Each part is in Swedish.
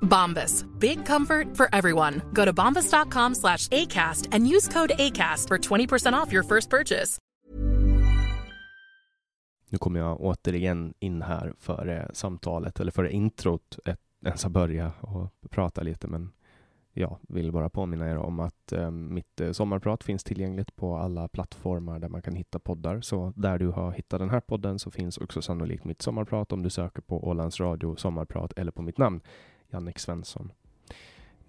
Bombas. Big comfort for everyone. Go to bombas.com slash ACAST and use code ACAST for 20% off your first purchase. Nu kommer jag återigen in här före samtalet, eller före introt, ett, ens har börjat och prata lite, men jag vill bara påminna er om att eh, mitt eh, sommarprat finns tillgängligt på alla plattformar där man kan hitta poddar. Så där du har hittat den här podden så finns också sannolikt mitt sommarprat om du söker på Ålands Radio sommarprat eller på mitt namn, Jannik Svensson.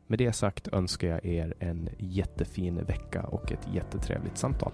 Med det sagt önskar jag er en jättefin vecka och ett jättetrevligt samtal.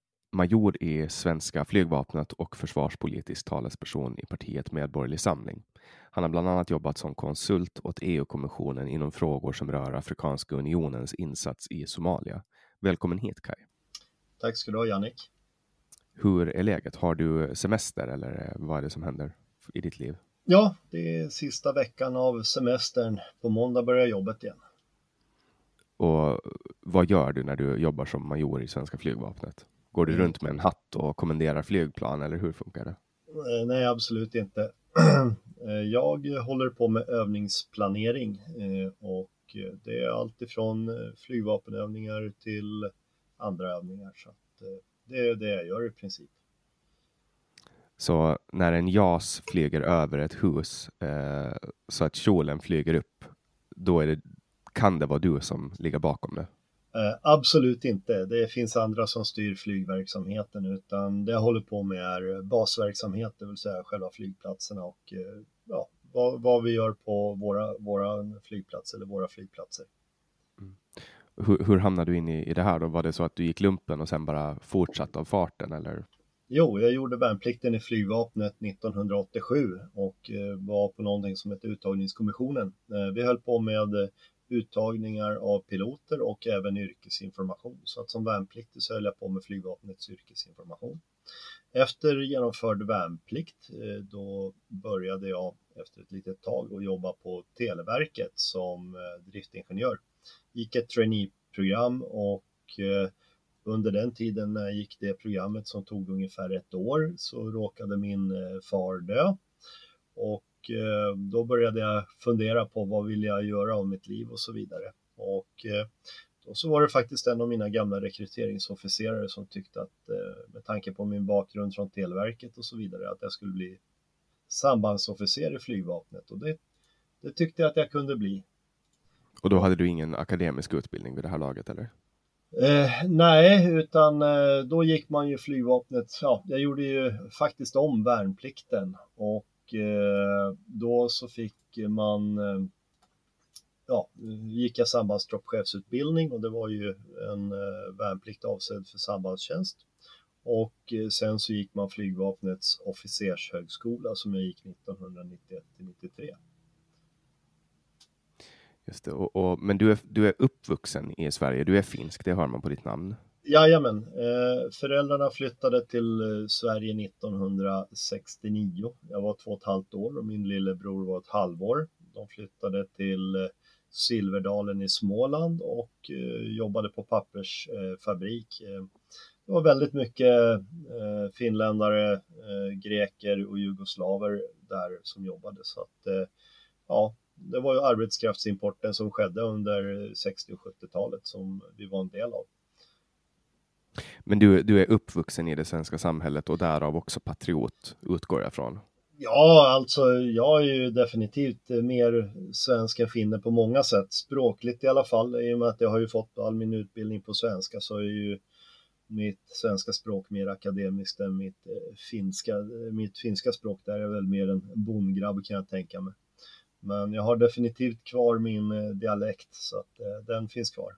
major i svenska flygvapnet och försvarspolitisk talesperson i partiet Medborgerlig Samling. Han har bland annat jobbat som konsult åt EU-kommissionen inom frågor som rör Afrikanska unionens insats i Somalia. Välkommen hit Kai. Tack ska du ha Jannik. Hur är läget? Har du semester eller vad är det som händer i ditt liv? Ja, det är sista veckan av semestern. På måndag börjar jobbet igen. Och vad gör du när du jobbar som major i svenska flygvapnet? Går du runt med en hatt och kommenderar flygplan eller hur funkar det? Eh, nej, absolut inte. Eh, jag håller på med övningsplanering eh, och det är allt ifrån flygvapenövningar till andra övningar. Så det är det jag gör i princip. Så när en JAS flyger över ett hus så att kjolen flyger upp, då det, kan det vara du som ligger bakom det? Eh, absolut inte. Det finns andra som styr flygverksamheten utan det jag håller på med är basverksamhet, det vill säga själva flygplatserna och eh, ja, vad, vad, vi gör på våra, våra flygplatser eller våra flygplatser. Mm. Hur, hur hamnade du in i, i det här då? Var det så att du gick lumpen och sen bara fortsatte av farten eller? Jo, jag gjorde värnplikten i flygvapnet 1987 och eh, var på någonting som heter uttagningskommissionen. Eh, vi höll på med uttagningar av piloter och även yrkesinformation. Så att som värnpliktig så höll jag på med flygvapnets yrkesinformation. Efter genomförd värnplikt eh, då började jag efter ett litet tag att jobba på Televerket som eh, driftingenjör. Gick ett traineeprogram och eh, under den tiden när jag gick det programmet som tog ungefär ett år så råkade min far dö. Och och eh, då började jag fundera på vad vill jag göra av mitt liv och så vidare. Och eh, då så var det faktiskt en av mina gamla rekryteringsofficerare som tyckte att med tanke på min bakgrund från Televerket och så vidare att jag skulle bli sambandsofficer i flygvapnet och det, det tyckte jag att jag kunde bli. Och då hade du ingen akademisk utbildning vid det här laget eller? Eh, nej, utan eh, då gick man ju flygvapnet, ja, jag gjorde ju faktiskt om värnplikten och eh, Eh, då så fick man, eh, ja, gick jag sambandsdroppchefsutbildning och det var ju en eh, värnplikt avsedd för sambandstjänst. Och sen så gick man flygvapnets officershögskola som jag gick 1991 93. Just det, och, och, men du är, du är uppvuxen i Sverige, du är finsk, det hör man på ditt namn. Jajamän, eh, föräldrarna flyttade till eh, Sverige 1969. Jag var två och ett halvt år och min lillebror var ett halvår. De flyttade till eh, Silverdalen i Småland och jobbade på pappersfabrik. Det var väldigt mycket finländare, greker och jugoslaver där som jobbade så att ja, det var ju arbetskraftsimporten som skedde under 60 och 70-talet som vi var en del av. Men du, du är uppvuxen i det svenska samhället och därav också patriot, utgår jag från? Ja, alltså jag är ju definitivt mer svensk än finne på många sätt, språkligt i alla fall. I och med att jag har ju fått all min utbildning på svenska så är ju mitt svenska språk mer akademiskt än mitt eh, finska. Mitt finska språk där är väl mer en bondgrabb kan jag tänka mig. Men jag har definitivt kvar min eh, dialekt så att eh, den finns kvar.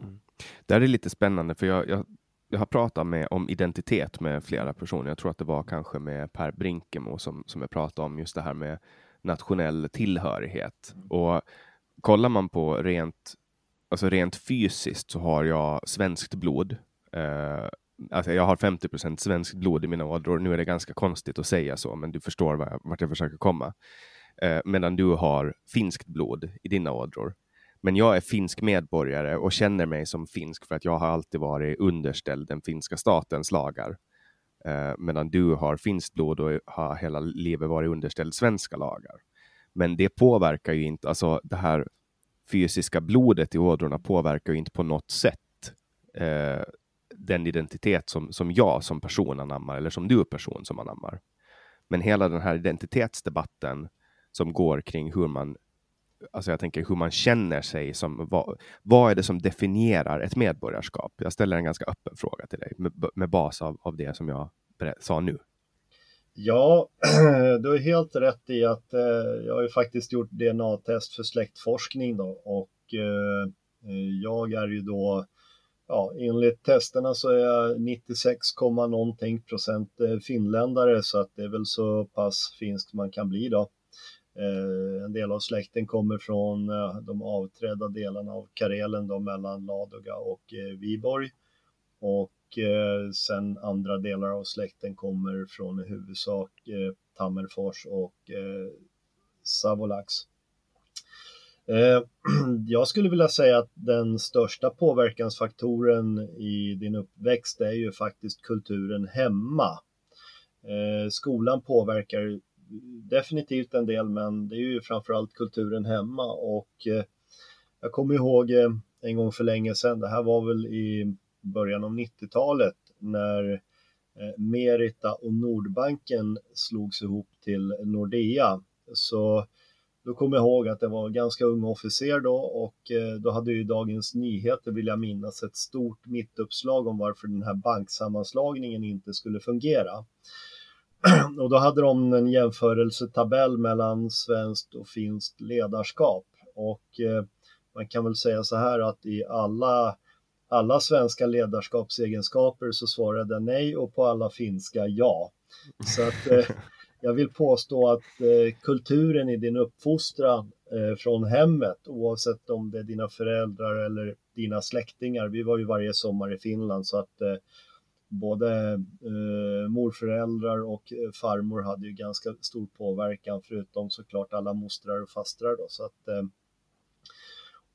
Mm. Det här är lite spännande för jag, jag, jag har pratat med, om identitet med flera personer. Jag tror att det var kanske med Per Brinkemo som, som jag pratade om just det här med nationell tillhörighet. Och kollar man på rent, alltså rent fysiskt så har jag svenskt blod. Eh, alltså jag har 50 procent svenskt blod i mina ådror. Nu är det ganska konstigt att säga så, men du förstår vart jag försöker komma eh, medan du har finskt blod i dina ådror. Men jag är finsk medborgare och känner mig som finsk för att jag har alltid varit underställd den finska statens lagar. Eh, medan du har finskt blod och har hela livet varit underställd svenska lagar. Men det påverkar ju inte, alltså det här fysiska blodet i ådrorna påverkar ju inte på något sätt eh, den identitet som, som jag som person anammar eller som du person som anammar. Men hela den här identitetsdebatten som går kring hur man Alltså jag tänker hur man känner sig som vad, vad är det som definierar ett medborgarskap? Jag ställer en ganska öppen fråga till dig med, med bas av, av det som jag sa nu. Ja, du har helt rätt i att eh, jag har ju faktiskt gjort DNA-test för släktforskning då och eh, eh, jag är ju då, ja enligt testerna så är jag 96, någonting procent eh, finländare så att det är väl så pass finskt man kan bli då. Eh, en del av släkten kommer från eh, de avträdda delarna av Karelen då, mellan Ladoga och eh, Viborg. Och eh, sen andra delar av släkten kommer från i huvudsak eh, Tammerfors och eh, Savolax. Jag skulle vilja säga att den största påverkansfaktoren i din uppväxt är ju faktiskt kulturen hemma. Skolan påverkar definitivt en del, men det är ju framförallt kulturen hemma och eh, jag kommer ihåg eh, en gång för länge sedan, det här var väl i början av 90-talet när eh, Merita och Nordbanken slogs ihop till Nordea. Så då kommer jag ihåg att det var ganska ung officer då och eh, då hade ju Dagens Nyheter, vill jag minnas, ett stort mittuppslag om varför den här banksammanslagningen inte skulle fungera. och då hade de en jämförelsetabell mellan svenskt och finskt ledarskap. Och eh, man kan väl säga så här att i alla, alla svenska ledarskapsegenskaper så svarade nej och på alla finska ja. Så att eh, jag vill påstå att eh, kulturen i din uppfostran från hemmet, oavsett om det är dina föräldrar eller dina släktingar, vi var ju varje sommar i Finland så att både eh, morföräldrar och eh, farmor hade ju ganska stor påverkan förutom såklart alla mostrar och fastrar då så att eh,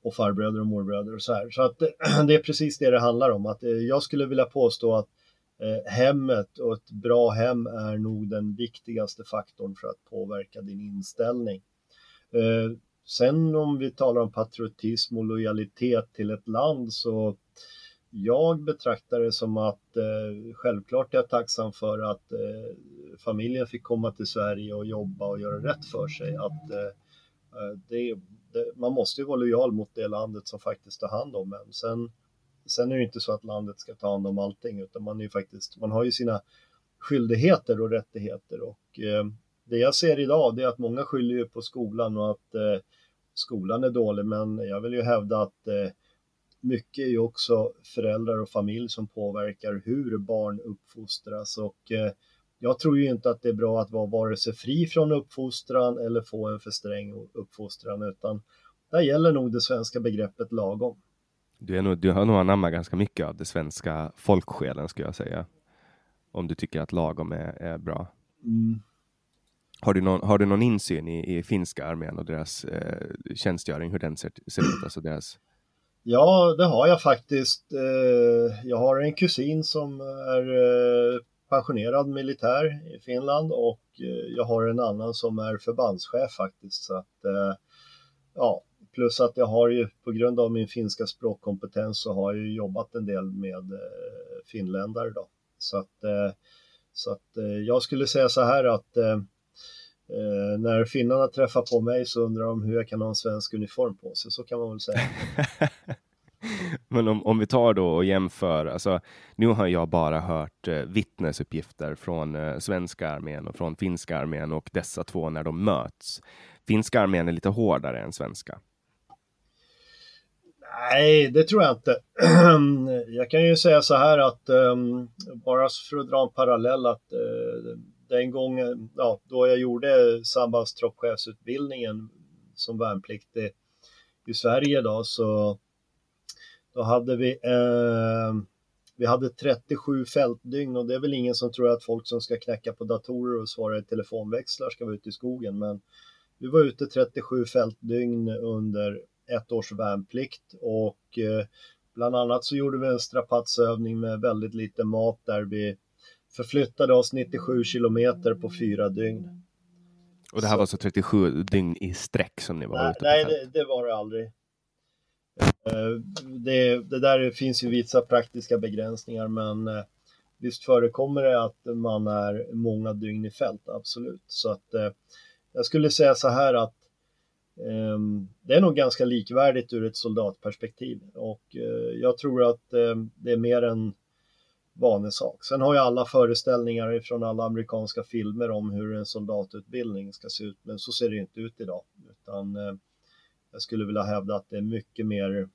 och farbröder och morbröder och så här. Så att det är precis det det handlar om. Att eh, jag skulle vilja påstå att eh, hemmet och ett bra hem är nog den viktigaste faktorn för att påverka din inställning. Eh, sen om vi talar om patriotism och lojalitet till ett land så jag betraktar det som att eh, självklart är jag tacksam för att eh, familjen fick komma till Sverige och jobba och göra rätt för sig. Att, eh, eh det, det, man måste ju vara lojal mot det landet som faktiskt tar hand om en. Sen, sen är det inte så att landet ska ta hand om allting utan man, är faktiskt, man har ju sina skyldigheter och rättigheter och eh, det jag ser idag det är att många skyller på skolan och att eh, skolan är dålig men jag vill ju hävda att eh, mycket är ju också föräldrar och familj som påverkar hur barn uppfostras och eh, jag tror ju inte att det är bra att vara vare sig fri från uppfostran eller få en för sträng uppfostran utan där gäller nog det svenska begreppet lagom. Du, är nog, du har nog anammat ganska mycket av det svenska folksjälen skulle jag säga. Om du tycker att lagom är, är bra. Mm. Har, du någon, har du någon insyn i, i finska armén och deras eh, tjänstgöring, hur den ser, ser ut? Alltså deras Ja, det har jag faktiskt. Eh, jag har en kusin som är eh, pensionerad militär i Finland och eh, jag har en annan som är förbandschef faktiskt. Så att, ja, plus att jag har ju på grund av min finska språkkompetens så har jag jobbat en del med finländare då. Så att, så att jag skulle säga så här att när finnarna träffar på mig så undrar de hur jag kan ha en svensk uniform på sig, så kan man väl säga. Men om, om vi tar då och jämför, alltså, nu har jag bara hört eh, vittnesuppgifter från eh, svenska armén och från finska armén och dessa två när de möts. Finska armén är lite hårdare än svenska. Nej, det tror jag inte. jag kan ju säga så här att um, bara för att dra en parallell att uh, den gången, ja, då jag gjorde sambandstroppchefsutbildningen som värnpliktig i Sverige då så då hade vi, eh, vi hade 37 fältdygn och det är väl ingen som tror att folk som ska knäcka på datorer och svara i telefonväxlar ska vara ute i skogen. Men vi var ute 37 fältdygn under ett års värnplikt och eh, bland annat så gjorde vi en strapatsövning med väldigt lite mat där vi förflyttade oss 97 kilometer på fyra dygn. Och det här så. var alltså 37 dygn i sträck som ni var nej, ute på Nej, det, det, var det aldrig. Eh, det, det, där finns ju vissa praktiska begränsningar men eh, visst förekommer det att man är många dygn i fält, absolut. Så att eh, jag skulle säga så här att ehm, det är nog ganska likvärdigt ur ett soldatperspektiv och jag tror att det är mer en vanesak. Sen har ju alla föreställningar från alla amerikanska filmer om hur en soldatutbildning ska se ut, men så ser det inte ut idag. Utan jag skulle vilja hävda att det är mycket mer,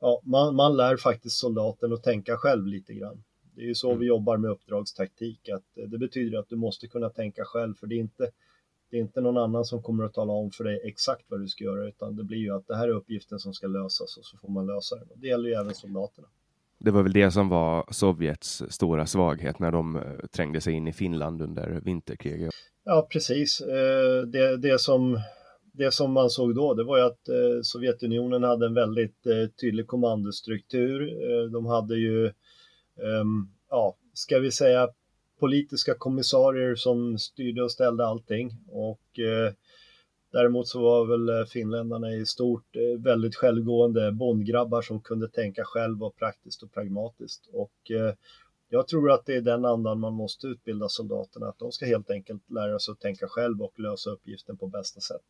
ja, man, man lär faktiskt soldaten att tänka själv lite grann. Det är ju så mm. vi jobbar med uppdragstaktik, att det betyder att du måste kunna tänka själv, för det är inte det är inte någon annan som kommer att tala om för dig exakt vad du ska göra, utan det blir ju att det här är uppgiften som ska lösas och så får man lösa den. Det gäller ju även soldaterna. Det var väl det som var Sovjets stora svaghet när de eh, trängde sig in i Finland under vinterkriget. Ja, precis. Eh, det, det som det som man såg då, det var ju att eh, Sovjetunionen hade en väldigt tydlig kommandostruktur. De hade ju, ehm, ja, ska vi säga politiska kommissarier som styrde och ställde allting och Däremot så var väl finländarna i stort väldigt självgående bondgrabbar som kunde tänka själv och praktiskt och pragmatiskt. Och jag tror att det är den andan man måste utbilda soldaterna, att de ska helt enkelt lära sig att tänka själv och lösa uppgiften på bästa sätt.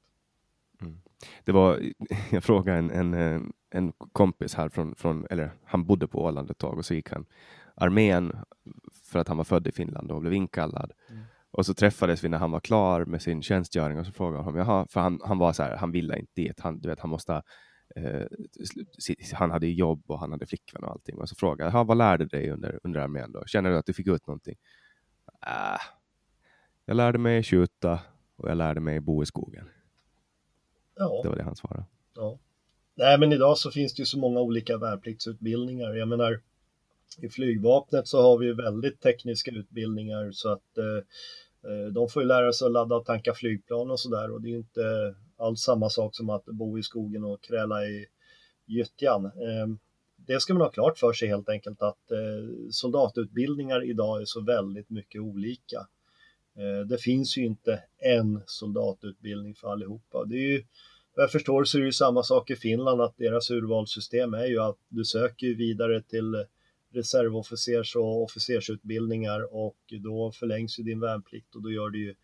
Mm. Det var, jag frågade en, en, eh, en kompis här från, från, eller han bodde på Åland ett tag och så gick han armén för att han var född i Finland och blev inkallad. Mm. Och så träffades vi när han var klar med sin tjänstgöring och så frågade honom, jaha, för han, han var så här, han ville inte dit, han, du vet, han måste eh, han hade jobb och han hade flickvän och allting. Och så frågade jag, vad lärde du dig under, under armén då? Känner du att du fick ut någonting? Äh, jag lärde mig skjuta och jag lärde mig bo i skogen. Ja. Det var det han svarade. Ja. Nej, men idag så finns det ju så många olika värnpliktsutbildningar. Jag menar, i flygvapnet så har vi väldigt tekniska utbildningar så att eh, eh, de får ju lära sig att ladda och tanka flygplan och sådär och det är ju inte alls samma sak som att bo i skogen och kräla i gyttjan. Eh, det ska man ha klart för sig helt enkelt att eh, soldatutbildningar idag är så väldigt mycket olika. Eh, det finns ju inte en soldatutbildning för allihopa. Det är ju, vad jag förstår så är det ju samma sak i Finland att deras urvalssystem är ju att du söker vidare till reservofficers och officersutbildningar och då förlängs ju din värnplikt och då gör du ju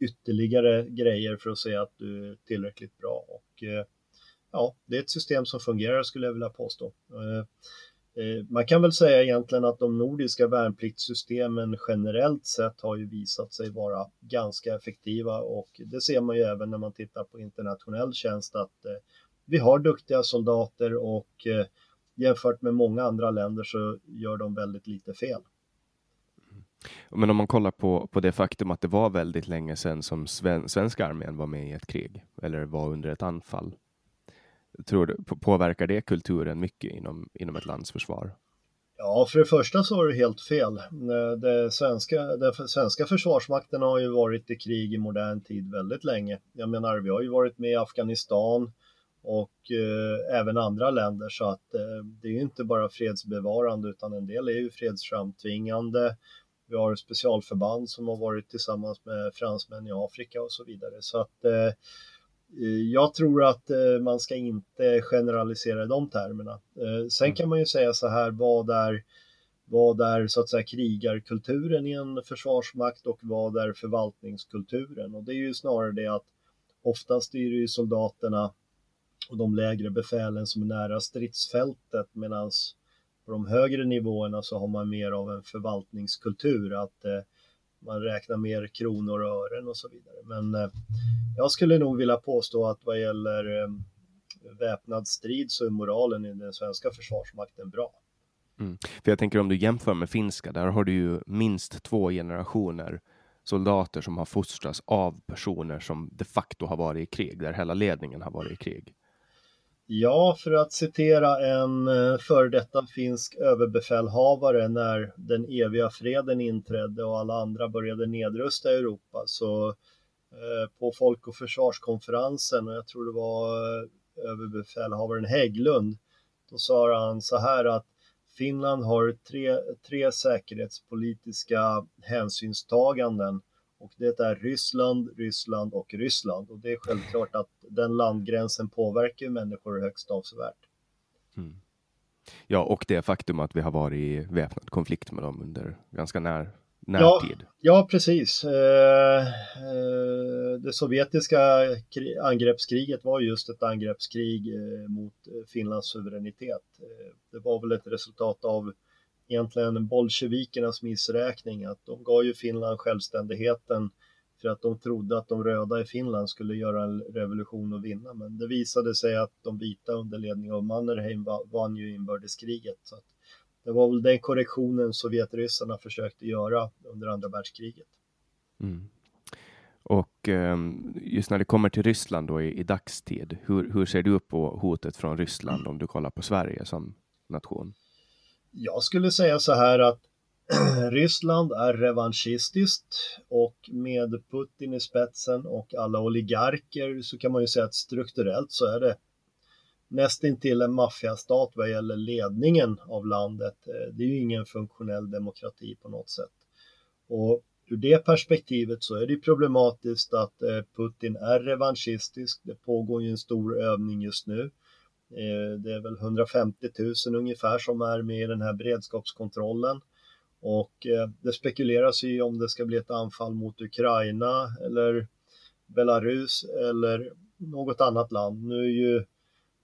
ytterligare grejer för att se att du är tillräckligt bra. Och eh, ja, det är ett system som fungerar skulle jag vilja påstå. Eh, eh, man kan väl säga egentligen att de nordiska värnpliktssystemen generellt sett har ju visat sig vara ganska effektiva och det ser man ju även när man tittar på internationell tjänst att vi har duktiga soldater och jämfört med många andra länder så gör de väldigt lite fel. Men om man kollar på, på det faktum att det var väldigt länge sedan som sven, svenska armén var med i ett krig eller var under ett anfall. Tror du, påverkar det kulturen mycket inom, inom ett lands försvar? Ja, för det första så har du helt fel. Det svenska, den svenska försvarsmakten har ju varit i krig i modern tid väldigt länge. Jag menar, vi har ju varit med i Afghanistan och eh, även andra länder så att eh, det är ju inte bara fredsbevarande utan en del är ju fredsframtvingande vi har specialförband som har varit tillsammans med fransmän i Afrika och så vidare. Så att eh, eh jag tror att eh, man ska inte generalisera de termerna. Eh, sen mm. kan man ju säga så här, vad är, vad är så att säga krigarkulturen i en försvarsmakt och vad är förvaltningskulturen? Och det är ju snarare det att oftast är det ju soldaterna och de lägre befälen som är nära stridsfältet medans på de högre nivåerna så har man mer av en förvaltningskultur, att eh, man räknar mer kronor och ören och så vidare. Men eh, jag skulle nog vilja påstå att vad gäller eh, väpnad strid så är moralen i den svenska försvarsmakten bra. Mm. För jag tänker om du jämför med finska, där har du ju minst två generationer soldater som har fostrats av personer som de facto har varit i krig, där hela ledningen har varit i krig. Ja, för att citera en eh, före detta finsk överbefälhavare när den eviga freden inträdde och alla andra började nedrusta i Europa så eh, på Folk och försvarskonferensen, och jag tror det var eh, överbefälhavaren Hägglund, då sa han så här att Finland har tre, tre säkerhetspolitiska hänsynstaganden och det är Ryssland, Ryssland och Ryssland. Och det är självklart att den landgränsen påverkar människor högst avsevärt. Mm. Ja, och det faktum att vi har varit i väpnad konflikt med dem under ganska när, närtid. Ja, ja precis. Eh, eh, det sovjetiska angreppskriget var just ett angreppskrig eh, mot Finlands suveränitet. Det var väl ett resultat av egentligen bolsjevikernas missräkning att de gav ju Finland självständigheten för att de trodde att de röda i Finland skulle göra en revolution och vinna. Men det visade sig att de vita under ledning av Mannerheim vann ju inbördeskriget. Så det var väl den korrektionen Sovjetryssarna försökte göra under andra världskriget. Mm. Och ehm, just när det kommer till Ryssland då i, i dagstid, hur, hur ser du på hotet från Ryssland om du kollar på Sverige som nation? Jag skulle säga så här att Ryssland är revanschistiskt och med Putin i spetsen och alla oligarker så kan man ju säga att strukturellt så är det nästintill en maffiastat vad gäller ledningen av landet. Eh, det är ju ingen funktionell demokrati på något sätt. Och ur det perspektivet så är det problematiskt att eh, Putin är revanschistisk. Det pågår ju en stor övning just nu Eh, det är väl 150 000 ungefär som är med i den här beredskapskontrollen. Och eh, det spekuleras ju om det ska bli ett anfall mot Ukraina eller Belarus eller något annat land. Nu är ju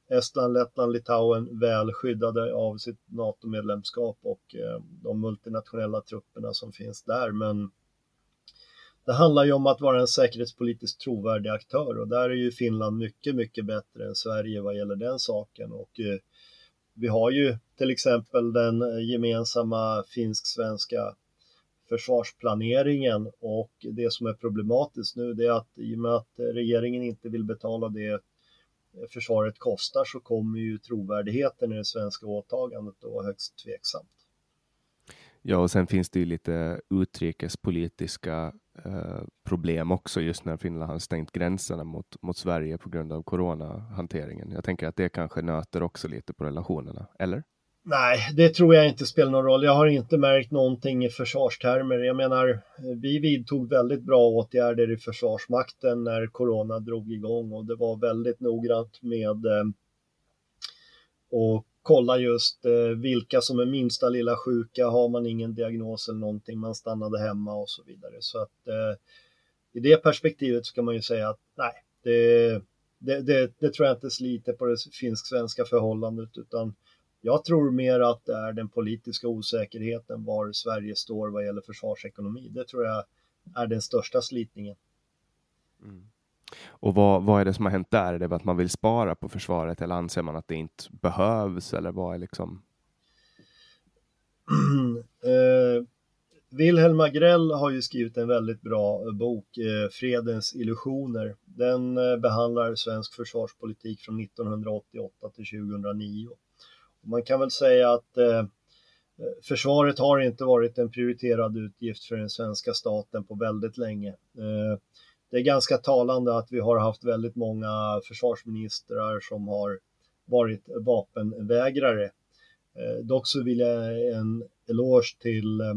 Estland, Lettland, Litauen väl skyddade av sitt NATO-medlemskap och eh, de multinationella trupperna som finns där. Men det handlar ju om att vara en säkerhetspolitiskt trovärdig aktör och där är ju Finland mycket, mycket bättre än Sverige vad gäller den saken. Och eh, vi har ju till exempel den eh, gemensamma finsk-svenska försvarsplaneringen och det som är problematiskt nu det är att i och med att regeringen inte vill betala det eh, försvaret kostar så kommer ju trovärdigheten i det svenska åtagandet att vara högst tveksamt. Ja, och sen finns det ju lite utrikespolitiska eh, problem också just när Finland har stängt gränserna mot, mot Sverige på grund av coronahanteringen. Jag tänker att det kanske nöter också lite på relationerna, eller? Nej, det tror jag inte spelar någon roll. Jag har inte märkt någonting i försvarstermer. Jag menar, vi vidtog väldigt bra åtgärder i Försvarsmakten när corona drog igång och det var väldigt noggrant med eh, och kolla just eh, vilka som är minsta lilla sjuka. Har man ingen diagnos eller någonting, man stannade hemma och så vidare. Så att eh, i det perspektivet ska man ju säga att nej, det, det, det, det tror jag inte sliter på det finsk-svenska förhållandet utan jag tror mer att det är den politiska osäkerheten var Sverige står vad gäller försvarsekonomi. Det tror jag är den största slitningen. Mm. Och vad, vad är det som har hänt där? Är det att man vill spara på försvaret eller anser man att det inte behövs eller vad är liksom? eh, Wilhelm Agrell har ju skrivit en väldigt bra eh, bok, eh, Fredens illusioner. Den eh, behandlar svensk försvarspolitik från 1988 till 2009. Man kan väl säga att eh, eh, försvaret har inte varit en prioriterad utgift för den svenska staten på väldigt länge. Eh, det är ganska talande att vi har haft väldigt många försvarsministrar som har varit vapenvägrare. Eh, dock så vill jag en eloge till eh,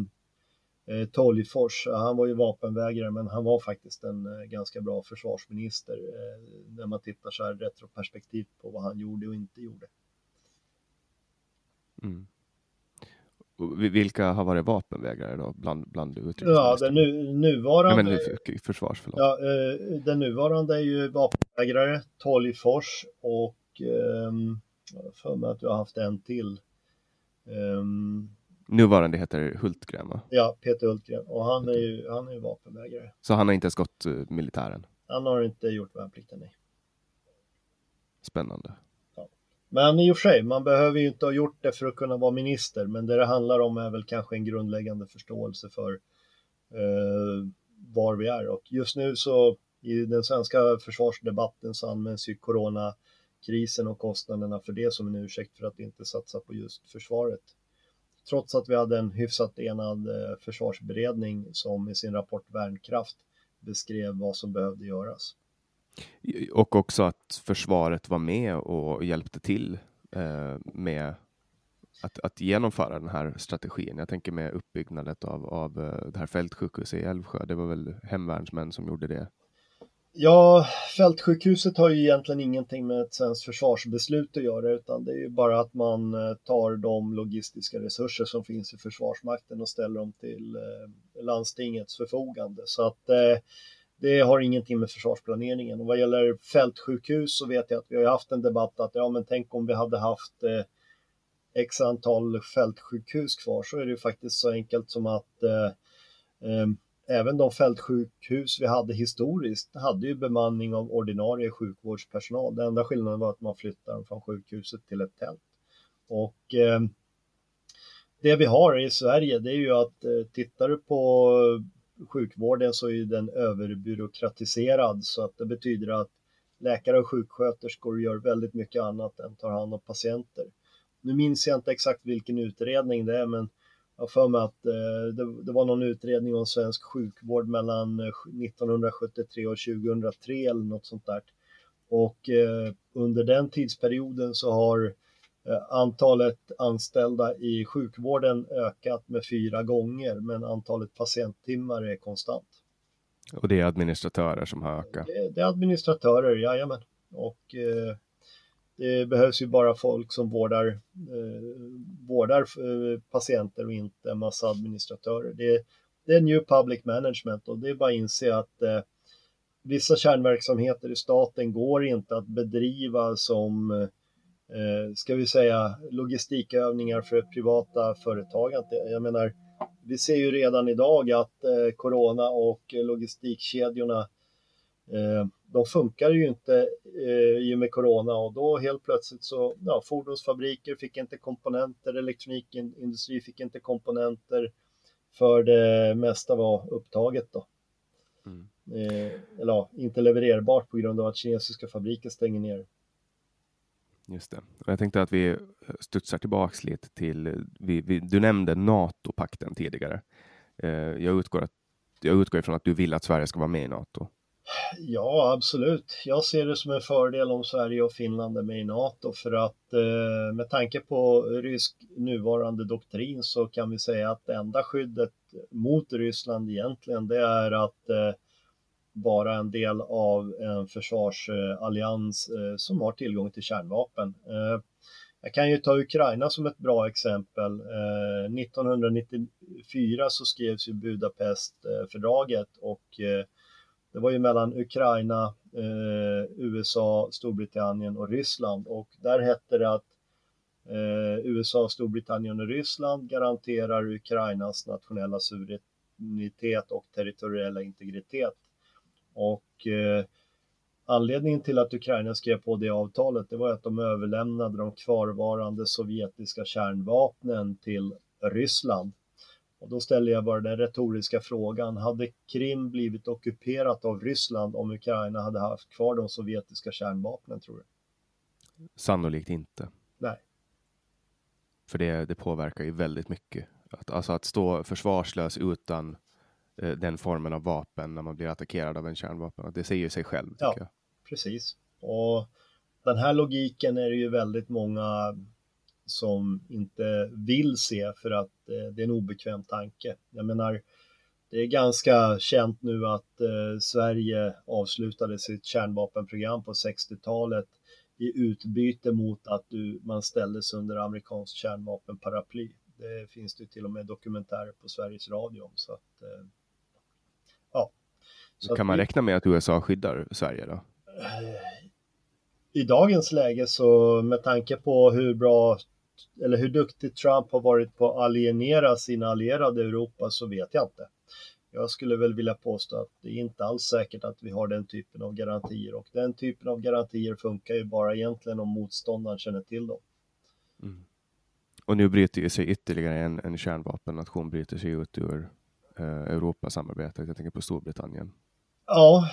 eh Tolgfors. Han var ju vapenvägrare men han var faktiskt en eh, ganska bra försvarsminister eh, när man tittar så här retroperspektiv på vad han gjorde och inte gjorde. Mm. Vilka har varit vapenvägrare då bland, bland Ja, den nu, nuvarande... Ja, men nu, försvars, förlåt. Ja, eh, den nuvarande är ju vapenvägrare, Tolgfors och um, för mig att du har haft en till. Um, nuvarande heter Hultgren va? Ja, Peter Hultgren och han är ju, han är ju vapenvägrare. Så han har inte ens gått uh, militären? Han har inte gjort värnplikten, nej. Spännande. Men i och för sig, man behöver ju inte ha gjort det för att kunna vara minister, men det det handlar om är väl kanske en grundläggande förståelse för eh, var vi är. Och just nu så i den svenska försvarsdebatten så används ju coronakrisen och kostnaderna för det som en ursäkt för att inte satsa på just försvaret. Trots att vi hade en hyfsat enad eh, försvarsberedning som i sin rapport Värnkraft beskrev vad som behövde göras. Och också att försvaret var med och hjälpte till eh, med att, att genomföra den här strategin. Jag tänker med uppbyggnadet av, av eh, det här fältsjukhuset i Älvsjö. Det var väl hemvärnsmän som gjorde det? Ja, fältsjukhuset har ju egentligen ingenting med ett svenskt försvarsbeslut att göra utan det är ju bara att man eh, tar de logistiska resurser som finns i Försvarsmakten och ställer dem till eh, landstingets förfogande. Så att eh, det har ingenting med försvarsplaneringen. Och vad gäller fältsjukhus så vet jag att vi har haft en debatt att ja, men tänk om vi hade haft eh, x antal fältsjukhus kvar så är det ju faktiskt så enkelt som att eh, eh, även de fältsjukhus vi hade historiskt hade ju bemanning av ordinarie sjukvårdspersonal. Den enda skillnaden var att man flyttade dem från sjukhuset till ett tält. Och eh, det vi har i Sverige det är ju att eh, tittar du på sjukvården så är den överbyråkratiserad så att det betyder att läkare och sjuksköterskor gör väldigt mycket annat än tar hand om patienter. Nu minns jag inte exakt vilken utredning det är men jag har för mig att eh, det, det, var någon utredning om svensk sjukvård mellan eh, 1973 och 2003 eller något sånt där. Och eh, under den tidsperioden så har antalet anställda i sjukvården ökat med fyra gånger, men antalet patienttimmar är konstant. Och det är administratörer som har ökat? Det, det är administratörer, jajamän. Och eh, det behövs ju bara folk som vårdar, eh, vårdar eh, patienter och inte en massa administratörer. Det, det är new public management och det är bara att inse att eh, vissa kärnverksamheter i staten går inte att bedriva som eh, eh, ska vi säga, logistikövningar för privata företag. Jag menar, vi ser ju redan idag att eh, corona och logistikkedjorna eh, de funkar ju inte eh, i och med corona och då helt plötsligt så, ja, fordonsfabriker fick inte komponenter, elektronikindustri fick inte komponenter för det mesta var upptaget då. Mm. Eh, eller ja, inte levererbart på grund av att kinesiska fabriker stänger ner. Just det. Och jag tänkte att vi eh, studsar tillbaks lite till, eh, vi, vi, du nämnde NATO-pakten tidigare. Eh, jag, utgår att, jag utgår ifrån att du vill att Sverige ska vara med i NATO. Ja, absolut. Jag ser det som en fördel om Sverige och Finland är med i NATO för att eh, med tanke på rysk nuvarande doktrin så kan vi säga att det enda skyddet mot Ryssland egentligen det är att eh, vara en del av en försvarsallians eh, som har tillgång till kärnvapen. Eh, jag kan ju ta Ukraina som ett bra exempel. Eh, 1994 så skrevs ju Budapestfördraget och det var ju mellan Ukraina, USA, Storbritannien och Ryssland och där hette det att USA, Storbritannien och Ryssland garanterar Ukrainas nationella suveränitet och territoriella integritet. Och eh, anledningen till att Ukraina skrev på det avtalet, det var att de överlämnade de kvarvarande sovjetiska kärnvapnen till Ryssland och då ställer jag bara den retoriska frågan, hade Krim blivit ockuperat av Ryssland om Ukraina hade haft kvar de sovjetiska kärnvapnen tror du? Sannolikt inte. Nej. För det, det påverkar ju väldigt mycket. Att, alltså att stå försvarslös utan eh, den formen av vapen när man blir attackerad av en kärnvapen, det säger ju sig själv. Ja, jag. precis. Och den här logiken är det ju väldigt många som inte vill se för att eh, det är en obekväm tanke. Jag menar, det är ganska känt nu att eh, Sverige avslutade sitt kärnvapenprogram på 60-talet i utbyte mot att du, man ställdes under amerikanskt kärnvapenparaply. Det finns det till och med dokumentärer på Sveriges Radio om. Så att, eh. Så kan man vi, räkna med att USA skyddar Sverige då? I dagens läge så med tanke på hur bra eller hur duktig Trump har varit på att alienera sina allierade i Europa så vet jag inte. Jag skulle väl vilja påstå att det är inte alls säkert att vi har den typen av garantier och den typen av garantier funkar ju bara egentligen om motståndaren känner till dem. Mm. Och nu bryter ju sig ytterligare en, en kärnvapennation bryter sig ut ur eh, Europasamarbetet. Jag tänker på Storbritannien. Ja.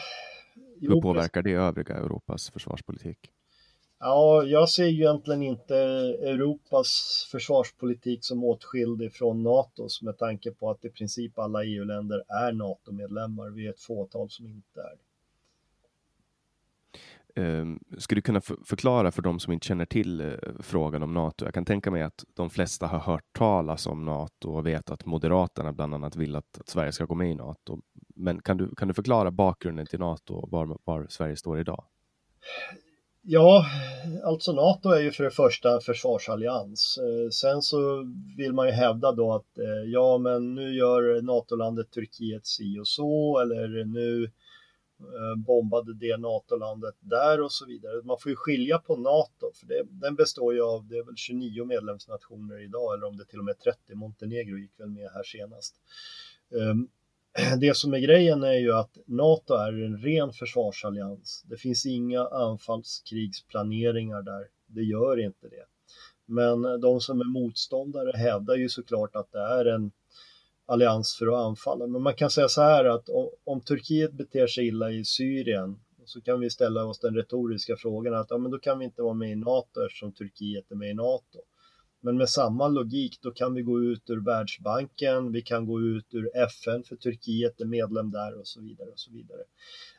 Hur påverkar det övriga Europas försvarspolitik? Ja, jag ser ju egentligen inte Europas försvarspolitik som åtskild från NATOs med tanke på att i princip alla EU-länder är NATO-medlemmar. Vi är ett fåtal som inte är Um, Ehm, skulle du kunna förklara för de som inte känner till eh, frågan om NATO? Jag kan tänka mig att de flesta har hört talas om NATO och vet att Moderaterna bland annat vill att, att Sverige ska gå med i NATO. Men kan du, kan du förklara bakgrunden till NATO och var, var Sverige står idag? Ja, alltså NATO är ju för det första en försvarsallians. Eh, sen så vill man ju hävda då att eh, ja, men nu gör NATO-landet Turkiet si och så eller nu eh, Eh, bombade det NATO-landet där och så vidare. Man får ju skilja på NATO, för det, den består ju av, det är väl 29 medlemsnationer idag, eller om det till och med 30, Montenegro gick väl med här senast. Ehm, det som är grejen är ju att NATO är en ren försvarsallians. Det finns inga anfallskrigsplaneringar där. Det gör inte det. Men de som är motståndare hävdar ju såklart att det är en allians för att anfalla. Men man kan säga så här att om Turkiet beter sig illa i Syrien så kan vi ställa oss den retoriska frågan att ja, men då kan vi inte vara med i NATO eftersom Turkiet är med i NATO. Men med samma logik, då kan vi gå ut ur Världsbanken, vi kan gå ut ur FN för Turkiet är medlem där och så vidare och så vidare.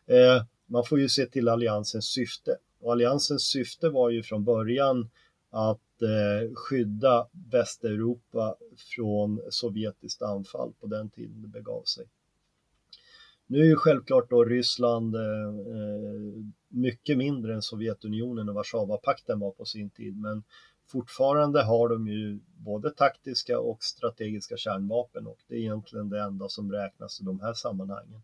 Eh, man får ju se till alliansens syfte och alliansens syfte var ju från början att eh, skydda Västeuropa från sovjetiskt anfall på den tiden det begav sig. Nu är ju självklart då Ryssland eh, eh, mycket mindre än Sovjetunionen och Warszawapakten var på sin tid, men fortfarande har de ju både taktiska och strategiska kärnvapen och det är egentligen det enda som räknas i de här sammanhangen.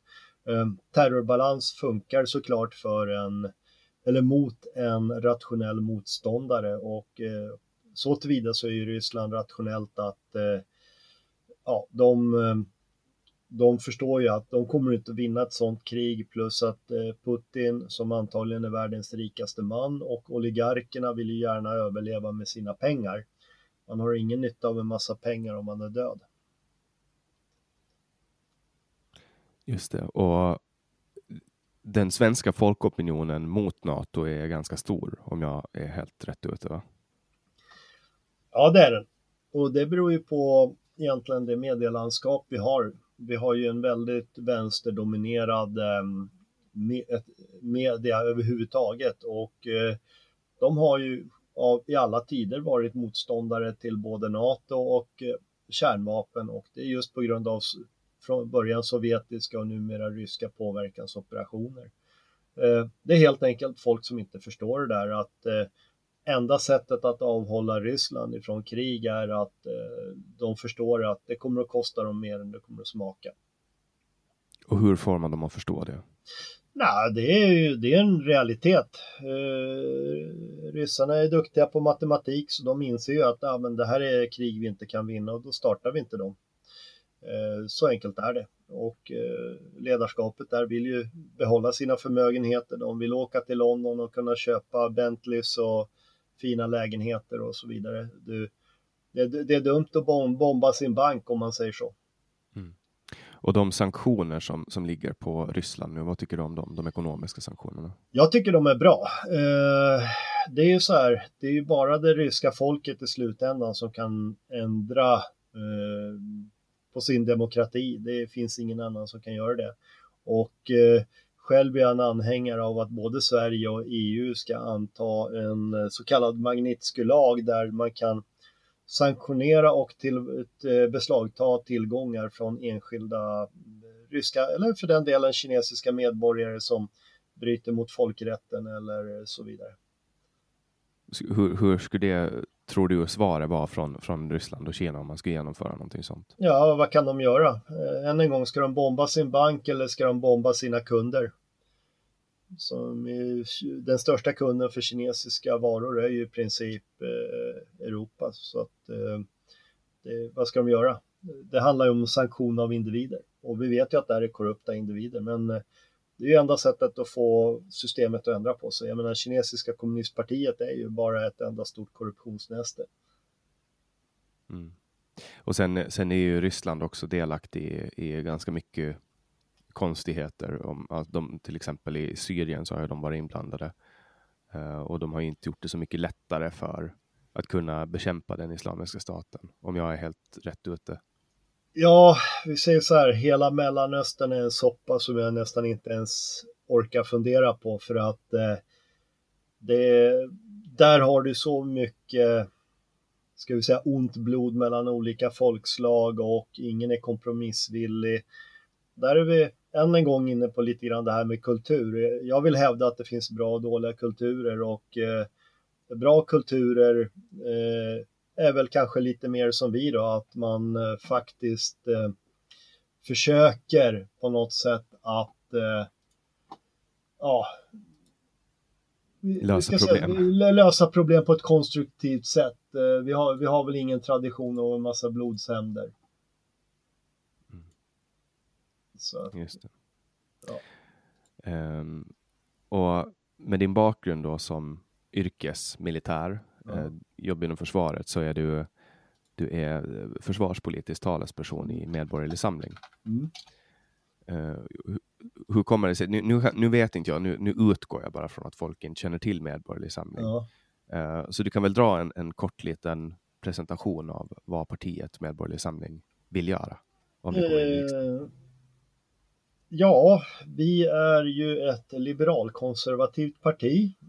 Eh, terrorbalans funkar såklart för en eller mot en rationell motståndare och eh, så tillvida så är ju Ryssland rationellt att eh, ja, de eh, de förstår ju att de kommer inte att vinna ett sånt krig plus att eh, Putin som antagligen är världens rikaste man och oligarkerna vill ju gärna överleva med sina pengar. Man har ingen nytta av en massa pengar om man är död. Just det, och den svenska folkopinionen mot NATO är ganska stor om jag är helt rätt ute va? Ja det är den. Och det beror ju på egentligen det medielandskap vi har vi har ju en väldigt vänsterdominerad eh, media överhuvudtaget och eh, de har ju av, i alla tider varit motståndare till både NATO och eh, kärnvapen och det är just på grund av från början sovjetiska och numera ryska påverkansoperationer. Eh, det är helt enkelt folk som inte förstår det där att eh, enda sättet att avhålla Ryssland ifrån krig är att eh, de förstår att det kommer att kosta dem mer än det kommer att smaka. Och hur får man dem att förstå det? Nej, det är ju det är en realitet. ryssarna är duktiga på matematik så de inser ju att ja, men det här är krig vi inte kan vinna och då startar vi inte dem. Eh, så enkelt är det. Och eh, ledarskapet där vill ju behålla sina förmögenheter. De vill åka till London och kunna köpa Bentleys och fina lägenheter och så vidare. Du, det, det, är dumt att bomba sin bank om man säger så. Mm. Och de sanktioner som, som ligger på Ryssland nu, vad tycker du om dem, de ekonomiska sanktionerna? Jag tycker de är bra. Eh, det är ju så här, det är ju bara det ryska folket i slutändan som kan ändra på sin demokrati. Det finns ingen annan som kan göra det. Och eh, själv är jag en anhängare av att både Sverige och EU ska anta en eh, så kallad Magnitsky-lag där man kan sanktionera och till, eh, beslagta tillgångar från enskilda eh, ryska eller för den delen kinesiska medborgare som bryter mot folkrätten eller så vidare. Hur, hur skulle det tror du svaret var från, från Ryssland och Kina om man ska genomföra någonting sånt? Ja, vad kan de göra? Eh, än en gång, ska de bomba sin bank eller ska de bomba sina kunder? Som den största kunden för kinesiska varor är ju i princip eh, Europa. Så att, eh, det, vad ska de göra? Det handlar ju om sanktion av individer och vi vet ju att det här är korrupta individer, men eh, det är ju enda sättet att få systemet att ändra på sig. Jag menar, kinesiska kommunistpartiet är ju bara ett enda stort korruptionsnäste. Mm. Och sen, sen är ju Ryssland också delaktig i, i ganska mycket konstigheter. Om, att de, till exempel i Syrien så har de varit inblandade uh, och de har inte gjort det så mycket lättare för att kunna bekämpa den islamiska staten, om jag är helt rätt ute. Ja, vi säger så här, hela Mellanöstern är en soppa som jag nästan inte ens orkar fundera på för att eh, det, där har du så mycket, ska vi säga, ont blod mellan olika folkslag och ingen är kompromissvillig. Där är vi än en gång inne på lite grann det här med kultur. Jag vill hävda att det finns bra och dåliga kulturer och eh, bra kulturer eh, är väl kanske lite mer som vi då, att man eh, faktiskt eh, försöker på något sätt att eh, ja, lösa problem. Säga, lösa problem på ett konstruktivt sätt. Vi har, vi har väl ingen tradition av en massa blodshämnder. Mm. Så. Just det. Ja. Um, och med din bakgrund då som yrkesmilitär. Eh, jobb inom försvaret så är du, du är försvarspolitisk talesperson i Medborgerlig Samling. Mm. Eh, hur, hur kommer det sig? Nu, nu, nu, vet inte jag, nu, nu utgår jag bara från att folk inte känner till Medborgerlig Samling. Ja. Eh, så du kan väl dra en, en kort liten presentation av vad partiet Medborgerlig Samling vill göra? Om det eh, Ja, vi är ju ett liberalkonservativt parti eh,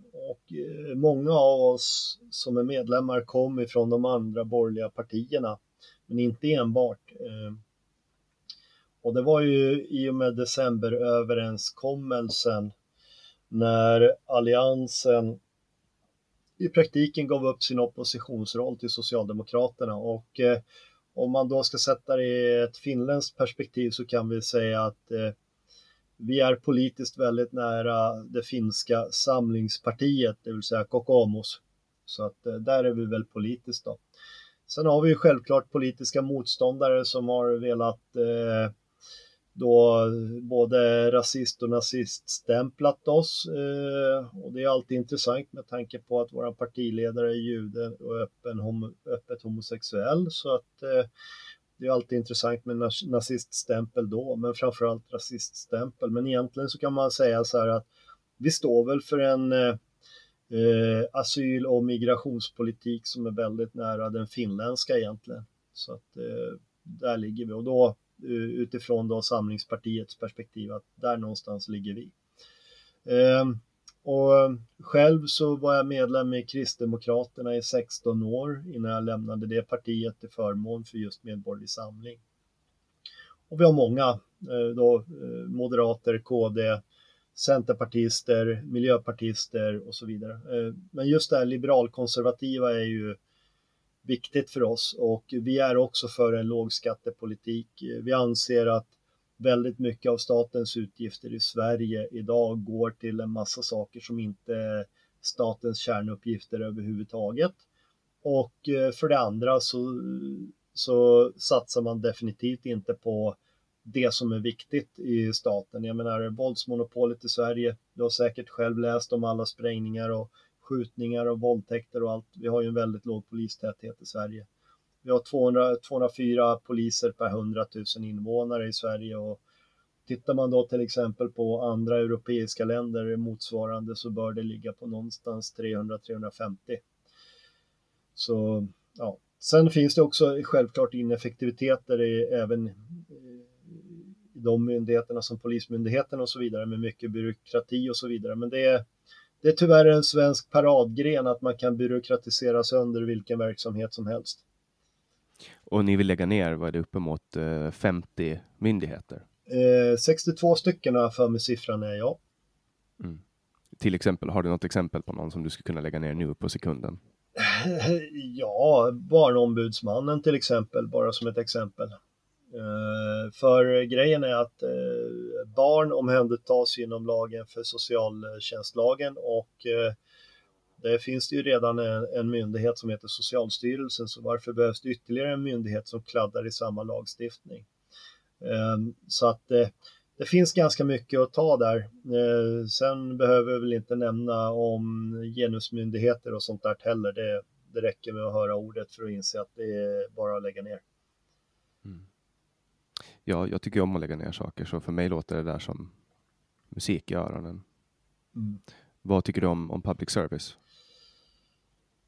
Eh, många av oss som är medlemmar kom ifrån de andra borgerliga partierna, men inte enbart. Eh. Och det var ju i och med decemberöverenskommelsen när alliansen i praktiken gav upp sin oppositionsroll till Socialdemokraterna och eh, om man då ska sätta det i ett finländskt perspektiv så kan vi säga att eh, vi är politiskt väldigt nära det finska samlingspartiet, det vill säga Kokoomus. Så att eh, där är vi väl politiskt då. Sen har vi ju självklart politiska motståndare som har velat eh, då både rasist och nazist stämplat oss. Eh, och det är alltid intressant med tanke på att vår partiledare är jude och öppen, homo, öppet homosexuell. Så att eh, det är alltid intressant med naziststämpel då, men framförallt rasiststämpel. Men egentligen så kan man säga så här att vi står väl för en eh, eh asyl och migrationspolitik som är väldigt nära den finländska egentligen. Så att eh, där ligger vi och då eh, utifrån då Samlingspartiets perspektiv att där någonstans ligger vi. Eh, och eh, själv så var jag medlem i Kristdemokraterna i 16 år innan jag lämnade det partiet till förmån för just Medborgerlig Samling. Och vi har många eh, då, eh, moderater, KD, centerpartister, miljöpartister och så vidare. Men just det här liberalkonservativa är ju viktigt för oss och vi är också för en lågskattepolitik. Vi anser att väldigt mycket av statens utgifter i Sverige idag går till en massa saker som inte är statens kärnuppgifter överhuvudtaget. Och eh, för det andra så, så satsar man definitivt inte på det som är viktigt i staten. Jag menar våldsmonopolet i Sverige, du har säkert själv läst om alla sprängningar och skjutningar och våldtäkter och allt. Vi har ju en väldigt låg polistäthet i Sverige. Vi har 200, 204 poliser per 100 000 invånare i Sverige och tittar man då till exempel på andra europeiska länder motsvarande så bör det ligga på någonstans 300-350. Så ja, sen finns det också självklart ineffektiviteter i, även de myndigheterna som Polismyndigheten och så vidare med mycket byråkrati och så vidare. Men det är, det är tyvärr en svensk paradgren att man kan byråkratisera sönder vilken verksamhet som helst. Och ni vill lägga ner, vad är det, uppemot 50 eh, myndigheter? Eh, 62 stycken har för mig siffran är ja. Mm. Till exempel, har du något exempel på någon som du skulle kunna lägga ner nu på sekunden? Ja, Barnombudsmannen till exempel, bara som ett exempel. Eh, för grejen är att eh, barn omhändertas inom lagen för socialtjänstlagen och eh, det finns det ju redan en, myndighet som heter Socialstyrelsen, så varför behövs det ytterligare en myndighet som kladdar i samma lagstiftning? Så att det finns ganska mycket att ta där. Sen behöver vi väl inte nämna om genusmyndigheter och sånt där heller. Det, det räcker med att höra ordet för att inse att det är bara att lägga ner. Mm ja, jag tycker om att lägga ner saker, så för mig låter det där som musik i öronen. Mm. Vad tycker du om, om public service?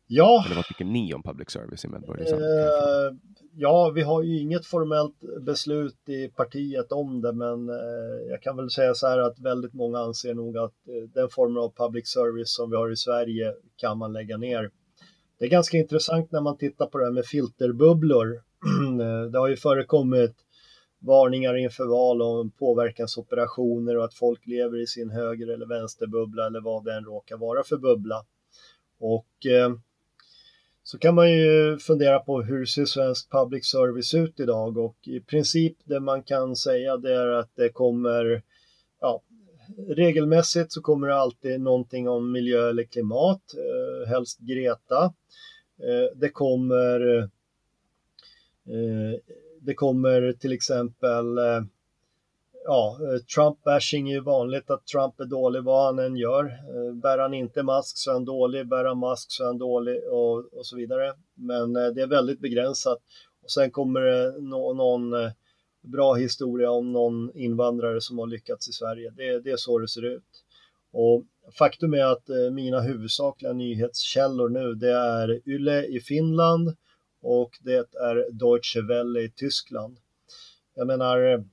Ja. Eller vad tycker ni om public service i Medborgerlig eh, Ja, vi har ju inget formellt beslut i partiet om det, men eh, jag kan väl säga så här att väldigt många anser nog att eh, den formen av public service som vi har i Sverige kan man lägga ner. Det är ganska intressant när man tittar på det här med filterbubblor. det har ju förekommit varningar inför val om påverkansoperationer och att folk lever i sin höger eller vänsterbubbla eller vad det än råkar vara för bubbla. Och eh, så kan man ju fundera på hur ser svensk public service ut idag och i princip det man kan säga det är att det kommer, ja, regelmässigt så kommer det alltid någonting om miljö eller klimat, eh, helst Greta. Eh, det kommer eh, det kommer till exempel eh, ja, eh, Trump-bashing är ju vanligt att Trump är dålig vad han än gör. Eh, bär han inte mask så är han dålig, bär han mask så är han dålig och, och så vidare. Men eh, det är väldigt begränsat. Och sen kommer det no, någon bra historia om någon invandrare som har lyckats i Sverige. Det, det är så det ser ut. Och faktum är att mina huvudsakliga nyhetskällor nu det är Yle i Finland, och det är Deutsche Welle i Tyskland. Jag menar,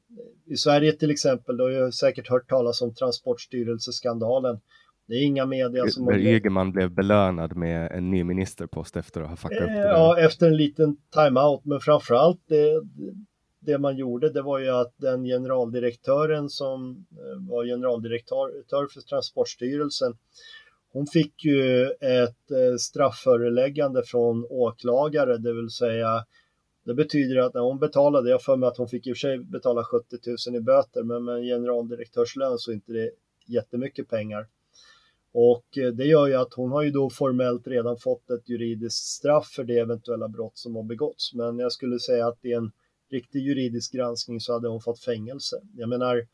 i Sverige till exempel, du har ju säkert hört talas om Transportstyrelseskandalen. Det är inga media som... Där Egerman blev belönad med en ny ministerpost efter att ha fuckat upp det där. Ja, efter en liten timeout, men framförallt det, det man gjorde, det var ju att den generaldirektören som eh, var generaldirektör för Transportstyrelsen, hon fick ju ett eh, straffföreläggande från åklagare, det vill säga det betyder att när hon betalade, jag för mig att hon fick i och för sig betala 70 000 i böter, men med en generaldirektörslön så är inte det jättemycket pengar. Och eh, det gör ju att hon har ju då formellt redan fått ett juridiskt straff för det eventuella brott som har begåtts. Men jag skulle säga att i en riktig juridisk granskning så hade hon fått fängelse. Jag menar,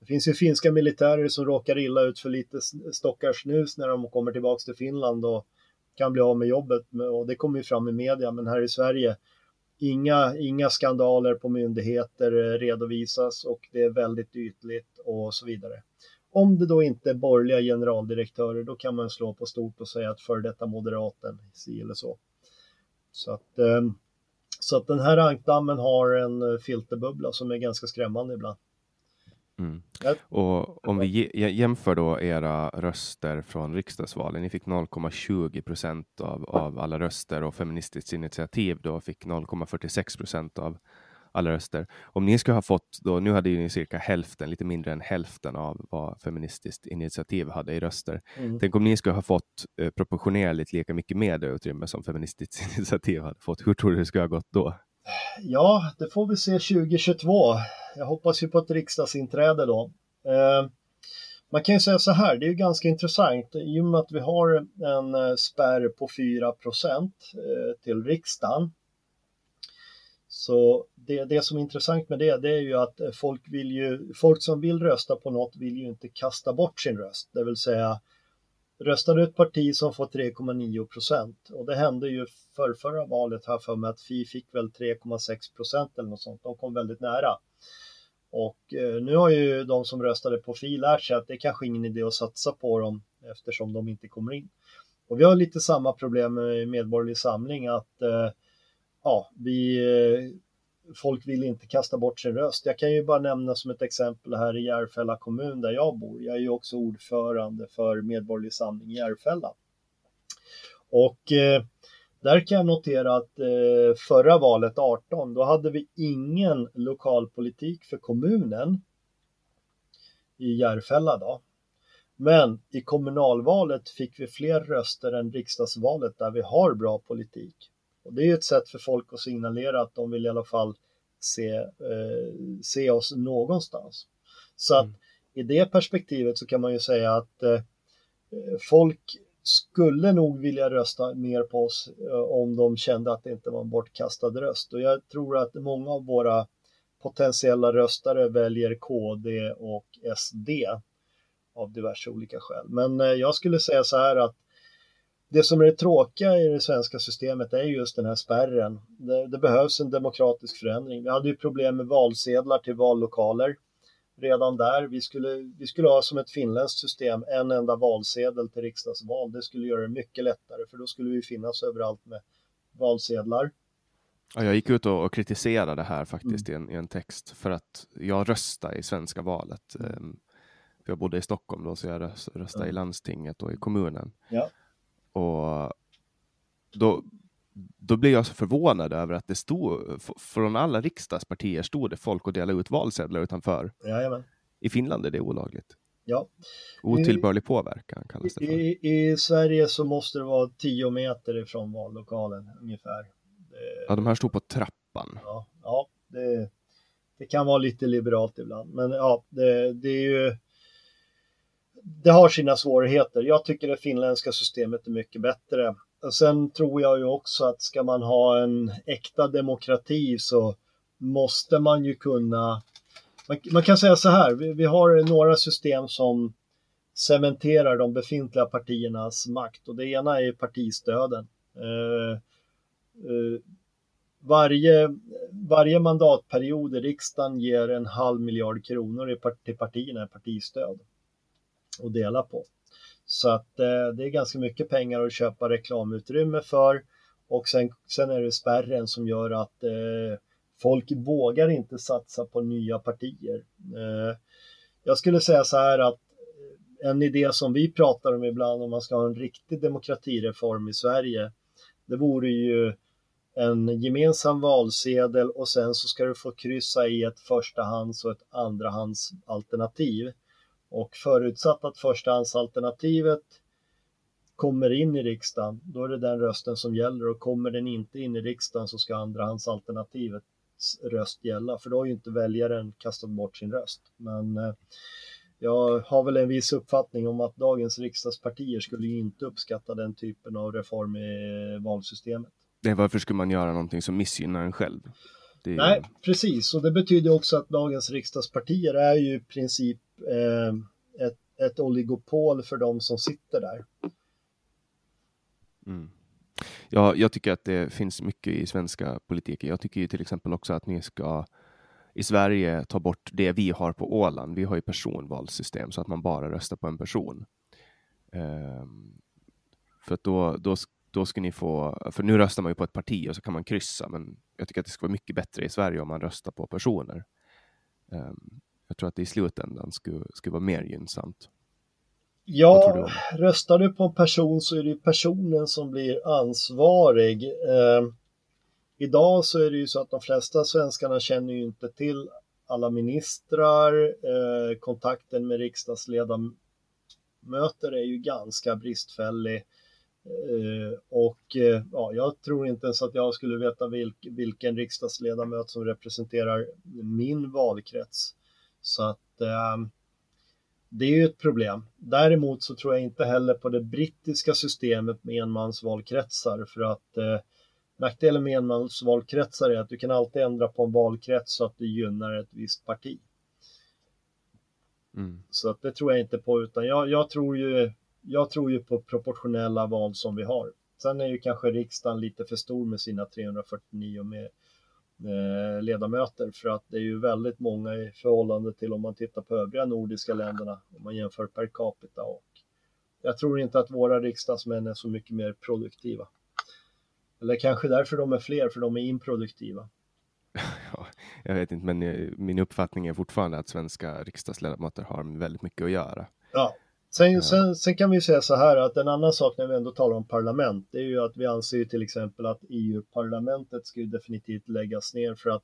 det finns ju finska militärer som råkar illa ut för lite stockar snus när de kommer tillbaka till Finland och kan bli av med jobbet. Och det kommer ju fram i media, men här i Sverige inga, inga skandaler på myndigheter eh, redovisas och det är väldigt ytligt och så vidare. Om det då inte är borgerliga generaldirektörer, då kan man slå på stort och säga att för detta moderaten, si eller så. Så att, eh, så att den här ankdammen har en eh, filterbubbla som är ganska skrämmande ibland. Mm. Och om vi jämför då era röster från riksdagsvalen, ni fick 0,20 procent av, av alla röster och Feministiskt initiativ då fick 0,46 procent av alla röster. Om ni skulle ha fått, då, nu hade ju ni cirka hälften, lite mindre än hälften av vad Feministiskt initiativ hade i röster. Mm. Tänk om ni skulle ha fått eh, proportionerligt lika mycket medieutrymme som Feministiskt initiativ hade fått. Hur tror du det skulle ha gått då? Ja, det får vi se 2022. Jag hoppas ju på ett riksdagsinträde då. Eh, man kan ju säga så här, det är ju ganska intressant i och med att vi har en eh, spärr på 4 procent eh, till riksdagen. Så det, det som är intressant med det, det är ju att folk vill ju, folk som vill rösta på något vill ju inte kasta bort sin röst, det vill säga röstade ett parti som får 3,9 procent och det hände ju för förra valet här för mig att Fi fick väl 3,6 procent eller något sånt. De kom väldigt nära. Och eh, nu har ju de som röstade på Fi lärt sig att det är kanske ingen idé att satsa på dem eftersom de inte kommer in. Och vi har lite samma problem med Medborgerlig Samling att eh, ja, vi, eh, folk vill inte kasta bort sin röst. Jag kan ju bara nämna som ett exempel här i Järfälla kommun där jag bor. Jag är ju också ordförande för Medborgerlig Samling i Järfälla. Och eh, där kan jag notera att eh, förra valet 18, då hade vi ingen lokalpolitik för kommunen i Järfälla då. Men i kommunalvalet fick vi fler röster än riksdagsvalet där vi har bra politik. Och det är ju ett sätt för folk att signalera att de vill i alla fall se, eh, se oss någonstans. Så att i det perspektivet så kan man ju säga att eh, folk skulle nog vilja rösta mer på oss eh, om de kände att det inte var en bortkastad röst. Och jag tror att många av våra potentiella röstare väljer KD och SD av diverse olika skäl. Men eh, jag skulle säga så här att det som är det tråkiga i det svenska systemet är just den här spärren. Det, det, behövs en demokratisk förändring. Vi hade ju problem med valsedlar till vallokaler redan där. Vi skulle, vi skulle ha som ett finländskt system en enda valsedel till riksdagsval. Det skulle göra det mycket lättare för då skulle vi finnas överallt med valsedlar. Ja, jag gick ut och, och kritiserade det här faktiskt mm. i, en, i, en, text för att jag röstade i svenska valet. Um, jag bodde i Stockholm då, så jag röstade mm. i landstinget och i kommunen. Ja. Och då, då blev jag så förvånad över att det stod, från alla riksdagspartier stod det folk och delade ut valsedlar utanför. Jajamän. I Finland är det olagligt. Ja. Otillbörlig påverkan kallas det för. I, I, Sverige så måste det vara tio meter ifrån vallokalen ungefär. Det, ja, de här stod på trappan. Ja, ja det, det kan vara lite liberalt ibland, men ja, det, det är ju det har sina svårigheter. Jag tycker det finländska systemet är mycket bättre. Sen tror jag ju också att ska man ha en äkta demokrati så måste man ju kunna... Man, man kan säga så här, vi, vi, har några system som cementerar de befintliga partiernas makt och det ena är partistöden. Eh, eh, varje, varje mandatperiod i riksdagen ger en halv miljard kronor till partierna i partistöd att dela på. Så att eh, det är ganska mycket pengar att köpa reklamutrymme för och sen, sen är det spärren som gör att eh, folk vågar inte satsa på nya partier. Eh, jag skulle säga så här att eh, en idé som vi pratar om ibland om man ska ha en riktig demokratireform i Sverige, det vore ju en gemensam valsedel och sen så ska du få kryssa i ett förstahands och ett andrahandsalternativ. Och förutsatt att förstahandsalternativet kommer in i riksdagen, då är det den rösten som gäller och kommer den inte in i riksdagen så ska andrahandsalternativets röst gälla, för då har ju inte väljaren kastat bort sin röst. Men eh, jag har väl en viss uppfattning om att dagens riksdagspartier skulle inte uppskatta den typen av reform i valsystemet. Det varför skulle man göra någonting som missgynnar en själv? Är... Nej, precis. Och det betyder också att dagens riksdagspartier är ju i princip eh, ett, ett oligopol för de som sitter där. Mm. Ja, jag tycker att det finns mycket i svenska politiken. Jag tycker ju till exempel också att ni ska i Sverige ta bort det vi har på Åland. Vi har ju personvalssystem så att man bara röstar på en person. Um, för att då, då, då ska ni få, för nu röstar man ju på ett parti och så kan man kryssa, men jag tycker att det ska vara mycket bättre i Sverige om man röstar på personer. Um, jag tror att det i slutändan skulle, skulle vara mer gynnsamt. Ja, röstar du på en person så är det personen som blir ansvarig. Eh, idag så är det ju så att de flesta svenskarna känner ju inte till alla ministrar. Eh, kontakten med riksdagsledamöter är ju ganska bristfällig. Eh, och eh, ja, jag tror inte ens att jag skulle veta vilk, vilken riksdagsledamöt som representerar min valkrets. Så att eh, det är ju ett problem. Däremot så tror jag inte heller på det brittiska systemet med enmansvalkretsar för att eh, nackdelen med enmansvalkretsar är att du kan alltid ändra på en valkrets så att det gynnar ett visst parti. Mm. Så att det tror jag inte på utan jag, jag, tror ju, jag tror ju på proportionella val som vi har. Sen är ju kanske riksdagen lite för stor med sina 349 med ledamöter för att det är ju väldigt många i förhållande till om man tittar på övriga nordiska länderna om man jämför per capita och jag tror inte att våra riksdagsmän är så mycket mer produktiva. Eller kanske därför de är fler, för de är improduktiva. Ja, jag vet inte, men eh, min uppfattning är fortfarande att svenska riksdagsledamöter har väldigt mycket att göra. Ja, Sen, sen, sen, kan vi säga så här att en annan sak när vi ändå talar om parlament, det är ju att vi anser ju till exempel att EU-parlamentet skulle definitivt läggas ner för att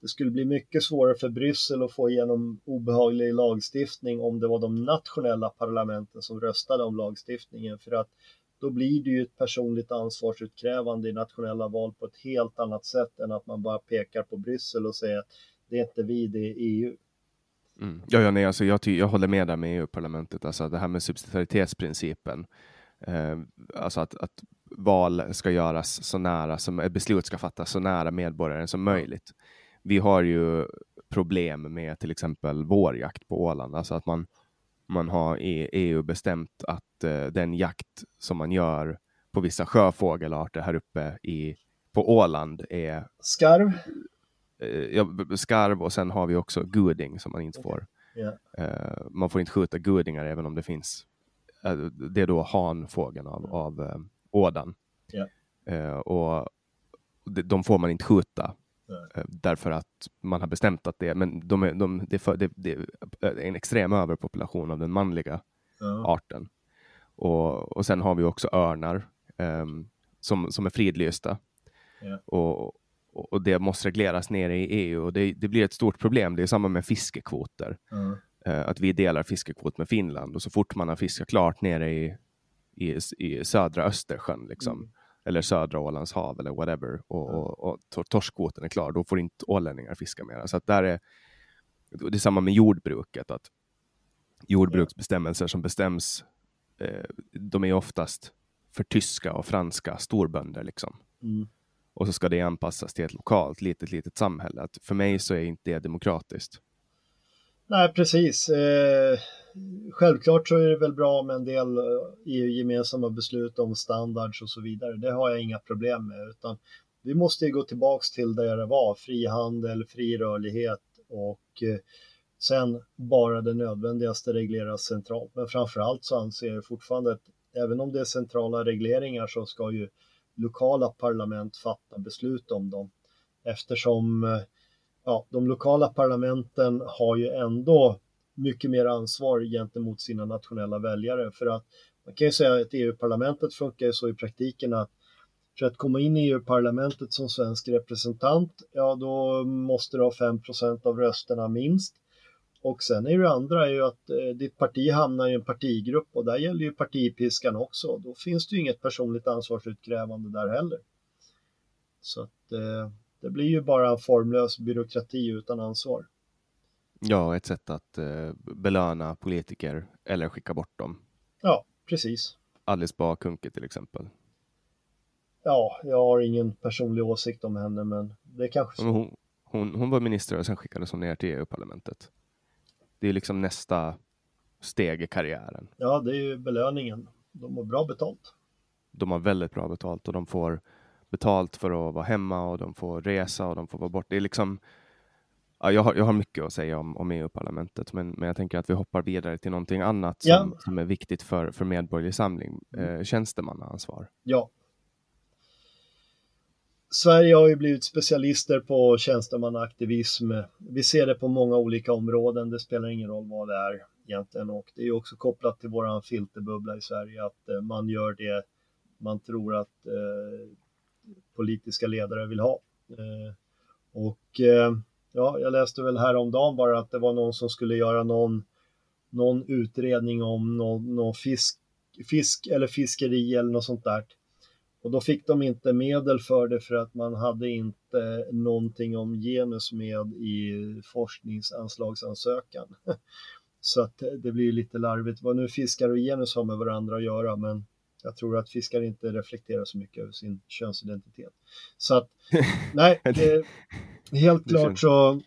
det skulle bli mycket svårare för Bryssel att få igenom obehaglig lagstiftning om det var de nationella parlamenten som röstade om lagstiftningen för att då blir det ju ett personligt ansvarsutkrävande i nationella val på ett helt annat sätt än att man bara pekar på Bryssel och säger att det är inte vi, det är EU. Mm. Ja, ja, nej, alltså jag, jag håller med där med EU-parlamentet, alltså det här med subsidiaritetsprincipen. Eh, alltså att, att, val ska göras så nära, som beslut ska fattas så nära medborgaren som möjligt. Vi har ju problem med till exempel vårjakt på Åland, alltså att man, man har i EU bestämt att eh, den jakt som man gör på vissa sjöfågelarter här uppe i, på Åland är skarv Eh, skarv och sen har vi också guding som man inte får. Yeah. man får inte skjuta gudingar även om det finns. Eh, det är då hanfågeln av, mm. av uh, ådan. Yeah. och de får man inte skjuta därför att man har bestämt att det är, men de är, de, det, är för, det, det, är en extrem överpopulation av den manliga uh. arten. Och, och sen har vi också örnar um, som, som är fridlysta. Yeah. Och, och det måste regleras nere i EU och det, det blir ett stort problem. Det är samma med fiskekvoter. Mm. att vi delar fiskekvot med Finland och så fort man har fiskat klart nere i, i, i södra Östersjön, liksom, mm. eller södra Ålands hav eller whatever, och, mm. och, och torskkvoten är klar, då får inte ålänningar fiska mer. Så där är, det är samma med jordbruket, att jordbruksbestämmelser som bestäms, eh, de är oftast för tyska och franska storbönder. Liksom. Och så ska det anpassas till ett lokalt litet, litet samhälle. Att för mig så är inte det demokratiskt. Nej, precis. Eh, självklart så är det väl bra med en del eh, EU-gemensamma beslut om standards och så vidare. Det har jag inga problem med, utan vi måste ju gå tillbaks till där det var, frihandel, fri rörlighet och eh, sen bara det nödvändigaste regleras centralt. Men framför allt så anser jag fortfarande att även om det är centrala regleringar så ska ju lokala parlament fatta beslut om dem. Eftersom eh, ja, de lokala parlamenten har ju ändå mycket mer ansvar gentemot sina nationella väljare. För att man kan ju säga att EU-parlamentet funkar så i praktiken att för att komma in i EU-parlamentet som svensk representant, ja då måste du ha 5% av rösterna minst. Och sen är det andra är ju att eh, ditt parti hamnar i en partigrupp och där gäller ju partipiskan också. Då finns det ju inget personligt ansvarsutkrävande där heller. Så att eh, det blir ju bara en formlös byråkrati utan ansvar. Ja, ett sätt att eh, belöna politiker eller skicka bort dem. Ja, precis. Alice Bah Kuhnke till exempel. Ja, jag har ingen personlig åsikt om henne, men det kanske så. Hon, hon, hon var minister och sen skickades hon ner till EU-parlamentet. Det är liksom nästa steg i karriären. Ja, det är ju belöningen. De har bra betalt. De har väldigt bra betalt och de får betalt för att vara hemma och de får resa och de får vara borta. Det är liksom, ja, jag, har, jag har mycket att säga om, om EU-parlamentet, men, men jag tänker att vi hoppar vidare till någonting annat som, ja. som är viktigt för, för Medborgerlig Samling, mm. eh, tjänstemannaansvar. Ja. Sverige har ju blivit specialister på tjänstemannaaktivism. Vi ser det på många olika områden. Det spelar ingen roll vad det är egentligen och det är också kopplat till våran filterbubbla i Sverige att eh, man gör det man tror att eh, politiska ledare vill ha. Eh, och eh, ja, jag läste väl häromdagen bara att det var någon som skulle göra någon, någon utredning om någon, någon fisk, fisk eller fiskeri eller något sånt där. Och då fick de inte medel för det för att man hade inte någonting om genus med i forskningsanslagsansökan. Så att det blir lite larvigt vad nu fiskar och genus har med varandra att göra, men jag tror att fiskar inte reflekterar så mycket över sin könsidentitet. Så att, nej, det, helt klart så,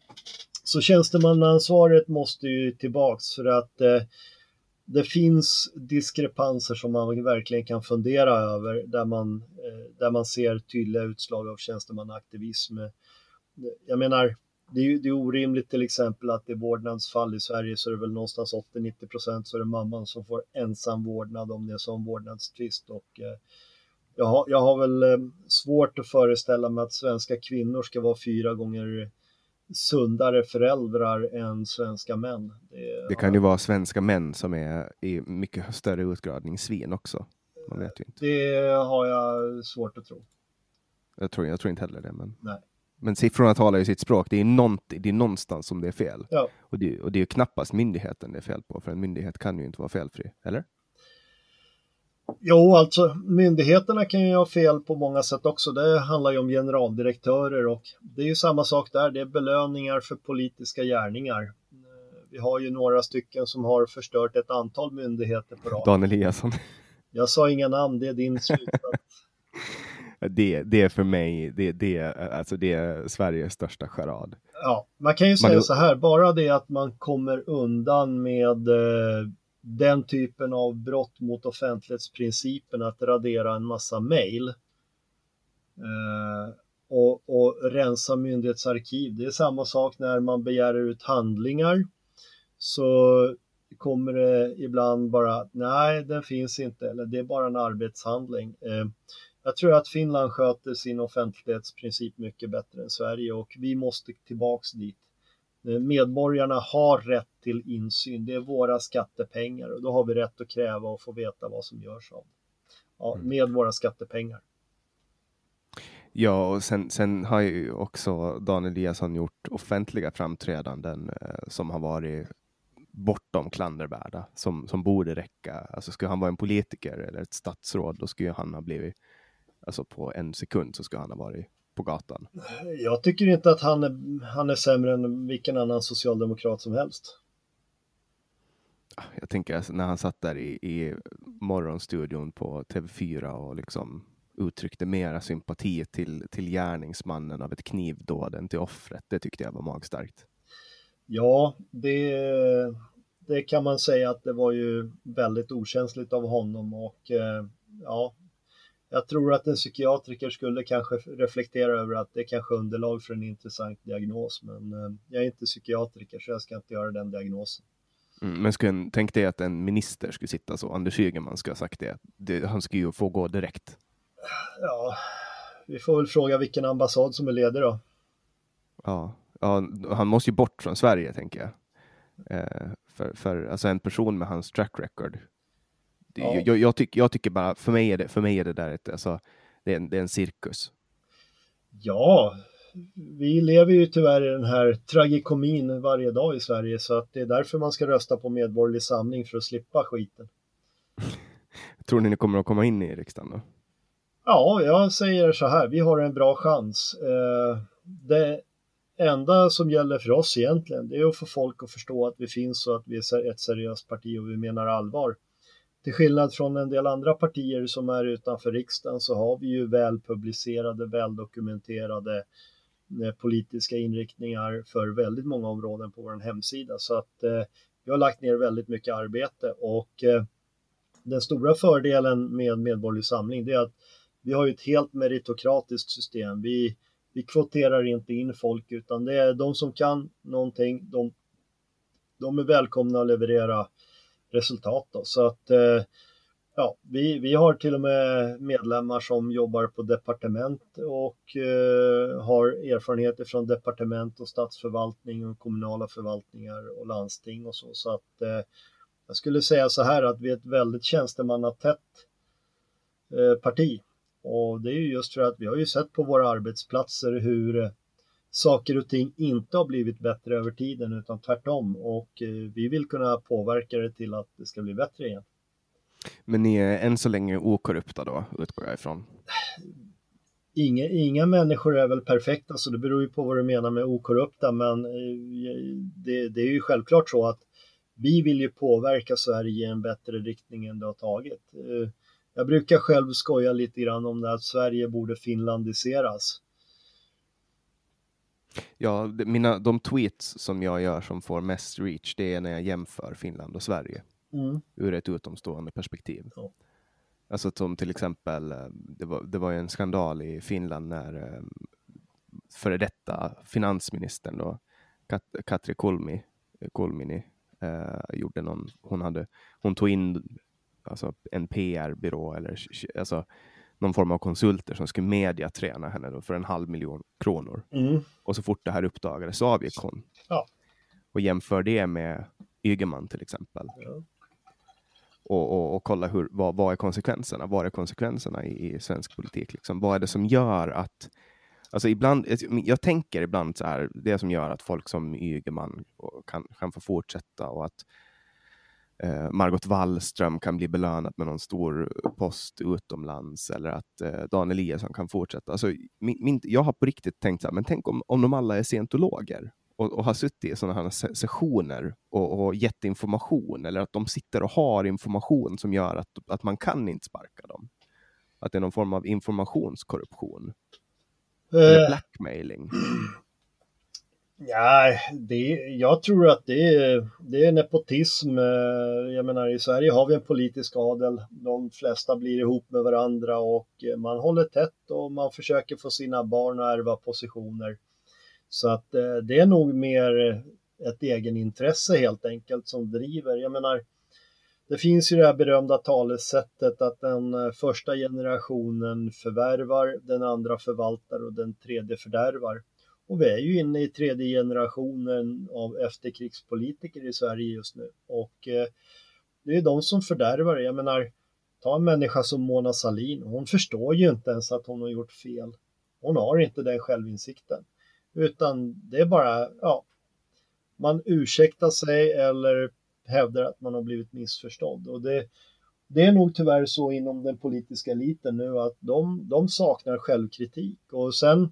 så tjänstemannaansvaret måste ju tillbaks för att eh, det finns diskrepanser som man verkligen kan fundera över där man, eh, där man ser tydliga utslag av tjänstemannaaktivism. Jag menar, det är, det är orimligt till exempel att i vårdnadsfall i Sverige så är det väl någonstans 80-90 procent så är det mamman som får ensam vårdnad om det är som vårdnadstvist och eh, jag, har, jag har väl eh, svårt att föreställa mig att svenska kvinnor ska vara fyra gånger sundare föräldrar än svenska män. Det, det kan ju vara svenska män som är i mycket större utgradning svin också. Man vet ju inte. Det har jag svårt att tro. Jag tror, jag tror inte heller det. Men... Nej. Men siffrorna talar ju sitt språk. Det är, det är någonstans som det är fel. Ja. Och, det, och det är ju knappast myndigheten det är fel på, för en myndighet kan ju inte vara felfri, eller? Jo, alltså myndigheterna kan ju ha fel på många sätt också. Det handlar ju om generaldirektörer och det är ju samma sak där. Det är belöningar för politiska gärningar. Vi har ju några stycken som har förstört ett antal myndigheter på rad. Dan Eliasson. Jag sa inga namn, det är din slutsats. det, det är för mig, det, det, alltså det är Sveriges största charad. Ja, man kan ju säga man... så här, bara det att man kommer undan med eh, den typen av brott mot offentlighetsprincipen, att radera en massa mejl eh, och, och rensa myndighetsarkiv. Det är samma sak när man begär ut handlingar så kommer det ibland bara, nej den finns inte, eller det är bara en arbetshandling. Eh, jag tror att Finland sköter sin offentlighetsprincip mycket bättre än Sverige och vi måste tillbaks dit. Eh, medborgarna har rätt till insyn. Det är våra skattepengar och då har vi rätt att kräva och få veta vad som görs av ja, mm. med våra skattepengar. Ja, och sen, sen har ju också Dan Eliasson gjort offentliga framträdanden eh, som har varit bortom klandervärda, som, som borde räcka. Alltså skulle han vara en politiker eller ett statsråd, då skulle han ha blivit Alltså på en sekund så ska han ha varit på gatan. Jag tycker inte att han är, han är sämre än vilken annan socialdemokrat som helst. Jag tänker alltså, när han satt där i, i morgonstudion på TV4 och liksom uttryckte mera sympati till, till gärningsmannen av ett knivdåd än till offret. Det tyckte jag var magstarkt. Ja, det, det kan man säga att det var ju väldigt okänsligt av honom och eh, ja, jag tror att en psykiatriker skulle kanske reflektera över att det är kanske underlag för en intressant diagnos, men eh, jag är inte psykiatriker så jag ska inte göra den diagnosen. Mm, men skulle, tänk dig att en minister skulle sitta så, Anders Ygeman skulle ha sagt det, det, han skulle ju få gå direkt. Ja, vi får väl fråga vilken ambassad som är ledig då. Ja, ja han måste ju bort från Sverige tänker jag. Eh, för, för alltså en person med hans track record Ja. Jag, jag, tyck, jag, tycker bara, för mig är det, för mig är det där ett, alltså, det är, en, det är en cirkus. Ja, vi lever ju tyvärr i den här tragikomin varje dag i Sverige så att det är därför man ska rösta på Medborgerlig Samling för att slippa skiten. Tror ni ni kommer att komma in i riksdagen då? Ja, jag säger så här, vi har en bra chans. Eh, det enda som gäller för oss egentligen, det är att få folk att förstå att vi finns och att vi är ett seriöst parti och vi menar allvar till skillnad från en del andra partier som är utanför riksdagen så har vi ju välpublicerade, väldokumenterade eh, politiska inriktningar för väldigt många områden på vår hemsida. Så att eh, vi har lagt ner väldigt mycket arbete och eh, den stora fördelen med Medborgerlig Samling det är att vi har ett helt meritokratiskt system. Vi, vi kvoterar inte in folk utan det är de som kan någonting, de, de är välkomna att leverera resultat. Då. Så att eh, ja, vi, vi har till och med medlemmar som jobbar på departement och eh, har erfarenheter från departement och statsförvaltning och kommunala förvaltningar och landsting och så. Så att eh, jag skulle säga så här att vi är ett väldigt tjänstemannatätt eh, parti. Och det är ju just för att vi har ju sett på våra arbetsplatser hur saker och ting inte har blivit bättre över tiden utan tvärtom och eh, vi vill kunna påverka det till att det ska bli bättre igen. Men ni är än så länge okorrupta då, utgår jag ifrån? Inga, inga människor är väl perfekta, så det beror ju på vad du menar med okorrupta, men eh, det, det är ju självklart så att vi vill ju påverka Sverige i en bättre riktning än det har tagit. Eh, jag brukar själv skoja lite grann om det att Sverige borde finlandiseras. Ja, mina, de tweets som jag gör som får mest reach, det är när jag jämför Finland och Sverige mm. ur ett utomstående perspektiv. Ja. Alltså som till exempel, eh, det var, det var ju en skandal i Finland när eh, före detta finansministern då, Kat, Katri Kulmi, Kulmini, eh, gjorde någon, hon, hade, hon tog in alltså en PR-byrå eller alltså, någon form av konsulter som skulle mediaträna henne då för en halv miljon kronor. Mm. Och så fort det här uppdagades så avgick hon. Ja. Och jämför det med Ygeman till exempel. Ja och, och, och kolla hur, vad, vad är konsekvenserna? Vad är konsekvenserna i, i svensk politik? Liksom? Vad är det som gör att Alltså ibland, jag tänker ibland så här, det som gör att folk som Ygeman kan, kan få fortsätta och att eh, Margot Wallström kan bli belönad med någon stor post utomlands eller att eh, Dan Eliasson kan fortsätta. Alltså, min, min, jag har på riktigt tänkt så här, men tänk om, om de alla är scientologer och, och har suttit i sådana här sessioner och, och gett information eller att de sitter och har information som gör att, att man kan inte sparka dem. Att det är någon form av informationskorruption. Eller eh. blackmailing. Ja, det, jag tror att det är, det är nepotism. Eh, jag menar i Sverige har vi en politisk adel. De flesta blir ihop med varandra och eh, man håller tätt och man försöker få sina barn att ärva positioner. Så att eh, det är nog mer ett egenintresse helt enkelt som driver. Jag menar, det finns ju det här berömda talesättet att den första generationen förvärvar, den andra förvaltar och den tredje fördärvar. Och vi är ju inne i tredje generationen av efterkrigspolitiker i Sverige just nu. Och eh, det är de som fördärvar. Jag menar, ta en människa som Mona Salin. Hon förstår ju inte ens att hon har gjort fel. Hon har inte den självinsikten. Utan det är bara, ja, man ursäktar sig eller hävdar att man har blivit missförstådd. Och det, det är nog tyvärr så inom den politiska eliten nu att de, de saknar självkritik. Och sen,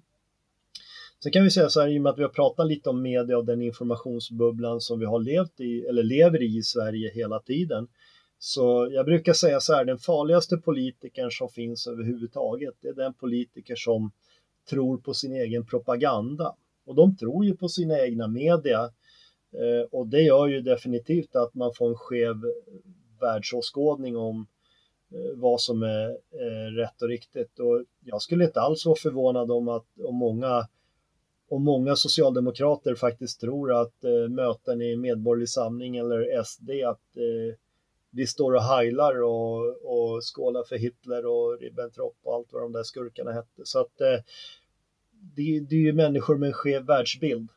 sen kan vi säga så här, i och med att vi har pratat lite om media och den informationsbubblan som vi har levt i, eller lever i i Sverige hela tiden. Så jag brukar säga så här, den farligaste politikern som finns överhuvudtaget, det är den politiker som tror på sin egen propaganda. Och de tror ju på sina egna media. Eh, och det gör ju definitivt att man får en skev världsåskådning om eh, vad som är eh, rätt och riktigt. Och jag skulle inte alls vara förvånad om att om många, om många socialdemokrater faktiskt tror att möten i Medborgerlig Samling eller SD att vi står och heilar och, och skålar för Hitler och Ribbentrop och allt vad de där skurkarna hette. Så att eh, det, det, är ju människor med en skev världsbild.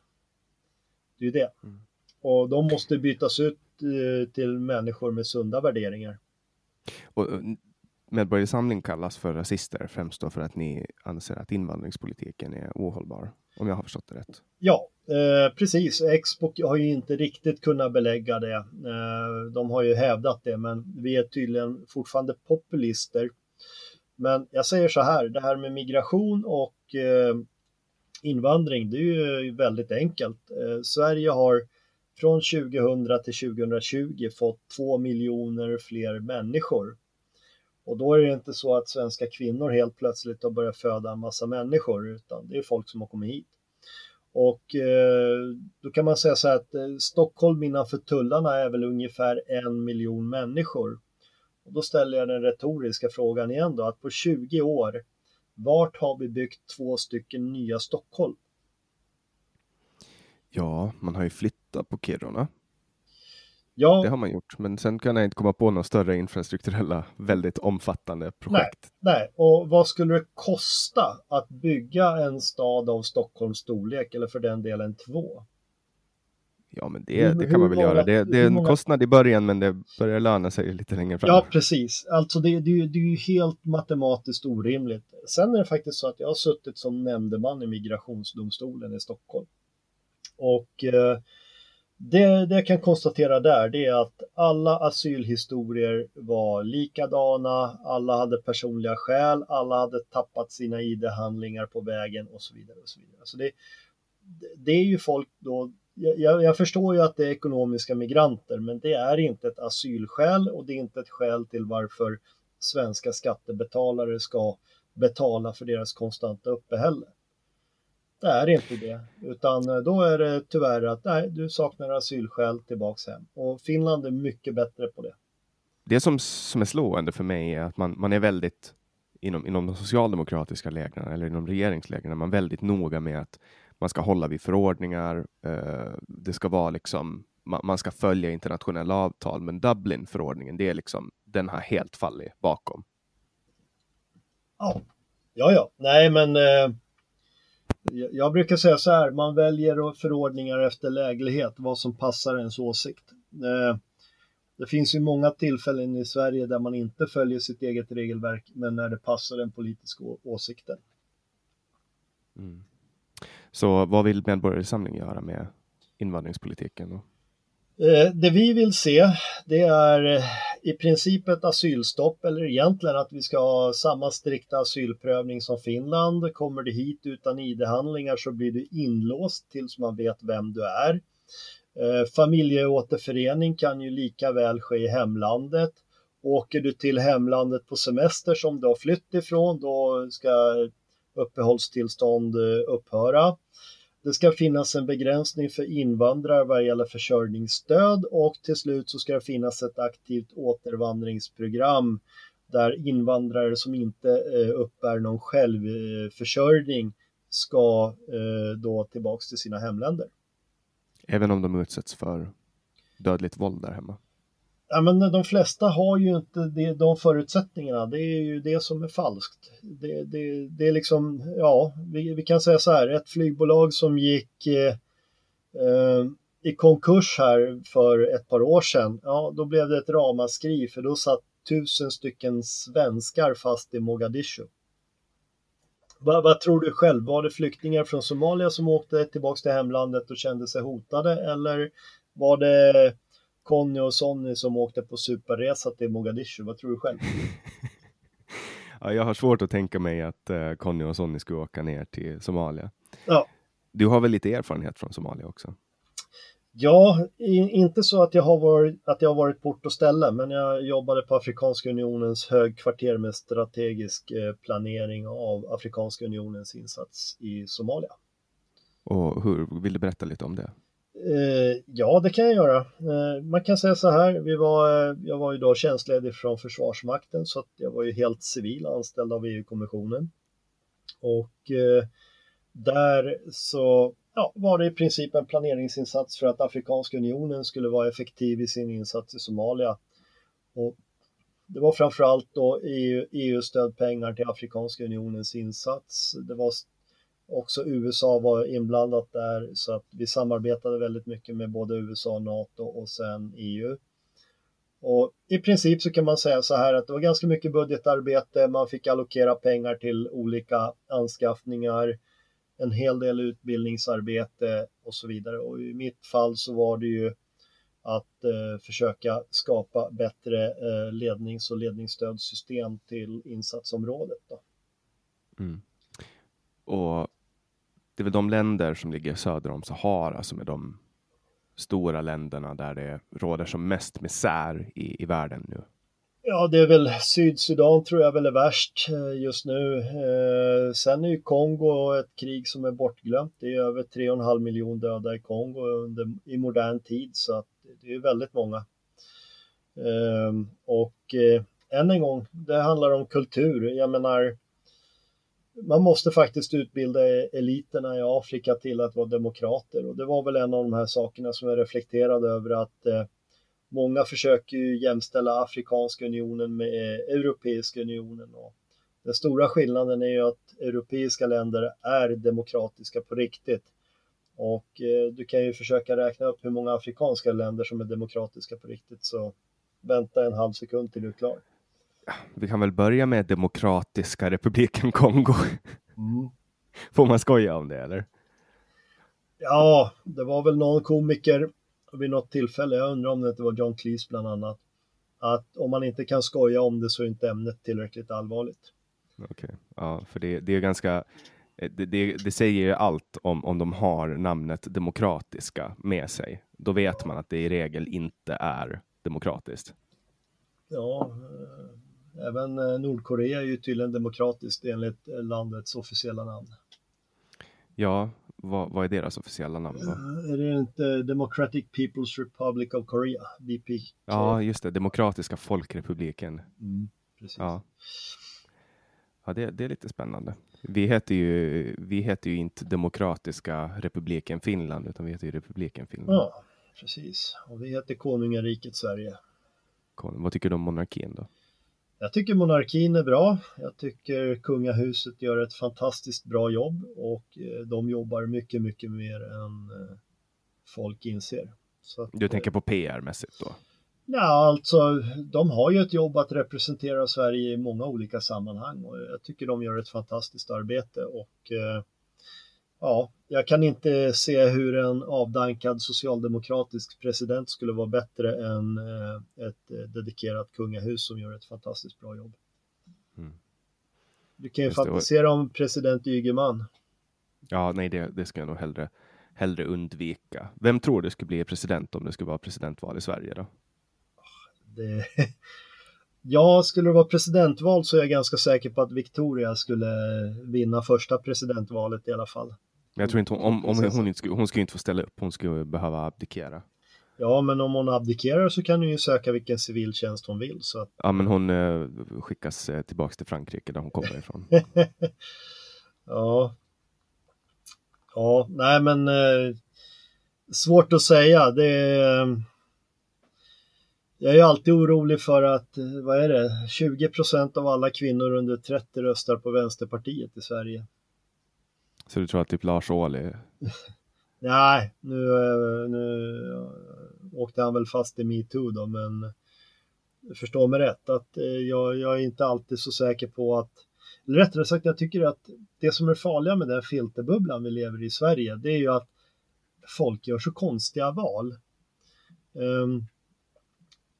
Det är ju det. Mm. Och de måste bytas ut eh, till människor med sunda värderingar. Och Medborgerlig Medborgarsamling kallas för rasister främst då för att ni anser att invandringspolitiken är ohållbar, om jag har förstått det rätt. Ja, Eh, precis, Expo har ju inte riktigt kunnat belägga det. Eh, de har ju hävdat det, men vi är tydligen fortfarande populister. Men jag säger så här, det här med migration och eh, invandring, det är ju väldigt enkelt. Eh, Sverige har från 2000 till 2020 fått två miljoner fler människor. Och då är det inte så att svenska kvinnor helt plötsligt har börjat föda en massa människor, utan det är folk som har kommit hit. Och eh, då kan man säga så här att eh, Stockholm innanför tullarna är väl ungefär en miljon människor. Och då ställer jag den retoriska frågan igen då, att på 20 år, vart har vi byggt två stycken nya Stockholm? Ja, man har ju flyttat på Kiruna. Ja. Det har man gjort, men sen kan jag inte komma på några större infrastrukturella, väldigt omfattande projekt. Nej, nej. och vad skulle det kosta att bygga en stad av Stockholms storlek eller för den delen två? Ja, men det, det kan man väl göra. Det, det är en många... kostnad i början, men det börjar löna sig lite längre fram. Ja, precis. Alltså det, det, det är ju helt matematiskt orimligt. Sen är det faktiskt så att jag har suttit som nämndeman i Migrationsdomstolen i Stockholm. Och eh, det, det jag kan konstatera där det är att alla asylhistorier var likadana, alla hade personliga skäl, alla hade tappat sina ID-handlingar på vägen och så vidare. Och så vidare. Så det, det är ju folk då, jag, jag, förstår ju att det är ekonomiska migranter, men det är inte ett asylskäl och det är inte ett skäl till varför svenska skattebetalare ska betala för deras konstanta uppehälle. Det är inte det, utan eh, då är det tyvärr att nej, du saknar asylskäl tillbaks hem. Och Finland är mycket bättre på det. Det som, som är slående för mig är att man, man är väldigt inom, inom de socialdemokratiska lägren eller inom regeringslägren, man är väldigt noga med att man ska hålla vid förordningar. Eh, det ska vara liksom, man, man, ska följa internationella avtal, men Dublin-förordningen, det är liksom, den har helt fallit bakom. Ja, ja, ja. nej, men eh jag brukar säga så här, man väljer förordningar efter läglighet, vad som passar ens åsikt. Eh, det finns ju många tillfällen i Sverige där man inte följer sitt eget regelverk, men när det passar den politiska åsikten. Mm. Så vad vill Medborgarsamling göra med invandringspolitiken? Då? Eh, det vi vill se, det är eh, i princip ett asylstopp eller egentligen att vi ska ha samma strikta asylprövning som Finland. Kommer du hit utan ID-handlingar så blir du inlåst tills man vet vem du är. Eh, familjeåterförening kan ju lika väl ske i hemlandet. Åker du till hemlandet på semester som du har flytt ifrån, då ska uppehållstillstånd eh, upphöra. Det ska finnas en begränsning för invandrare vad gäller försörjningsstöd och till slut så ska det finnas ett aktivt återvandringsprogram där invandrare som inte eh, uppbär någon självförsörjning ska eh, då tillbaks till sina hemländer. Även om de utsätts för dödligt våld där hemma? Ja, men de flesta har ju inte det, de förutsättningarna. Det är ju det som är falskt. Det, det, det är liksom, ja, vi, vi, kan säga så här, ett flygbolag som gick eh, eh, i konkurs här för ett par år sedan, ja, då blev det ett ramaskri för då satt tusen stycken svenskar fast i Mogadishu. Vad, vad, tror du själv? Var det flyktingar från Somalia som åkte tillbaka till hemlandet och kände sig hotade eller var det Conny och Sonny som åkte på superresa till Mogadishu. Vad tror du själv? ja, jag har svårt att tänka mig att uh, Conny och Sonny skulle åka ner till Somalia. Ja. Du har väl lite erfarenhet från Somalia också? Ja, inte så att jag har varit, att jag har varit på ort och ställe, men jag jobbade på Afrikanska unionens högkvarter med strategisk eh, planering av Afrikanska unionens insats i Somalia. Och hur, vill du berätta lite om det? Eh, ja, det kan jag göra. Eh, man kan säga så här, vi var, eh, jag var ju då tjänstledig från Försvarsmakten så att jag var ju helt civil anställd av EU-kommissionen. Och eh, där så ja, var det i princip en planeringsinsats för att Afrikanska unionen skulle vara effektiv i sin insats i Somalia. Och det var framförallt då EU, EU-stödpengar till Afrikanska unionens insats. Det var Också USA var inblandat där så att vi samarbetade väldigt mycket med både USA och NATO och sen EU. Och i princip så kan man säga så här att det var ganska mycket budgetarbete, man fick allokera pengar till olika anskaffningar, en hel del utbildningsarbete och så vidare. Och i mitt fall så var det ju att eh, försöka skapa bättre eh, lednings och ledningsstödsystem till insatsområdet. Då. Mm. Och det är väl de länder som ligger söder om Sahara som är de stora länderna där det råder som mest misär i, i världen nu. Ja, det är väl Sydsudan tror jag väl är värst eh, just nu. Eh, sen är ju Kongo ett krig som är bortglömt. Det är över 3,5 miljoner döda i Kongo under, i modern tid så att det är väldigt många. Eh, och eh, än en gång, det handlar om kultur. Jag menar, man måste faktiskt utbilda eliterna i Afrika till att vara demokrater och det var väl en av de här sakerna som jag reflekterade över att eh, många försöker ju jämställa Afrikanska unionen med eh, Europeiska unionen. Och den stora skillnaden är ju att europeiska länder är demokratiska på riktigt. Och eh, du kan ju försöka räkna upp hur många afrikanska länder som är demokratiska på riktigt, så vänta en halv sekund till du är klar. Vi kan väl börja med Demokratiska republiken Kongo. Mm. Får man skoja om det eller? Ja, det var väl någon komiker vid något tillfälle, jag undrar om det inte var John Cleese bland annat, att om man inte kan skoja om det så är inte ämnet tillräckligt allvarligt. Okej, okay. ja, för det, det är ganska Eh, det, det, det, säger ju allt om, om de har namnet demokratiska med sig. Då vet man att det i regel inte är demokratiskt. Ja, eh, även eh, Nordkorea är ju tydligen demokratiskt enligt landets officiella namn. Ja, vad, vad är deras officiella namn då? Är det inte Democratic People's Republic of Korea, DPK? Ja, just det, Demokratiska Folkrepubliken. Mm, precis. Ja. Ja, det, det, är lite spännande. Vi heter, ju, vi heter ju inte Demokratiska republiken Finland, utan vi heter ju Republiken Finland. Ja, precis. Och vi heter Konungariket Sverige. Vad tycker du om monarkin då? Jag tycker monarkin är bra. Jag tycker kungahuset gör ett fantastiskt bra jobb och eh, de jobbar mycket, mycket mer än eh, folk inser. Att, du tänker på PR-mässigt då? Ja, alltså de har ju ett jobb att representera Sverige i många olika sammanhang och jag tycker de gör ett fantastiskt arbete och eh, ja, jag kan inte se hur en avdankad socialdemokratisk president skulle vara bättre än eh, ett eh, dedikerat kungahus som gör ett fantastiskt bra jobb. Mm. Du kan ju fantisera om president Ygeman. Ja, nej, det, det ska jag nog hellre, hellre undvika. Vem tror du skulle bli president om det skulle vara presidentval i Sverige då? Det, ja, skulle det vara presidentval så är jag ganska säker på att Victoria skulle vinna första presidentvalet i alla fall. Men jag tror inte hon, om, om hon, inte skulle, hon skulle inte få ställa upp, hon skulle behöva abdikera. Ja, men om hon abdikerar så kan hon ju söka vilken civiltjänst hon vill. Så att... Ja, men hon eh, skickas eh, tillbaks till Frankrike där hon kommer ifrån. ja. Ja, nej men eh, svårt att säga. Det är jag är alltid orolig för att, eh, vad är det, 20 procent av alla kvinnor under 30 röstar på Vänsterpartiet i Sverige. Så du tror att typ Lars Ohly? Nej, nu, eh, nu åkte han väl fast i metoo då, men förstå mig rätt att eh, jag, jag är inte alltid så säker på att eller rättare sagt, jag tycker att det som är farliga med den filterbubblan vi lever i i Sverige, det är ju att folk gör så konstiga val. Um,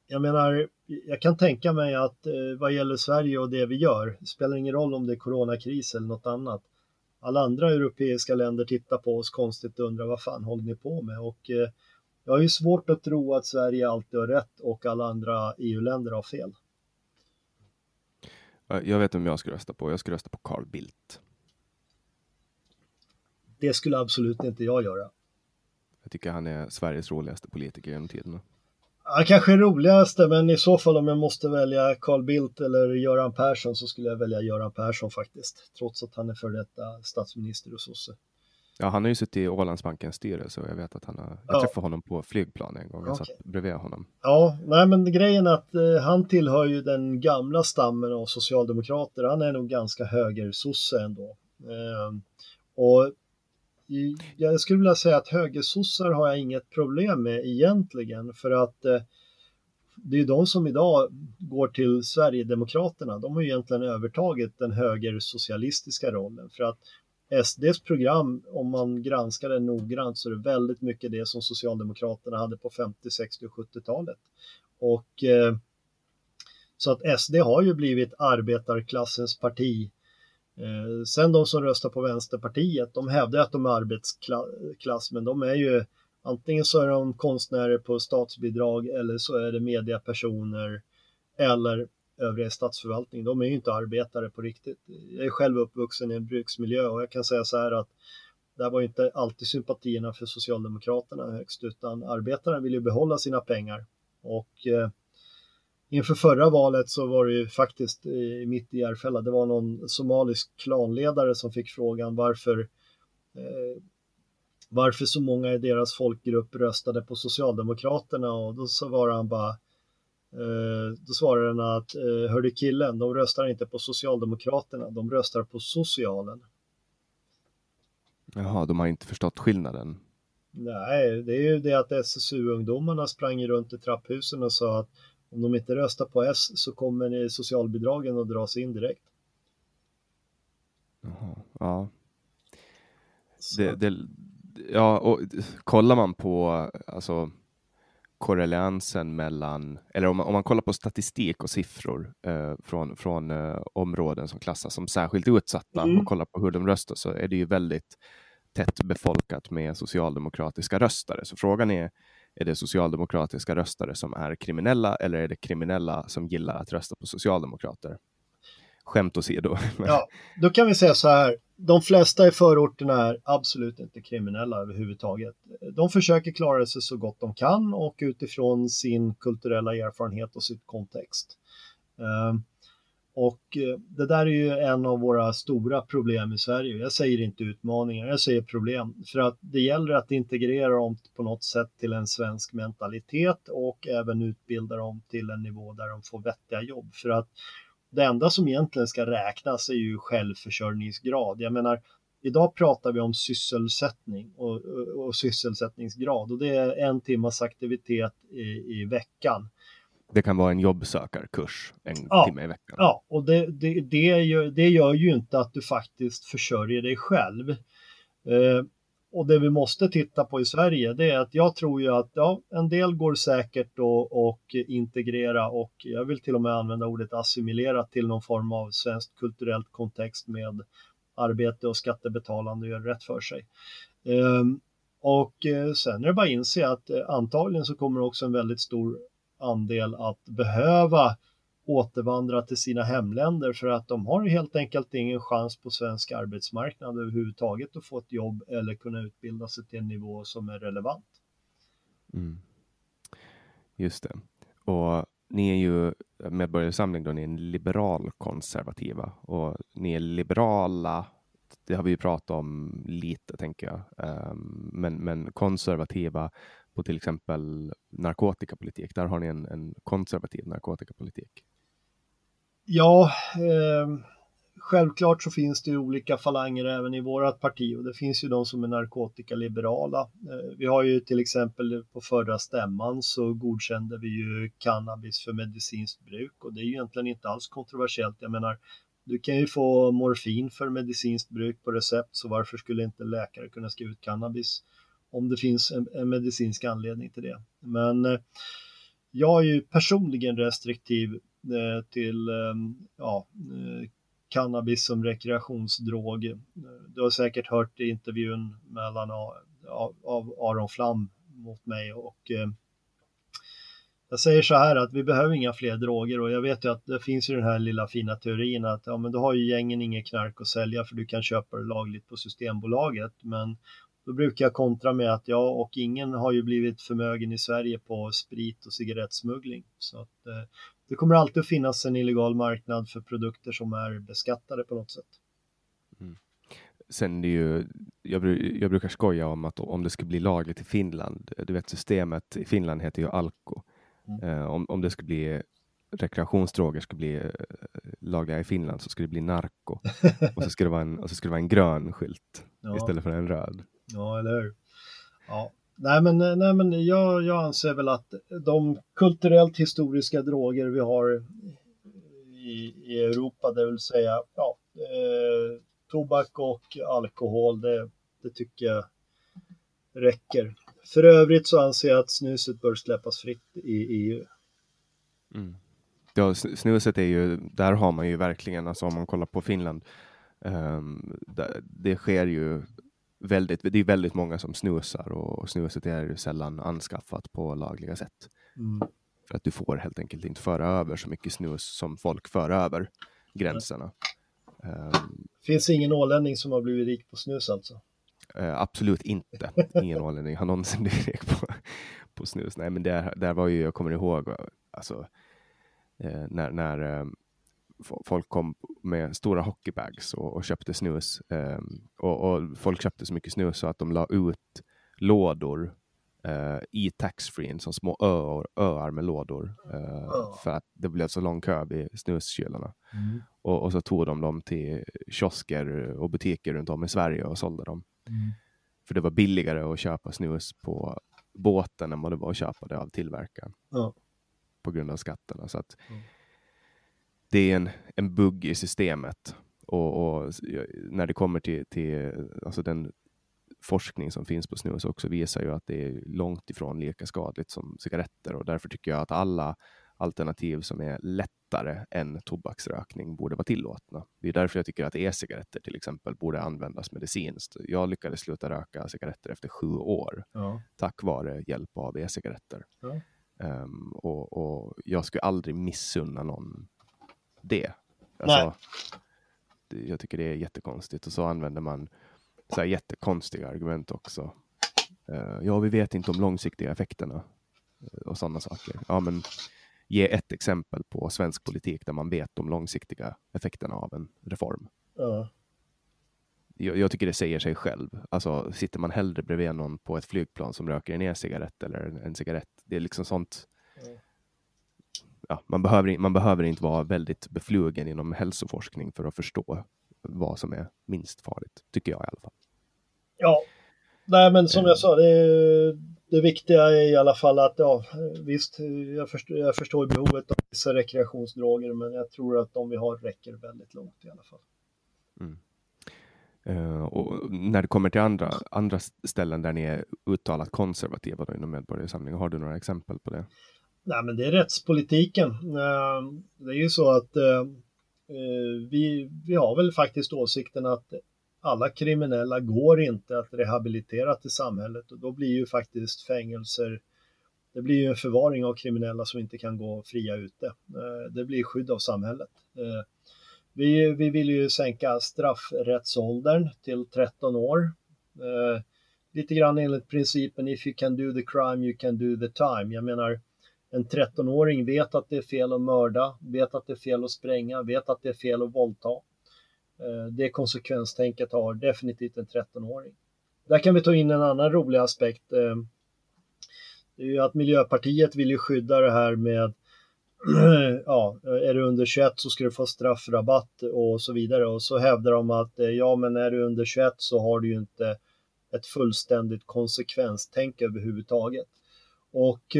jag menar, jag kan tänka mig att eh, vad gäller Sverige och det vi gör, spelar ingen roll om det är coronakris eller något annat. Alla andra europeiska länder tittar på oss konstigt och undrar vad fan håller ni på med? Och eh, jag har ju svårt att tro att Sverige alltid har rätt och alla andra EU-länder har fel. Jag vet vem jag skulle rösta på. Jag skulle rösta på Carl Bildt. Det skulle absolut inte jag göra. Jag tycker han är Sveriges roligaste politiker genom tiderna. Ja, kanske roligaste, men i så fall om jag måste välja Carl Bildt eller Göran Persson så skulle jag välja Göran Persson faktiskt. Trots att han är för detta statsminister och sosse. Ja, han har ju suttit i Ålandsbankens styrelse och jag vet att han har, jag ja. träffade honom på flygplan en gång, jag okay. satt bredvid honom. Ja, nej men grejen är att eh, han tillhör ju den gamla stammen av socialdemokrater, han är nog ganska högersosse ändå. Eh, och jag skulle vilja säga att högersossar har jag inget problem med egentligen för att eh, det är de som idag går till Sverigedemokraterna. De har ju egentligen övertagit den högersocialistiska rollen för att SDs program, om man granskar det noggrant, så är det väldigt mycket det som Socialdemokraterna hade på 50, 60 och 70-talet. Och eh, så att SD har ju blivit arbetarklassens parti Eh, sen de som röstar på Vänsterpartiet, de hävdar att de är arbetsklass, men de är ju antingen så är de konstnärer på statsbidrag eller så är det mediapersoner eller övriga statsförvaltning. De är ju inte arbetare på riktigt. Jag är själv uppvuxen i en bruksmiljö och jag kan säga så här att där var inte alltid sympatierna för Socialdemokraterna högst, utan arbetarna vill ju behålla sina pengar. Och eh, Inför förra valet så var det ju faktiskt mitt i Järfälla, det var någon somalisk klanledare som fick frågan varför eh, varför så många i deras folkgrupp röstade på Socialdemokraterna och då svarade han bara eh, då svarade han att eh, hörde killen, de röstar inte på Socialdemokraterna, de röstar på socialen. Jaha, de har inte förstått skillnaden. Nej, det är ju det att SSU-ungdomarna sprang runt i trapphusen och sa att om de inte röstar på S så kommer socialbidragen att dras in direkt. Ja. Det, det, ja, och kollar man på alltså, korrelansen mellan, eller om man, om man kollar på statistik och siffror eh, från, från eh, områden som klassas som särskilt utsatta mm. och kollar på hur de röstar så är det ju väldigt tätt befolkat med socialdemokratiska röstare. Så frågan är, är det socialdemokratiska röstare som är kriminella eller är det kriminella som gillar att rösta på socialdemokrater? Skämt åsido. ja, då kan vi säga så här. De flesta i förorterna är absolut inte kriminella överhuvudtaget. De försöker klara sig så gott de kan och utifrån sin kulturella erfarenhet och sitt kontext. Uh, och eh, det där är ju en av våra stora problem i Sverige. Jag säger inte utmaningar, jag säger problem. För att det gäller att integrera dem på något sätt till en svensk mentalitet och även utbilda dem till en nivå där de får vettiga jobb. För att det enda som egentligen ska räknas är ju självförsörjningsgrad. Jag menar, idag pratar vi om sysselsättning och, och, och sysselsättningsgrad och det är en timmas aktivitet i, i veckan. Det kan vara en jobbsökarkurs en ja, timme i veckan. Ja, och det, det, det, gör, det gör ju inte att du faktiskt försörjer dig själv. Eh, och det vi måste titta på i Sverige det är att jag tror ju att ja, en del går säkert att integrera och jag vill till och med använda ordet assimilera till någon form av svenskt kulturellt kontext med arbete och skattebetalande och göra rätt för sig. Ehm, och eh, sen är det bara att inse att eh, antagligen så kommer också en väldigt stor andel att behöva återvandra till sina hemländer för att de har helt enkelt ingen chans på svensk arbetsmarknad överhuvudtaget att få ett jobb eller kunna utbilda sig till en nivå som är relevant. Mm. Just det. Och ni är ju Medborgarsamling, då, ni är liberal konservativa och ni är liberala. Det har vi ju pratat om lite, tänker jag. Ehm, men, men konservativa på till exempel narkotikapolitik. Där har ni en, en konservativ narkotikapolitik. Ja, eh, självklart så finns det ju olika falanger även i vårat parti och det finns ju de som är narkotikaliberala. Eh, vi har ju till exempel på förra stämman så godkände vi ju cannabis för medicinskt bruk och det är ju egentligen inte alls kontroversiellt. Jag menar, du kan ju få morfin för medicinskt bruk på recept så varför skulle inte läkare kunna skriva ut cannabis om det finns en, en medicinsk anledning till det. Men eh, jag är ju personligen restriktiv Eh, till ehm, ja, eh, cannabis som rekreationsdrog. Eh, du har säkert hört i intervjun mellan av Aron Flam mot mig och eh, jag säger så här att vi behöver inga fler droger och jag vet ju att det finns ju den här lilla fina teorin att ja, men då har ju gängen inget knark att sälja för du kan köpa det lagligt på Systembolaget. Men då brukar jag kontra med att ja, och ingen har ju blivit förmögen i Sverige på sprit och cigarettsmuggling. Så att det kommer alltid att finnas en illegal marknad för produkter som är beskattade på något sätt. Mm. Sen det ju, jag, jag, brukar skoja om att om det skulle bli lagligt i Finland, du vet systemet i Finland heter ju Alko. Mm. Eh, om, om det skulle bli rekreationsdroger skulle bli eh, lagliga i Finland så skulle det bli narko. och, så skulle det vara en, och så skulle det vara en grön skylt ja. istället för en röd. Ja, eller hur. Ja, Nej men, eh, nej, men jag, jag anser väl att de kulturellt historiska droger vi har i, i Europa, det vill säga ja, eh, tobak och alkohol, det, det tycker jag räcker. För övrigt så anser jag att snuset bör släppas fritt i EU. Mm. Ja, snuset är ju, där har man ju verkligen, alltså om man kollar på Finland, um, det sker ju väldigt, det är väldigt många som snusar och snuset är sällan anskaffat på lagliga sätt. Mm. För att du får helt enkelt inte föra över så mycket snus som folk för över gränserna. Um, Finns ingen ålänning som har blivit rik på snus alltså? Uh, absolut inte. Ingen ålänning har någonsin blivit rik på, på snus. Nej, men där, där var ju, jag kommer ihåg, alltså, uh, när, när uh, folk kom med stora hockeybags och, och köpte snus. Eh, och, och, folk köpte så mycket snus så att de la ut lådor eh, i taxfree, som små öar, öar med lådor. Eh, för att det blev så lång kö vid snuskylarna. Mm. Och, och, så tog de dem till kiosker och butiker runt om i Sverige och sålde dem. Mm. För det var billigare att köpa snus på båten än vad det var att köpa det av tillverkaren. Ja. På grund av skatterna. Så att mm. Det är en, en bugg i systemet. Och, och, när det kommer till, till alltså den forskning som finns på snus också visar ju att det är långt ifrån lika skadligt som cigaretter och därför tycker jag att alla alternativ som är lättare än tobaksrökning borde vara tillåtna. Det är därför jag tycker att e-cigaretter till exempel borde användas medicinskt. Jag lyckades sluta röka cigaretter efter sju år ja. tack vare hjälp av e-cigaretter. Ja. Um, och, och, jag skulle aldrig missunna någon det. Alltså, det. Jag tycker det är jättekonstigt och så använder man så här jättekonstiga argument också. Uh, ja, vi vet inte om långsiktiga effekterna uh, och sådana saker. Ja, men ge ett exempel på svensk politik där man vet de långsiktiga effekterna av en reform. Ja. Jag, jag, tycker det säger sig själv. Alltså, sitter man hellre bredvid någon på ett flygplan som röker en e-cigarett eller en, en cigarett, det är liksom sånt. Ja. Ja. man, behöver, man behöver inte vara väldigt beflugen inom hälsoforskning för att förstå vad som är minst farligt, tycker jag i alla fall. Ja, nej men som jag eh. sa, det det viktiga är i alla fall att, ja, visst, jag förstår, jag förstår behovet av vissa rekreationsdroger, men jag tror att de vi har räcker väldigt långt i alla fall. Mm. Uh, och när det kommer till andra, andra ställen där ni är uttalat konservativa då inom Medborgarsamlingen, har du några exempel på det? Nej, men det är rättspolitiken. Eh, det är ju så att eh, eh, vi, vi har väl faktiskt åsikten att alla kriminella går inte att rehabilitera till samhället och då blir ju faktiskt fängelser det blir ju en förvaring av kriminella som inte kan gå fria ute. Det blir skydd av samhället. Vi, vi vill ju sänka straffrättsåldern till 13 år. Lite grann enligt principen if you can do the crime you can do the time. Jag menar, en 13-åring vet att det är fel att mörda, vet att det är fel att spränga, vet att det är fel att våldta. Eh, det konsekvenstänket har definitivt en 13-åring. Där kan vi ta in en annan rolig aspekt. Eh, det är ju att Miljöpartiet vill ju skydda det här med ja, är du under 21 så ska du få straffrabatt och så vidare och så hävdar de att eh, ja, men är du under 21 så har du ju inte ett fullständigt konsekvenstänk överhuvudtaget. Och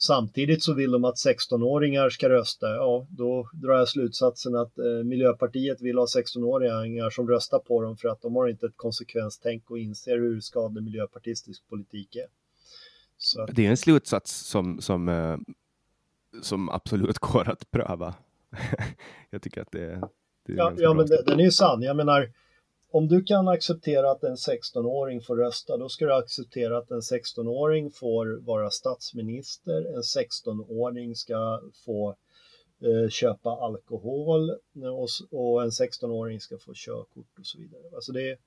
Samtidigt så vill de att 16-åringar ska rösta. Ja, då drar jag slutsatsen att eh, Miljöpartiet vill ha 16-åringar som röstar på dem för att de har inte ett konsekvenstänk och inser hur skadlig miljöpartistisk politik är. Så. Det är en slutsats som, som, eh, som absolut går att pröva. jag tycker att det, det är Ja, ja men det, den är ju sann. Jag menar, om du kan acceptera att en 16-åring får rösta, då ska du acceptera att en 16-åring får vara statsminister, en 16-åring ska få eh, köpa alkohol och, och en 16-åring ska få körkort och så vidare. Alltså det,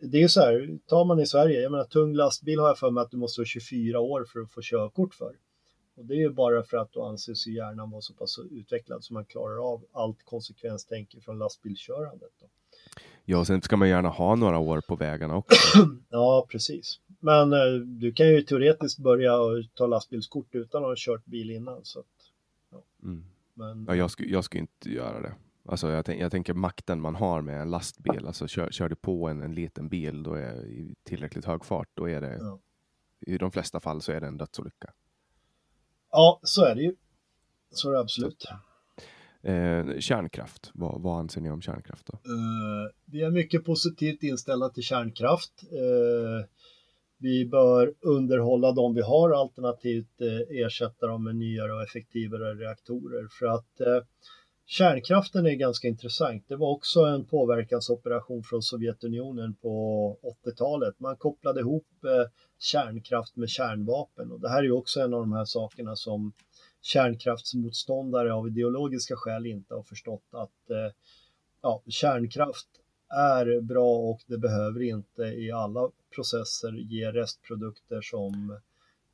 det är så här, tar man i Sverige, jag menar tung lastbil har jag för mig att du måste vara 24 år för att få körkort för. Och det är ju bara för att då anses ju hjärnan vara så pass utvecklad så man klarar av allt konsekvenstänk från lastbilskörandet. Då. Ja, och sen ska man gärna ha några år på vägarna också. ja, precis. Men eh, du kan ju teoretiskt börja ta lastbilskort utan att ha kört bil innan. Så att, ja. Mm. Men, ja, jag, skulle, jag skulle inte göra det. Alltså jag, tänk, jag tänker makten man har med en lastbil, alltså kör, kör du på en, en liten bil då är i tillräckligt hög fart, då är det ja. i de flesta fall så är det en dödsolycka. Ja, så är det ju. Så är det absolut. Så. Eh, kärnkraft, vad, vad anser ni om kärnkraft? Då? Eh, vi är mycket positivt inställda till kärnkraft. Eh, vi bör underhålla de vi har alternativt eh, ersätta dem med nyare och effektivare reaktorer för att eh, kärnkraften är ganska intressant. Det var också en påverkansoperation från Sovjetunionen på 80-talet. Man kopplade ihop eh, kärnkraft med kärnvapen och det här är också en av de här sakerna som kärnkraftsmotståndare av ideologiska skäl inte har förstått att eh, ja, kärnkraft är bra och det behöver inte i alla processer ge restprodukter som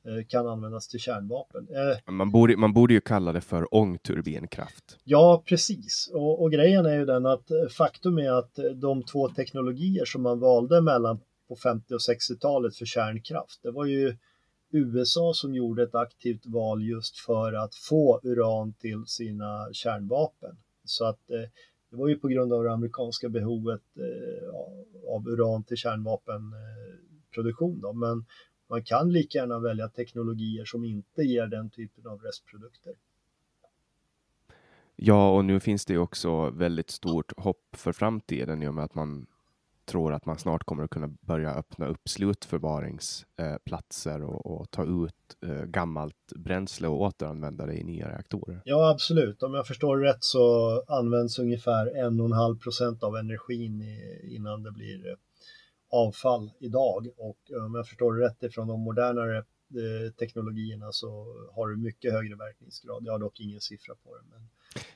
eh, kan användas till kärnvapen. Eh, man, borde, man borde ju kalla det för ångturbinkraft. Ja, precis. Och, och, grejen är ju den att faktum är att de två teknologier som man valde mellan på 50 och 60-talet för kärnkraft, det var ju USA som gjorde ett aktivt val just för att få uran till sina kärnvapen. Så att eh, det var ju på grund av det amerikanska behovet eh, av uran till kärnvapenproduktion. Eh, då. Men man kan lika gärna välja teknologier som inte ger den typen av restprodukter. Ja, och nu finns det ju också väldigt stort hopp för framtiden i och med att man tror att man snart kommer att kunna börja öppna upp slutförvaringsplatser och, och ta ut eh, gammalt bränsle och återanvända det i nya reaktorer. Ja, absolut. Om jag förstår rätt så används ungefär 1,5 procent av energin innan det blir eh, avfall idag. Och eh, om jag förstår rätt ifrån de modernare teknologierna så har du mycket högre verkningsgrad. Jag har dock ingen siffra på det. Men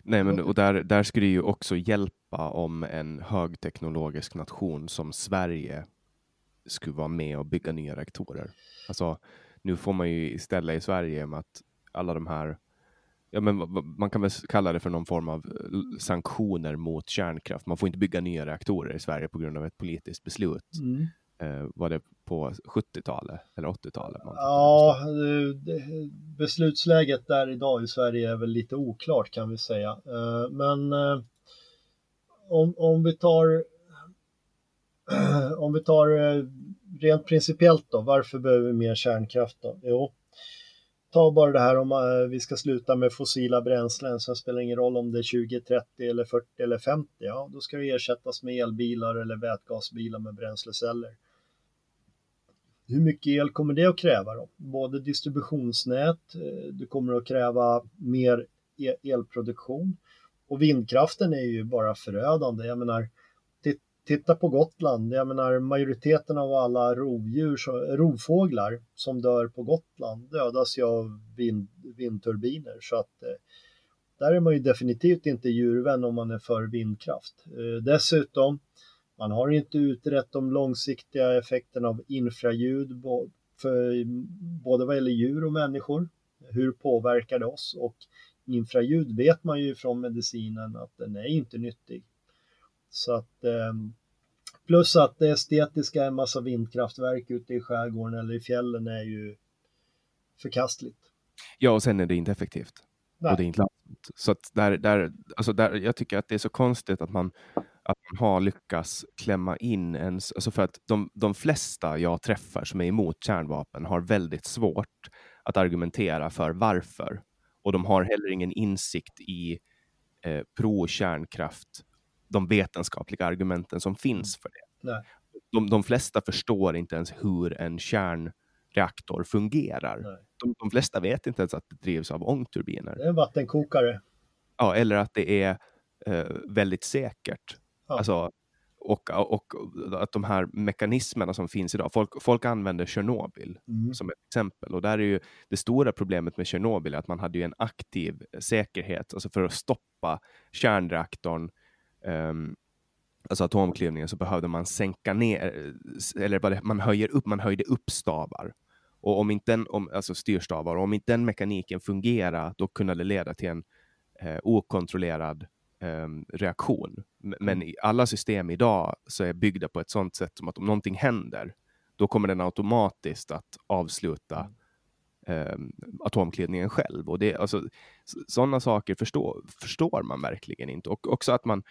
Nej, men och där, där skulle det ju också hjälpa om en högteknologisk nation som Sverige skulle vara med och bygga nya reaktorer. Alltså, nu får man ju istället i Sverige med att alla de här Ja, men man kan väl kalla det för någon form av eh, sanktioner mot kärnkraft. Man får inte bygga nya reaktorer i Sverige på grund av ett politiskt beslut. Mm. Eh, var det på 70-talet eller 80-talet? Ja, beslutsläget där idag i Sverige är väl lite oklart kan vi säga. Eh, men eh, om, om vi tar om vi tar rent principiellt då, varför behöver vi mer kärnkraft då? Jo, ta bara det här om vi ska sluta med fossila bränslen, så spelar ingen roll om det är 20, 30 eller 40 eller 50, ja då ska det ersättas med elbilar eller vätgasbilar med bränsleceller. Hur mycket el kommer det att kräva då? Både distributionsnät, eh, du kommer att kräva mer e-, elproduktion och vindkraften är ju bara förödande. Jag menar, titta på Gotland. Jag menar, majoriteten av alla rovdjur, rovfåglar som dör på Gotland dödas ju av vind, vindturbiner. Så att eh, där är man ju definitivt inte djurvän om man är för vindkraft. Eh, dessutom man har inte utrett de långsiktiga effekterna av infraljud för både vad gäller djur och människor. Hur påverkar det oss? Och infraljud vet man ju från medicinen att den är inte nyttig. Så att ehm, plus att det estetiska en massa vindkraftverk ute i skärgården eller i fjällen är ju förkastligt. Ja, och sen är det inte effektivt. Nej. Och det är inte så att där, där, alltså där, jag tycker att det är så konstigt att man, att man har lyckats klämma in ens, alltså för att de, de flesta jag träffar som är emot kärnvapen har väldigt svårt att argumentera för varför. Och de har heller ingen insikt i eh, pro-kärnkraft, de vetenskapliga argumenten som finns för det. Nej. De, de flesta förstår inte ens hur en kärnreaktor fungerar. De, de, flesta vet inte ens att det drivs av ångturbiner. Det är en vattenkokare. Ja, eller att det är eh, väldigt säkert. Ja. Alltså, och, och, att de här mekanismerna som finns idag, folk, folk använder Tjernobyl mm. som ett exempel. Och där är ju det stora problemet med Tjernobyl att man hade ju en aktiv säkerhet, alltså för att stoppa kärnreaktorn, um, alltså atomklyvningen, så behövde man sänka ner, eller man höjer upp, man höjde upp stavar. Och om inte den, om, alltså styrstavar, och om inte den mekaniken fungerar, då kunde det leda till en eh, okontrollerad eh, reaktion. Men mm. i alla system idag så är byggda på ett sådant sätt som att om någonting händer, då kommer den automatiskt att avsluta eh, atomklyvningen själv. Och det, alltså, sådana saker förstår, förstår man verkligen inte. Och också att man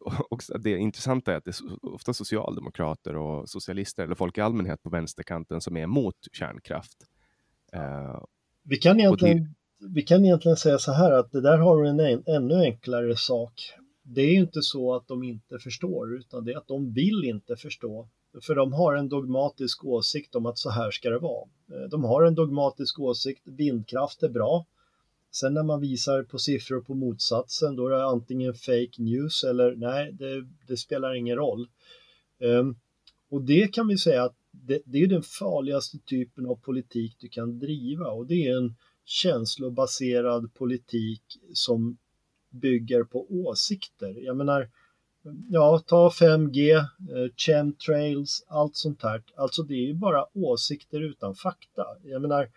också det intressanta är att det är ofta socialdemokrater och socialister eller folk i allmänhet på vänsterkanten som är emot kärnkraft. Uh, vi kan egentligen vi kan egentligen säga så här att det där har en, en ännu enklare sak. Det är inte så att de inte förstår, utan det är att de vill inte förstå. För de har en dogmatisk åsikt om att så här ska det vara. Eh, de har en dogmatisk åsikt, vindkraft är bra. Sen när man visar på siffror på motsatsen, då är det antingen fake news eller nej, det, det spelar ingen roll. Um, och det kan vi säga att det, det är den farligaste typen av politik du kan driva och det är en känslobaserad politik som bygger på åsikter. Jag menar, ja, ta 5G, eh, chemtrails, allt sånt här. Alltså det är ju bara åsikter utan fakta. Jag menar,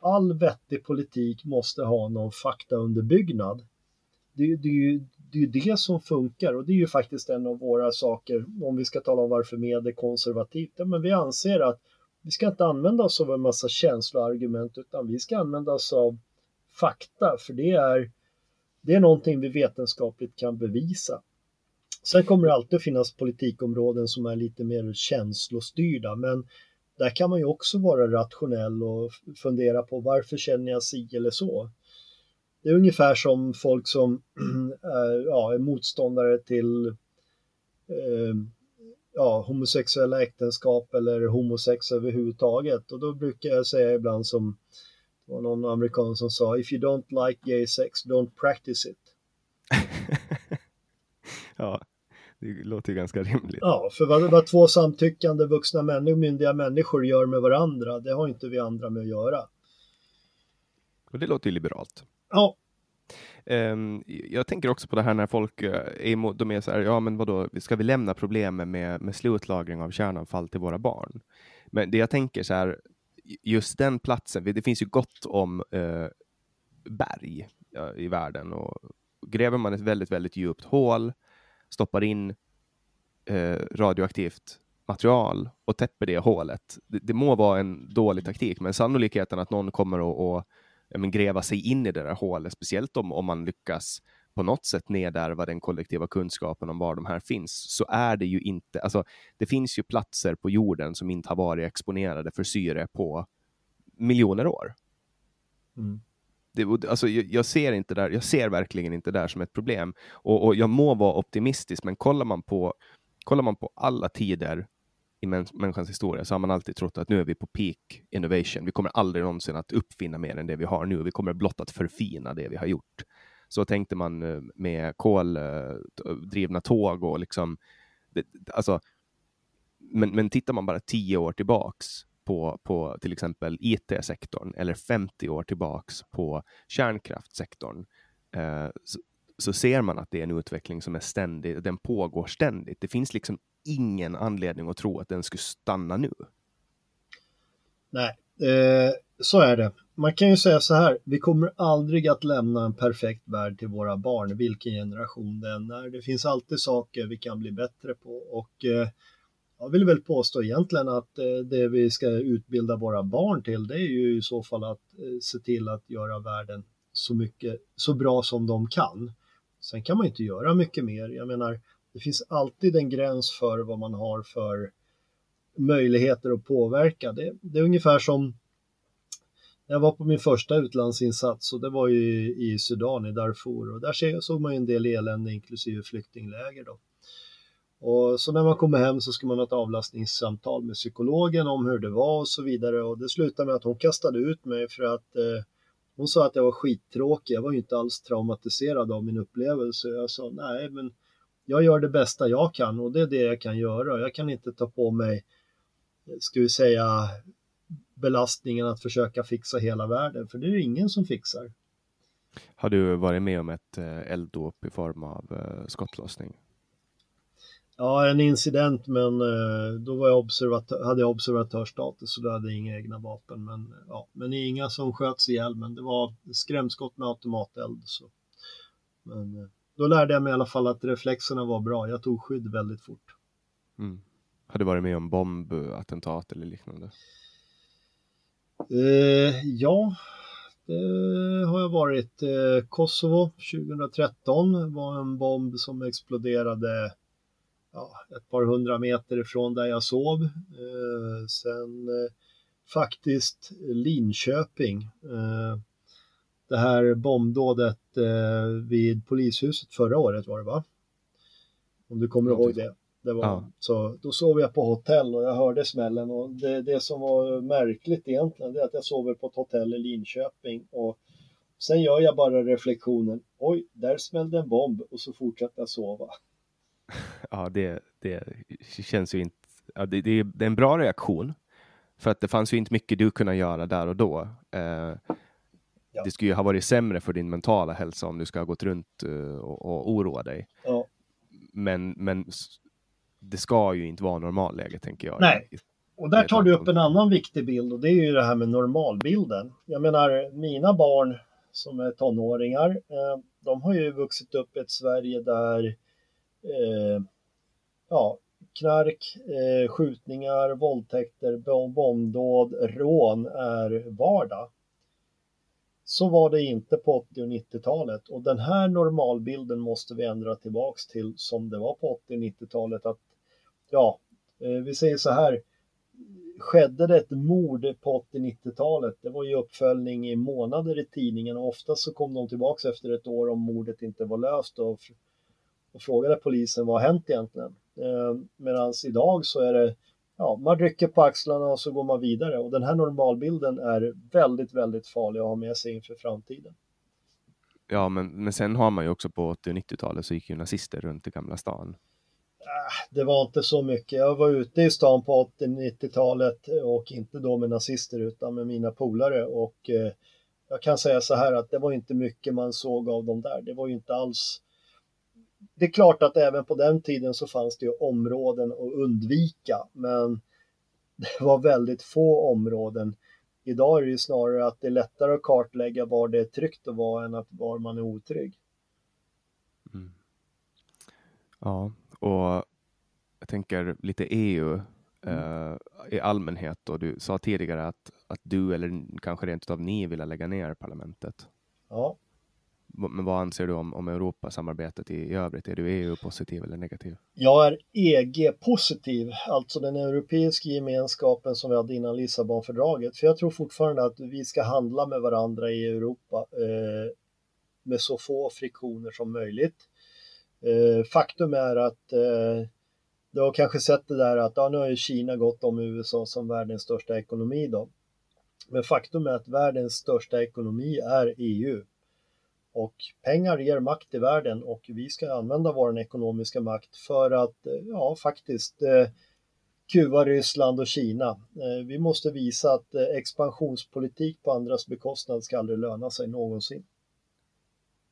all vettig politik måste ha någon faktaunderbyggnad. Det, det, är ju, det är ju det som funkar och det är ju faktiskt en av våra saker om vi ska tala om varför med är konservativt. Ja, men vi anser att vi ska inte använda oss av en massa känsloargument utan vi ska använda oss av fakta för det är, det är någonting vi vetenskapligt kan bevisa. Sen kommer det alltid finnas politikområden som är lite mer känslostyrda men där kan man ju också vara rationell och fundera på varför känner jag si eller så. Det är ungefär som folk som ja, är motståndare till eh, ja, homosexuella äktenskap eller homosex överhuvudtaget. Och då brukar jag säga ibland som det var någon amerikan som sa If you don't like gay sex, don't practice it. ja, det låter ju ganska rimligt. Ja, för vad, vad två samtyckande vuxna människor, myndiga människor gör med varandra, det har inte vi andra med att göra. Och det låter ju liberalt. Ja. Um, jag tänker också på det här när folk uh, är emot, de är så här, ja men vadå, ska vi lämna problemen med, med slutlagring av kärnavfall till våra barn? Men det jag tänker så här, just den platsen, det finns ju gott om uh, berg uh, i världen och gräver man ett väldigt, väldigt djupt hål, stoppar in eh, radioaktivt material och täpper det hålet. Det, det, må vara en dålig taktik, men sannolikheten att någon kommer att och, men, gräva sig in i det där hålet, speciellt om, om man lyckas på något sätt nedärva den kollektiva kunskapen om var de här finns, så är det ju inte, alltså det finns ju platser på jorden som inte har varit exponerade för syre på miljoner år. Mm. Det, alltså, jag, jag, ser inte där, jag ser verkligen inte där som ett problem. Och, och, jag må vara optimistisk, men kollar man på, kollar man på alla tider i mäns människans historia så har man alltid trott att nu är vi på peak innovation. Vi kommer aldrig någonsin att uppfinna mer än det vi har nu. Vi kommer blott att förfina det vi har gjort. Så tänkte man eh, med koldrivna eh, tåg och liksom, det, alltså, men, men tittar man bara tio år tillbaks på, på till exempel IT-sektorn eller 50 år tillbaks på kärnkraftsektorn eh, så, så, ser man att det är en utveckling som är ständig, den pågår ständigt. Det finns liksom ingen anledning att tro att den skulle stanna nu. Nej, eh, så är det. Man kan ju säga så här, vi kommer aldrig att lämna en perfekt värld till våra barn, vilken generation det än är. Det finns alltid saker vi kan bli bättre på och eh, jag vill väl påstå egentligen att eh, det vi ska utbilda våra barn till det är ju i så fall att eh, se till att göra världen så mycket, så bra som de kan. Sen kan man inte göra mycket mer. Jag menar, det finns alltid en gräns för vad man har för möjligheter att påverka. Det, det är ungefär som jag var på min första utlandsinsats och det var ju i Sudan, i Darfur och där såg man ju en del elände inklusive flyktingläger då. Och så när man kommer hem så ska man ha ett avlastningssamtal med psykologen om hur det var och så vidare och det slutade med att hon kastade ut mig för att eh, hon sa att jag var skittråkig. Jag var ju inte alls traumatiserad av min upplevelse. Jag sa nej, men jag gör det bästa jag kan och det är det jag kan göra. Jag kan inte ta på mig, ska vi säga, belastningen att försöka fixa hela världen, för det är ingen som fixar. Har du varit med om ett eh, elddåp i form av eh, skottlossning? Ja, en incident, men eh, då var jag observatör, hade jag observatörsstatus så då hade jag inga egna vapen. Men, ja, men inga som sköts ihjäl, men det var skrämskott med automateld. Så. Men då lärde jag mig i alla fall att reflexerna var bra. Jag tog skydd väldigt fort. Mm. Har du varit med om bombattentat eller liknande? Eh, ja, det har jag varit. Eh, Kosovo 2013 var en bomb som exploderade ja, ett par hundra meter ifrån där jag sov. Eh, sen eh, faktiskt Linköping. Det här bombdådet eh, vid polishuset förra året var det va? Om du kommer ihåg det. det var, ja. så, då sov jag på hotell och jag hörde smällen och det, det som var märkligt egentligen det är att jag sover på ett hotell i Linköping och sen gör jag bara reflektionen oj, där smällde en bomb och så fortsätter jag sova. ja, det, det känns ju inte... Ja, det, det, är en bra reaktion. För att det fanns ju inte mycket du kunde göra där och då. Eh, ja. Det skulle ju ha varit sämre för din mentala hälsa om du ska ha gått runt uh, och, och oroa dig. Ja. men, men det ska ju inte vara normalläge tänker jag. Nej, och där tar du upp en annan viktig bild och det är ju det här med normalbilden. Jag menar, mina barn som är tonåringar, eh, de har ju vuxit upp i ett Sverige där eh, ja, knark, eh, skjutningar, våldtäkter, bombdåd, rån är vardag. Så var det inte på 80 och 90-talet och den här normalbilden måste vi ändra tillbaks till som det var på 80 och 90-talet att ja, eh, vi säger så här skedde det ett mord på 80-90-talet. Det var ju uppföljning i månader i tidningen och oftast så kom de tillbaks efter ett år om mordet inte var löst och, och frågade polisen vad har hänt egentligen. Eh, Medan idag så är det, ja, man rycker på axlarna och så går man vidare och den här normalbilden är väldigt, väldigt farlig att ha med sig inför framtiden. Ja, men, men sen har man ju också på 80 och 90-talet så gick ju nazister runt i Gamla stan. Äh, det var inte så mycket. Jag var ute i stan på 80-90-talet och inte då med nazister utan med mina polare och eh, jag kan säga så här att det var inte mycket man såg av dem där. Det var ju inte alls det är klart att även på den tiden så fanns det ju områden att undvika, men det var väldigt få områden. Idag är det ju snarare att det är lättare att kartlägga var det är tryggt att vara än att var man är otrygg. Mm. Ja, och jag tänker lite EU mm. uh, i allmänhet och du sa tidigare att, att du eller kanske rent av ni vill lägga ner parlamentet. Ja. Men vad anser du om, om Europasamarbetet i, i övrigt? Är du EU-positiv eller negativ? Jag är EG-positiv, alltså den europeiska gemenskapen som vi hade innan Lissabonfördraget. För jag tror fortfarande att vi ska handla med varandra i Europa eh, med så få friktioner som möjligt. Eh, faktum är att eh, du har kanske sett det där att ja, nu har ju Kina gått om USA som världens största ekonomi då. Men faktum är att världens största ekonomi är EU. Och pengar ger makt i världen och vi ska använda vår ekonomiska makt för att, eh, ja faktiskt, eh, kuva Ryssland och Kina. Eh, vi måste visa att expansionspolitik på andras bekostnad ska aldrig löna sig någonsin.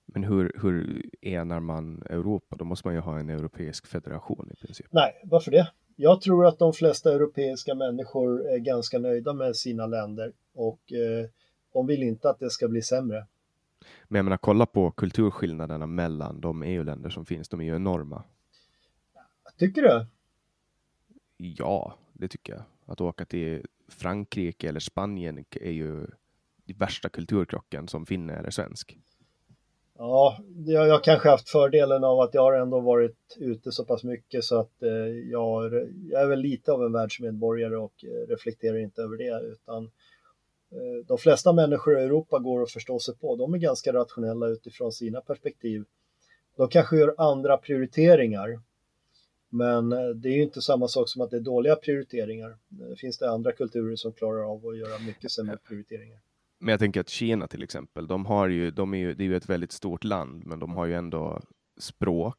Men hur, hur enar man Europa? Då måste man ju ha en europeisk federation i princip. Nej, varför det? Jag tror att de flesta europeiska människor är ganska nöjda med sina länder och eh, de vill inte att det ska bli sämre. Men jag menar, kolla på kulturskillnaderna mellan de EU-länder som finns. De är ju enorma. Tycker du? Ja, det tycker jag. Att åka till Frankrike eller Spanien är ju värsta kulturkrocken som finne eller svensk. Ja, jag har kanske haft fördelen av att jag har ändå varit ute så pass mycket så att eh, jag, jag är väl lite av en världsmedborgare och eh, reflekterar inte över det utan Eh, de flesta människor i Europa går att förstå sig på. De är ganska rationella utifrån sina perspektiv. De kanske gör andra prioriteringar. Men eh, det är ju inte samma sak som att det är dåliga prioriteringar. Det finns det andra kulturer som klarar av att göra mycket sämre prioriteringar. Men jag tänker att Kina till exempel, de har ju, de är ju, det är ju ett väldigt stort land, men de har ju ändå språk.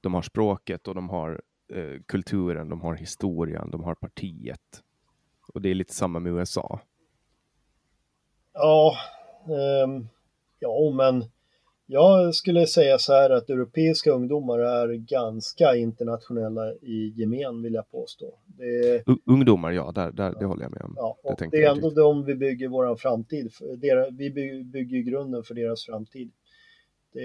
De har språket och de har eh, kulturen, de har historien, de har partiet. Och det är lite samma med USA. Ja, um, ja men jag skulle säga så här att europeiska ungdomar är ganska internationella i gemen vill jag påstå. Det, ungdomar, ja, där, där, det håller jag med om. Ja, det, det är ändå de vi bygger vår framtid. vi bygger grunden för deras framtid. Det,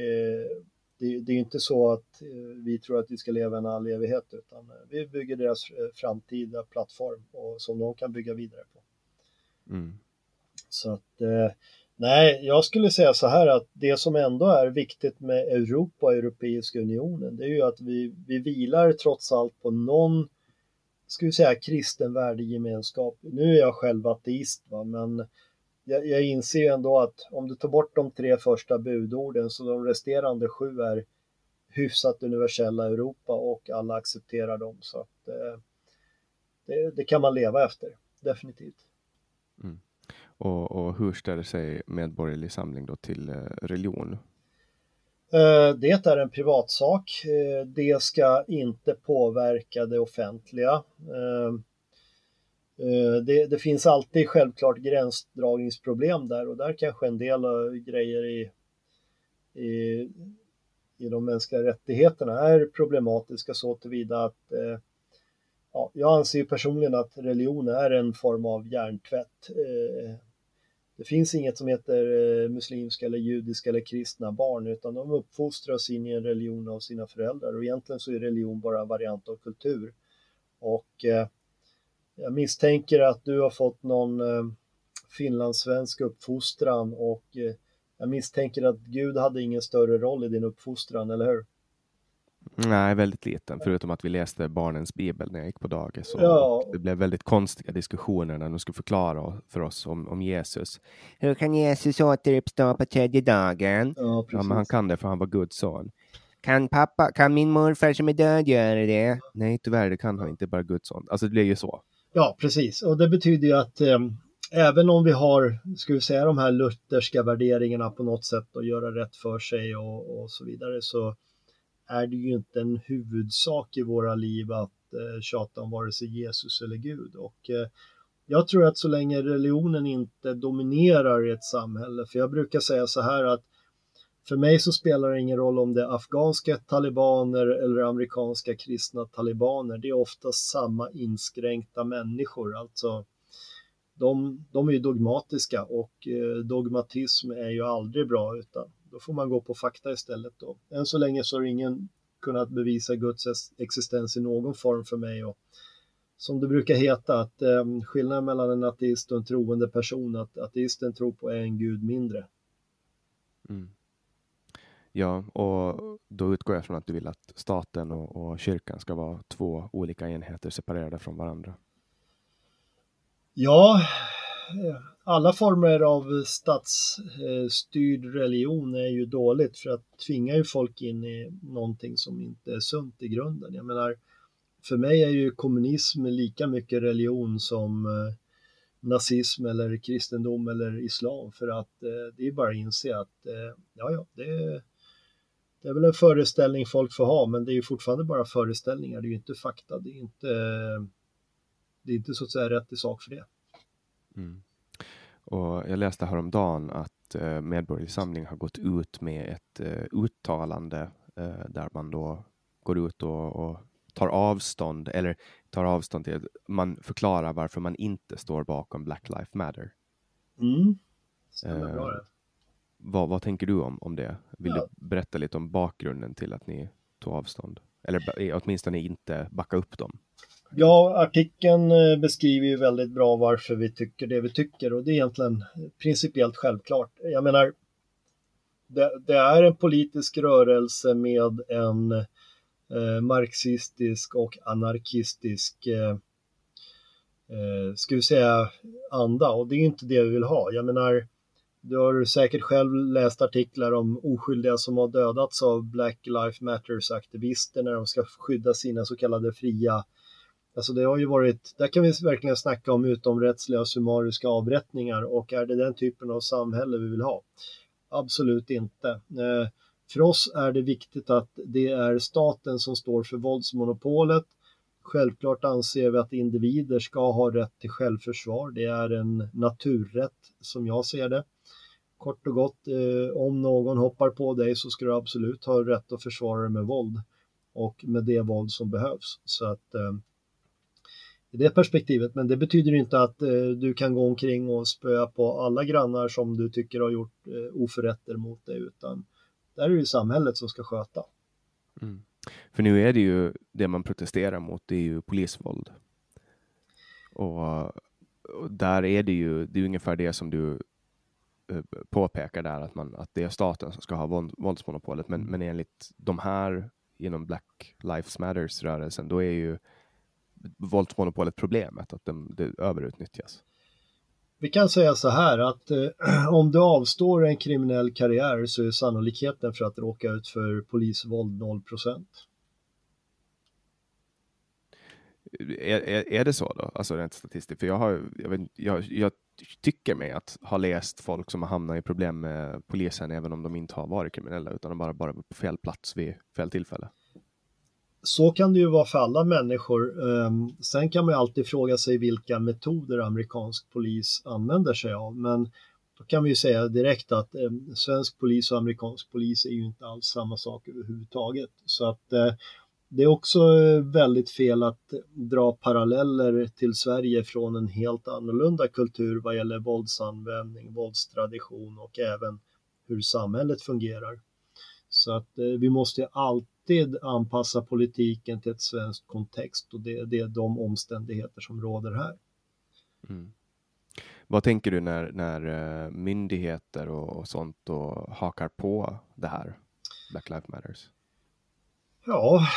det, det är inte så att eh, vi tror att vi ska leva en all evighet utan eh, vi bygger deras eh, framtida plattform och, som de kan bygga vidare på. Mm. Så att eh, Nej, jag skulle säga så här att det som ändå är viktigt med Europa och Europeiska unionen, det är ju att vi, vi vilar trots allt på någon, ska vi säga, kristen värdegemenskap. Nu är jag själv ateist, va? men jag, jag inser ju ändå att om du tar bort de tre första budorden så de resterande sju är hyfsat universella Europa och alla accepterar dem. Så att, eh, det, det, kan man leva efter, definitivt. Mm. Och, och hur ställer sig Medborgerlig Samling då till eh, religion? Eh, det är en privatsak. Eh, det ska inte påverka det offentliga. Det, det, finns alltid självklart gränsdragningsproblem där och där kanske en del grejer i, i i de mänskliga rättigheterna är problematiska så tillvida att ja, jag anser personligen att religion är en form av hjärntvätt. Det finns inget som heter eh, muslimska eller judiska eller kristna barn utan de uppfostras in i en religion av sina föräldrar och egentligen så är religion bara en variant av kultur. Och eh, jag misstänker att du har fått någon eh, finlandssvensk uppfostran och jag misstänker att Gud hade ingen större roll i din uppfostran, eller hur? Nej, väldigt liten, förutom att vi läste barnens bibel när jag gick på dagis. Ja. Det blev väldigt konstiga diskussioner när de skulle förklara för oss om, om Jesus. Hur kan Jesus återuppstå på tredje dagen? Ja, ja, men han kan det för han var Guds son. Kan pappa, kan min morfar som är död göra det? Nej, tyvärr, det kan han inte, bara Guds son. Alltså det blir ju så. Ja, precis. Och det betyder ju att eh, även om vi har, ska vi säga de här lutherska värderingarna på något sätt och göra rätt för sig och, och så vidare så är det ju inte en huvudsak i våra liv att eh, tjata om vare sig Jesus eller Gud. Och eh, jag tror att så länge religionen inte dominerar i ett samhälle, för jag brukar säga så här att för mig så spelar det ingen roll om det är afghanska talibaner eller amerikanska kristna talibaner. Det är ofta samma inskränkta människor. Alltså, de, de är ju dogmatiska och eh, dogmatism är ju aldrig bra utan då får man gå på fakta istället. Då. Än så länge så har ingen kunnat bevisa Guds existens i någon form för mig. Och, som det brukar heta, att eh, skillnaden mellan en ateist och en troende person, att ateisten tror på en gud mindre. Mm. Ja, och då utgår jag från att du vill att staten och, och, kyrkan ska vara två olika enheter separerade från varandra. Ja, alla former av statsstyrd religion är ju dåligt för att tvinga ju folk in i någonting som inte är sunt i grunden. Jag menar, för mig är ju kommunism lika mycket religion som eh, nazism eller kristendom eller islam för att eh, det är bara att inse att eh, ja, ja, det är, det är väl en föreställning folk får ha, men det är ju fortfarande bara föreställningar, det är ju inte fakta, det är inte, det är inte så att säga rätt i sak för det. Mm. Och jag läste häromdagen att eh, Medborgerlig Samling har gått ut med ett eh, uttalande eh, där man då går ut och, och, tar avstånd eller tar avstånd till man förklarar varför man inte står bakom Black Lives Matter. Mm. Eh, bra det. Vad, vad tänker du om, om det? Vill ja. du berätta lite om bakgrunden till att ni tog avstånd? Eller åtminstone inte backa upp dem? Ja, artikeln eh, beskriver ju väldigt bra varför vi tycker det vi tycker och det är egentligen principiellt självklart. Jag menar, det, det är en politisk rörelse med en eh, marxistisk och anarkistisk eh, eh, ska vi säga anda och det är inte det vi vill ha. Jag menar, du har säkert själv läst artiklar om oskyldiga som har dödats av Black Lives Matters aktivister när de ska skydda sina så kallade fria Alltså det har ju varit, där kan vi verkligen snacka om utomrättsliga och summariska avrättningar och är det den typen av samhälle vi vill ha? Absolut inte. Eh, för oss är det viktigt att det är staten som står för våldsmonopolet. Självklart anser vi att individer ska ha rätt till självförsvar. Det är en naturrätt som jag ser det. Kort och gott, eh, om någon hoppar på dig så ska du absolut ha rätt att försvara dig med våld och med det våld som behövs. Så att eh, i det perspektivet. Men det betyder inte att eh, du kan gå omkring och spöa på alla grannar som du tycker har gjort eh, oförrätter mot dig, utan där är det ju samhället som ska sköta. Mm. För nu är det ju det man protesterar mot, det är ju polisvåld. Och, och där är det ju, det är ungefär det som du eh, påpekar där, att, man, att det är staten som ska ha våld, våldsmonopolet. Men, men enligt de här inom Black Lives Matters-rörelsen, då är ju våldsmonopolet problemet, att det, det överutnyttjas? Vi kan säga så här att eh, om du avstår en kriminell karriär så är sannolikheten för att råka ut för polisvåld 0 är, är, är det så då, alltså rent statistiskt? För jag, har, jag, vet, jag, jag tycker mig att ha läst folk som har hamnat i problem med polisen även om de inte har varit kriminella utan de bara, bara på fel plats vid fel tillfälle så kan det ju vara för alla människor. Ehm, sen kan man ju alltid fråga sig vilka metoder amerikansk polis använder sig av. Men då kan vi ju säga direkt att ehm, svensk polis och amerikansk polis är ju inte alls samma sak överhuvudtaget. Så att eh, det är också eh, väldigt fel att dra paralleller till Sverige från en helt annorlunda kultur vad gäller våldsanvändning, våldstradition och även hur samhället fungerar. Så att eh, vi måste alltid anpassa politiken till ett svenskt kontext och det, det är de omständigheter som råder här. Mm. Vad tänker du när, när eh, myndigheter och, och sånt då hakar på det här, Black Lives Matters? Ja,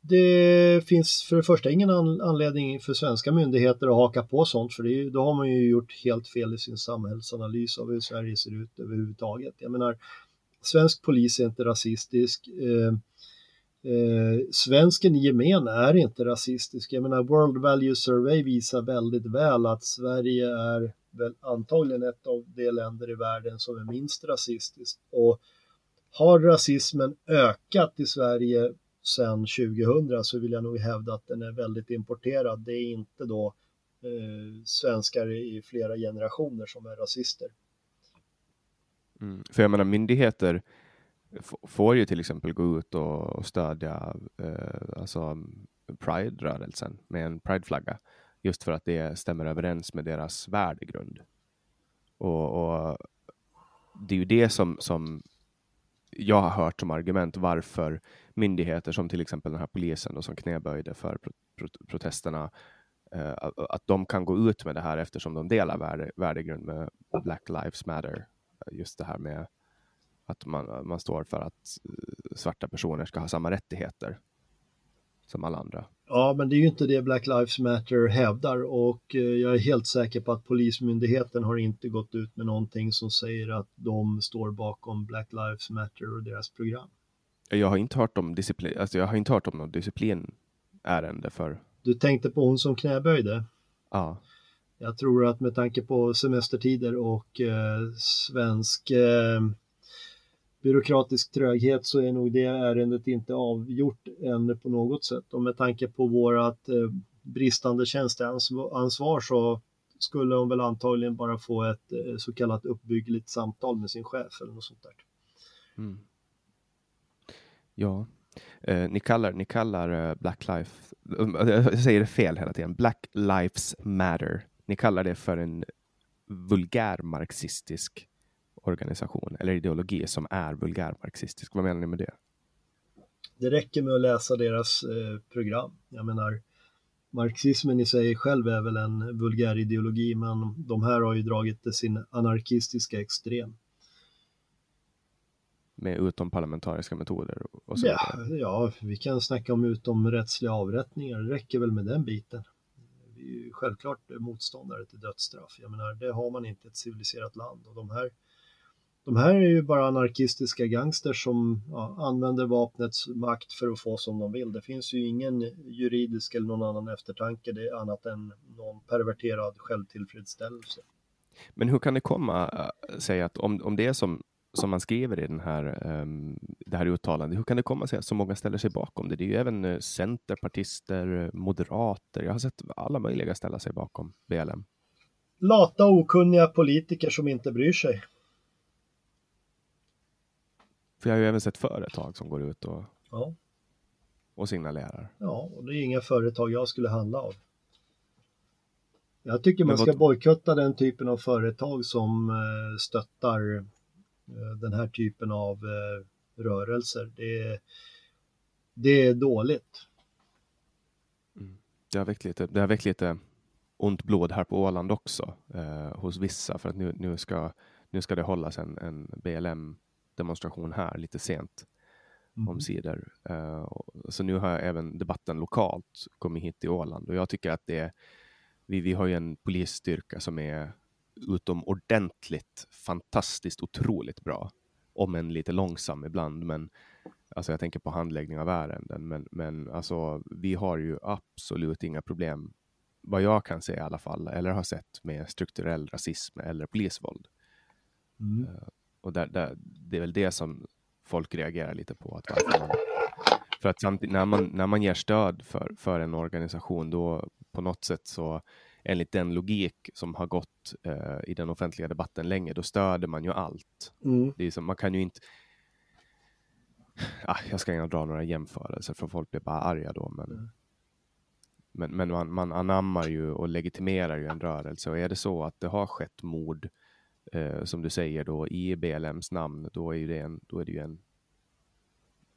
det finns för det första ingen anledning för svenska myndigheter att haka på sånt, för det, då har man ju gjort helt fel i sin samhällsanalys av hur Sverige ser ut överhuvudtaget. Jag menar, svensk polis är inte rasistisk. Eh, eh, svensken i gemen är inte rasistisk. Jag menar, World Value Survey visar väldigt väl att Sverige är väl antagligen ett av de länder i världen som är minst rasistiskt. Och har rasismen ökat i Sverige sedan 2000 så vill jag nog hävda att den är väldigt importerad. Det är inte då eh, svenskar i flera generationer som är rasister. Mm. För jag menar myndigheter får ju till exempel gå ut och stödja eh, alltså Pride-rörelsen med en Pride-flagga just för att det stämmer överens med deras värdegrund. Och, och det är ju det som, som jag har hört som argument varför myndigheter som till exempel den här polisen då, som knäböjde för pro pro protesterna, eh, att de kan gå ut med det här eftersom de delar värde, värdegrund med Black Lives Matter. Just det här med att man, man står för att eh, svarta personer ska ha samma rättigheter som alla andra. Ja, men det är ju inte det Black Lives Matter hävdar och eh, jag är helt säker på att Polismyndigheten har inte gått ut med någonting som säger att de står bakom Black Lives Matter och deras program. Jag har inte hört om disciplin, alltså jag har inte hört om något disciplinärende för. Du tänkte på hon som knäböjde? Ja. Jag tror att med tanke på semestertider och eh, svensk eh, byråkratisk tröghet så är nog det ärendet inte avgjort än på något sätt. Och med tanke på vårat eh, bristande tjänsteansvar så skulle hon väl antagligen bara få ett eh, så kallat uppbyggligt samtal med sin chef eller något sånt där. Mm. Ja, eh, ni kallar, ni kallar eh, Black Lives, eh, jag säger det fel hela tiden, Black Lives Matter. Ni kallar det för en vulgär marxistisk organisation eller ideologi som är vulgärmarxistisk. Vad menar ni med det? Det räcker med att läsa deras eh, program. Jag menar, marxismen i sig själv är väl en vulgär ideologi, men de här har ju dragit det sin anarkistiska extrem. Med utomparlamentariska metoder? Och så ja, ja, vi kan snacka om utomrättsliga avrättningar. Det räcker väl med den biten. Vi är ju självklart motståndare till dödsstraff. Jag menar, det har man inte i ett civiliserat land. Och de här de här är ju bara anarkistiska gangsters som ja, använder vapnets makt för att få som de vill. Det finns ju ingen juridisk eller någon annan eftertanke, det är annat än någon perverterad självtillfredsställelse. Men hur kan det komma äh, sig att om, om det är som, som man skriver i den här, um, det här uttalandet, hur kan det komma sig att så många ställer sig bakom det? Det är ju även uh, centerpartister, moderater, jag har sett alla möjliga ställa sig bakom BLM. Lata okunniga politiker som inte bryr sig. För jag har ju även sett företag som går ut och, ja. och signalerar. Ja, och det är inga företag jag skulle handla av. Jag tycker man ska bojkotta den typen av företag som eh, stöttar eh, den här typen av eh, rörelser. Det, det är dåligt. Mm. Det har väckt lite, det har väckt lite ont blod här på Åland också eh, hos vissa för att nu, nu, ska, nu ska det hållas en, en BLM demonstration här lite sent mm. om sidor. Uh, så nu har även debatten lokalt kommit hit till Åland och jag tycker att det vi, vi har ju en polisstyrka som är utomordentligt fantastiskt otroligt bra. Om än lite långsam ibland, men alltså jag tänker på handläggning av ärenden. Men, men alltså, vi har ju absolut inga problem, vad jag kan se i alla fall, eller har sett med strukturell rasism eller polisvåld. Mm. Och där, där, det är väl det som folk reagerar lite på. Att man, för att samtidigt, när, man, när man ger stöd för, för en organisation, då på något sätt så enligt den logik som har gått eh, i den offentliga debatten länge, då stöder man ju allt. Mm. Det är som, man kan ju inte... Ah, jag ska inte dra några jämförelser, för folk blir bara arga då. Men, Mm. men, men man, man anammar ju och legitimerar ju en rörelse. Och är det så att det har skett mord, eh, som du säger då, i BLMs namn, då är, ju det, en, då är det ju en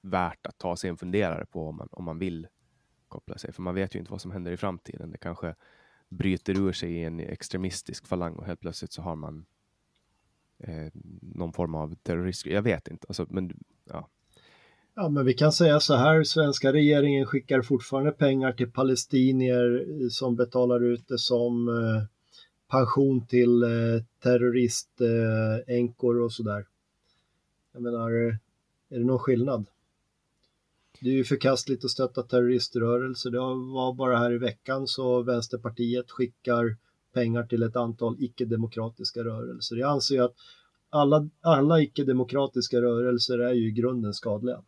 värt att ta sig en funderare på om man, om man vill koppla sig. För man vet ju inte vad som händer i framtiden. Det kanske bryter ur sig i en extremistisk falang och helt plötsligt så har man eh, någon form av terrorist. Jag vet inte, alltså, men ja. Ja, men vi kan säga så här, svenska regeringen skickar fortfarande pengar till palestinier eh, som betalar ut det som eh, pension till eh, terroristänkor och sådär. Jag menar, eh, är det någon skillnad? Det är ju förkastligt att stötta terroriströrelser. Det var bara här i veckan så Vänsterpartiet skickar pengar till ett antal icke-demokratiska rörelser. Jag anser ju att alla, alla icke-demokratiska rörelser är ju i grunden skadliga.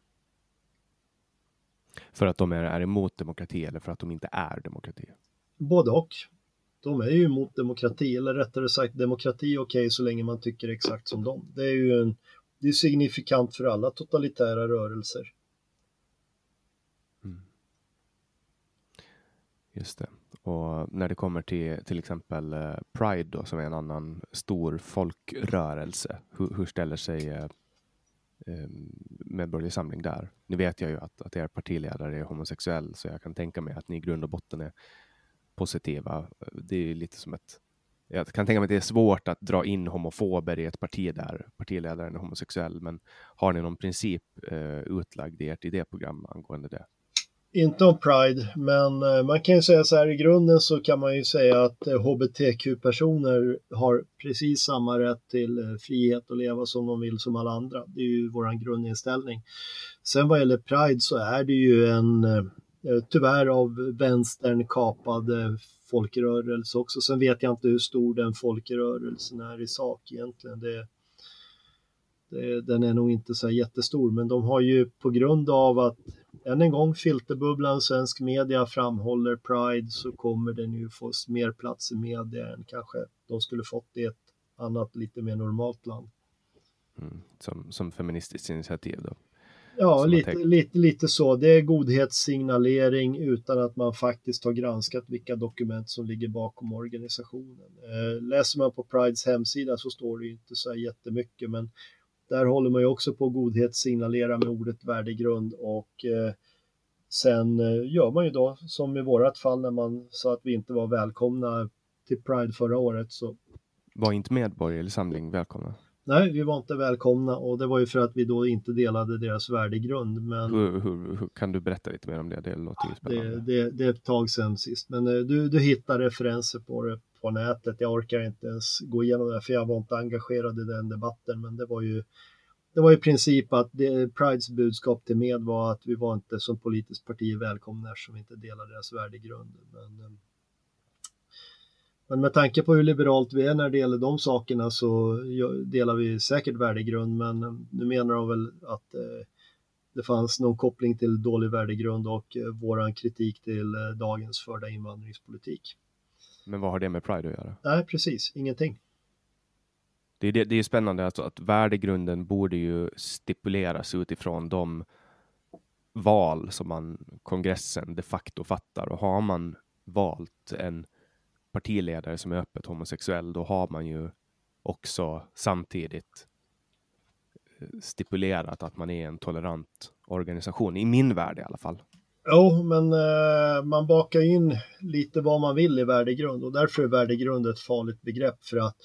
För att de är, är emot demokrati eller för att de inte är demokrati? Både och. De är ju emot demokrati, eller rättare sagt demokrati är okej så länge man tycker exakt som dem. Det är ju en, det är signifikant för alla totalitära rörelser. Mm. Just det. Och när det kommer till till exempel eh, Pride då, som är en annan stor folkrörelse, hur, hur ställer sig eh, eh Medborgerlig Samling där? Nu vet jag ju att, att er partiledare är homosexuell, så jag kan tänka mig att ni i grund och botten är positiva. Det är lite som ett jag kan tänka mig att det är svårt att dra in homofober i ett parti där partiledaren är homosexuell, men har ni någon princip eh, utlagd i ert idéprogram angående det? Inte om Pride, men eh, man kan ju säga så här i grunden så kan man ju säga att eh, hbtq-personer har precis samma rätt till eh, frihet att leva som de vill som alla andra. Det är ju vår grundinställning. Sen vad gäller Pride så är det ju en Eh, tyvärr av vänstern kapade folkrörelse också. Sen vet jag inte hur stor den folkrörelsen är i sak egentligen. Det, det, den är nog inte så här jättestor, men de har ju på grund av att än en gång filterbubblan svensk media framhåller Pride så kommer den ju få mer plats i media än kanske de skulle fått i ett annat lite mer normalt land. Mm, som, som feministiskt initiativ då? Ja, lite, lite, lite så. Det är godhetssignalering utan att man faktiskt har granskat vilka dokument som ligger bakom organisationen. Eh, läser man på Prides hemsida så står det ju inte så här jättemycket, men där håller man ju också på att godhetssignalera med ordet värdegrund och eh, sen eh, gör man ju då som i vårat fall när man sa att vi inte var välkomna till Pride förra året så Var inte Medborgerlig Samling välkomna? Nej, vi var inte välkomna och det var ju för att vi då inte delade deras värdegrund. Men Hur, hur, hur, kan du berätta lite mer om det? Det spännande. det, det, det är ett tag sedan sist, men eh, du, du hittar referenser på det på nätet. Jag orkar inte ens gå igenom det för jag var inte engagerad i den debatten, men det var ju det var i princip att det, Prides budskap till med var att vi var inte som politiskt parti välkomna eftersom vi inte delar deras värdegrund. Men, eh, men med tanke på hur liberalt vi är när det gäller de sakerna så delar vi säkert värdegrund, men eh, nu menar de väl att eh, det fanns någon koppling till dålig värdegrund och eh, våran kritik till dagens förda invandringspolitik. Men vad har det med Pride att göra? Nej, precis, ingenting. Det är, det, det är spännande alltså att värdegrunden borde ju stipuleras utifrån de val som man kongressen de facto fattar. Och har man valt en partiledare som är öppet homosexuell, då har man ju också samtidigt eh, stipulerat att man är en tolerant organisation, i min värld i alla fall. Jo, men eh, man bakar in lite vad man vill i värdegrund och därför är värdegrund ett farligt begrepp för att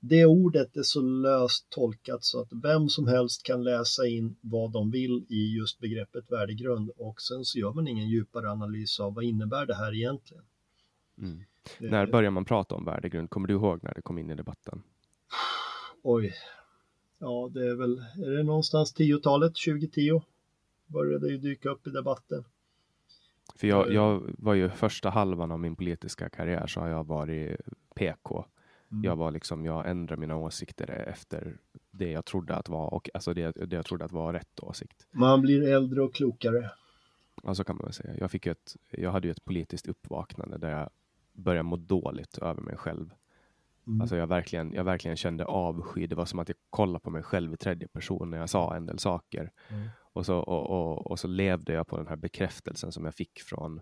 det ordet är så löst tolkat så att vem som helst kan läsa in vad de vill i just begreppet värdegrund och sen så gör man ingen djupare analys av vad innebär det här egentligen. Mm. Eh, När börjar man prata om värdegrund? Kommer du ihåg när det kom in i debatten? Oj, ja det är väl, är det någonstans 10-talet, 2010 började det ju dyka upp i debatten. För jag, jag var ju första halvan av min politiska karriär så har jag varit PK. Mm. Jag var liksom, jag ändrade mina åsikter efter det jag trodde att var, och alltså det, det jag trodde att var rätt åsikt. Man blir äldre och klokare. Ja, så kan man väl säga. Jag fick ett, jag hade ju ett politiskt uppvaknande där jag började må dåligt över mig själv. Mm. Alltså jag verkligen, jag verkligen kände avsky. Det var som att jag kollade på mig själv i tredje person när jag sa en del saker. Mm. Och, så, och, och, och så levde jag på den här bekräftelsen som jag fick från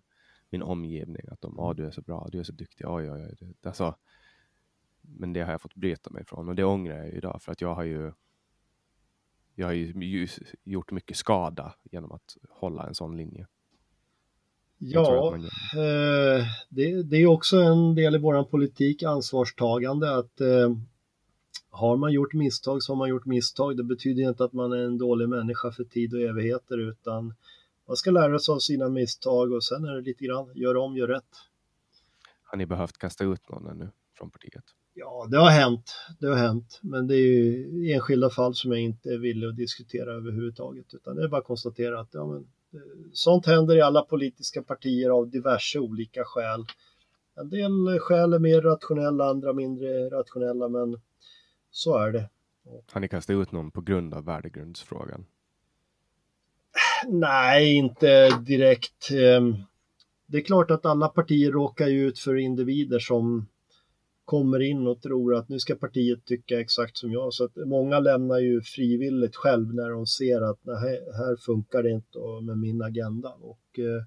min omgivning. Att de, ah, du är så bra, du är så duktig, oj, oj, oj. Alltså, men det har jag fått bryta mig från och det ångrar jag idag för att jag har ju jag har ju gjort mycket skada genom att hålla en sån linje. Ja, man eh, det, det är också en del i våran politik, ansvarstagande, att eh, har man gjort misstag så har man gjort misstag. Det betyder inte att man är en dålig människa för tid och evigheter, utan man ska lära sig av sina misstag och sen är det lite grann, gör om, gör rätt. Har ni behövt kasta ut någon ännu från partiet? Ja, det har hänt, det har hänt, men det är ju enskilda fall som jag inte är villig att diskutera överhuvudtaget, utan det är bara att konstatera att ja, men, sånt händer i alla politiska partier av diverse olika skäl. En del skäl är mer rationella, andra mindre rationella, men så är det. Har ni kastat ut någon på grund av värdegrundsfrågan? Nej, inte direkt. Ehm, Det är klart att alla partier råkar ut för individer som kommer in och tror att nu ska partiet tycka exakt som jag. Så att många lämnar ju frivilligt själv när de ser att nej, här funkar det inte med min agenda. Och, eh,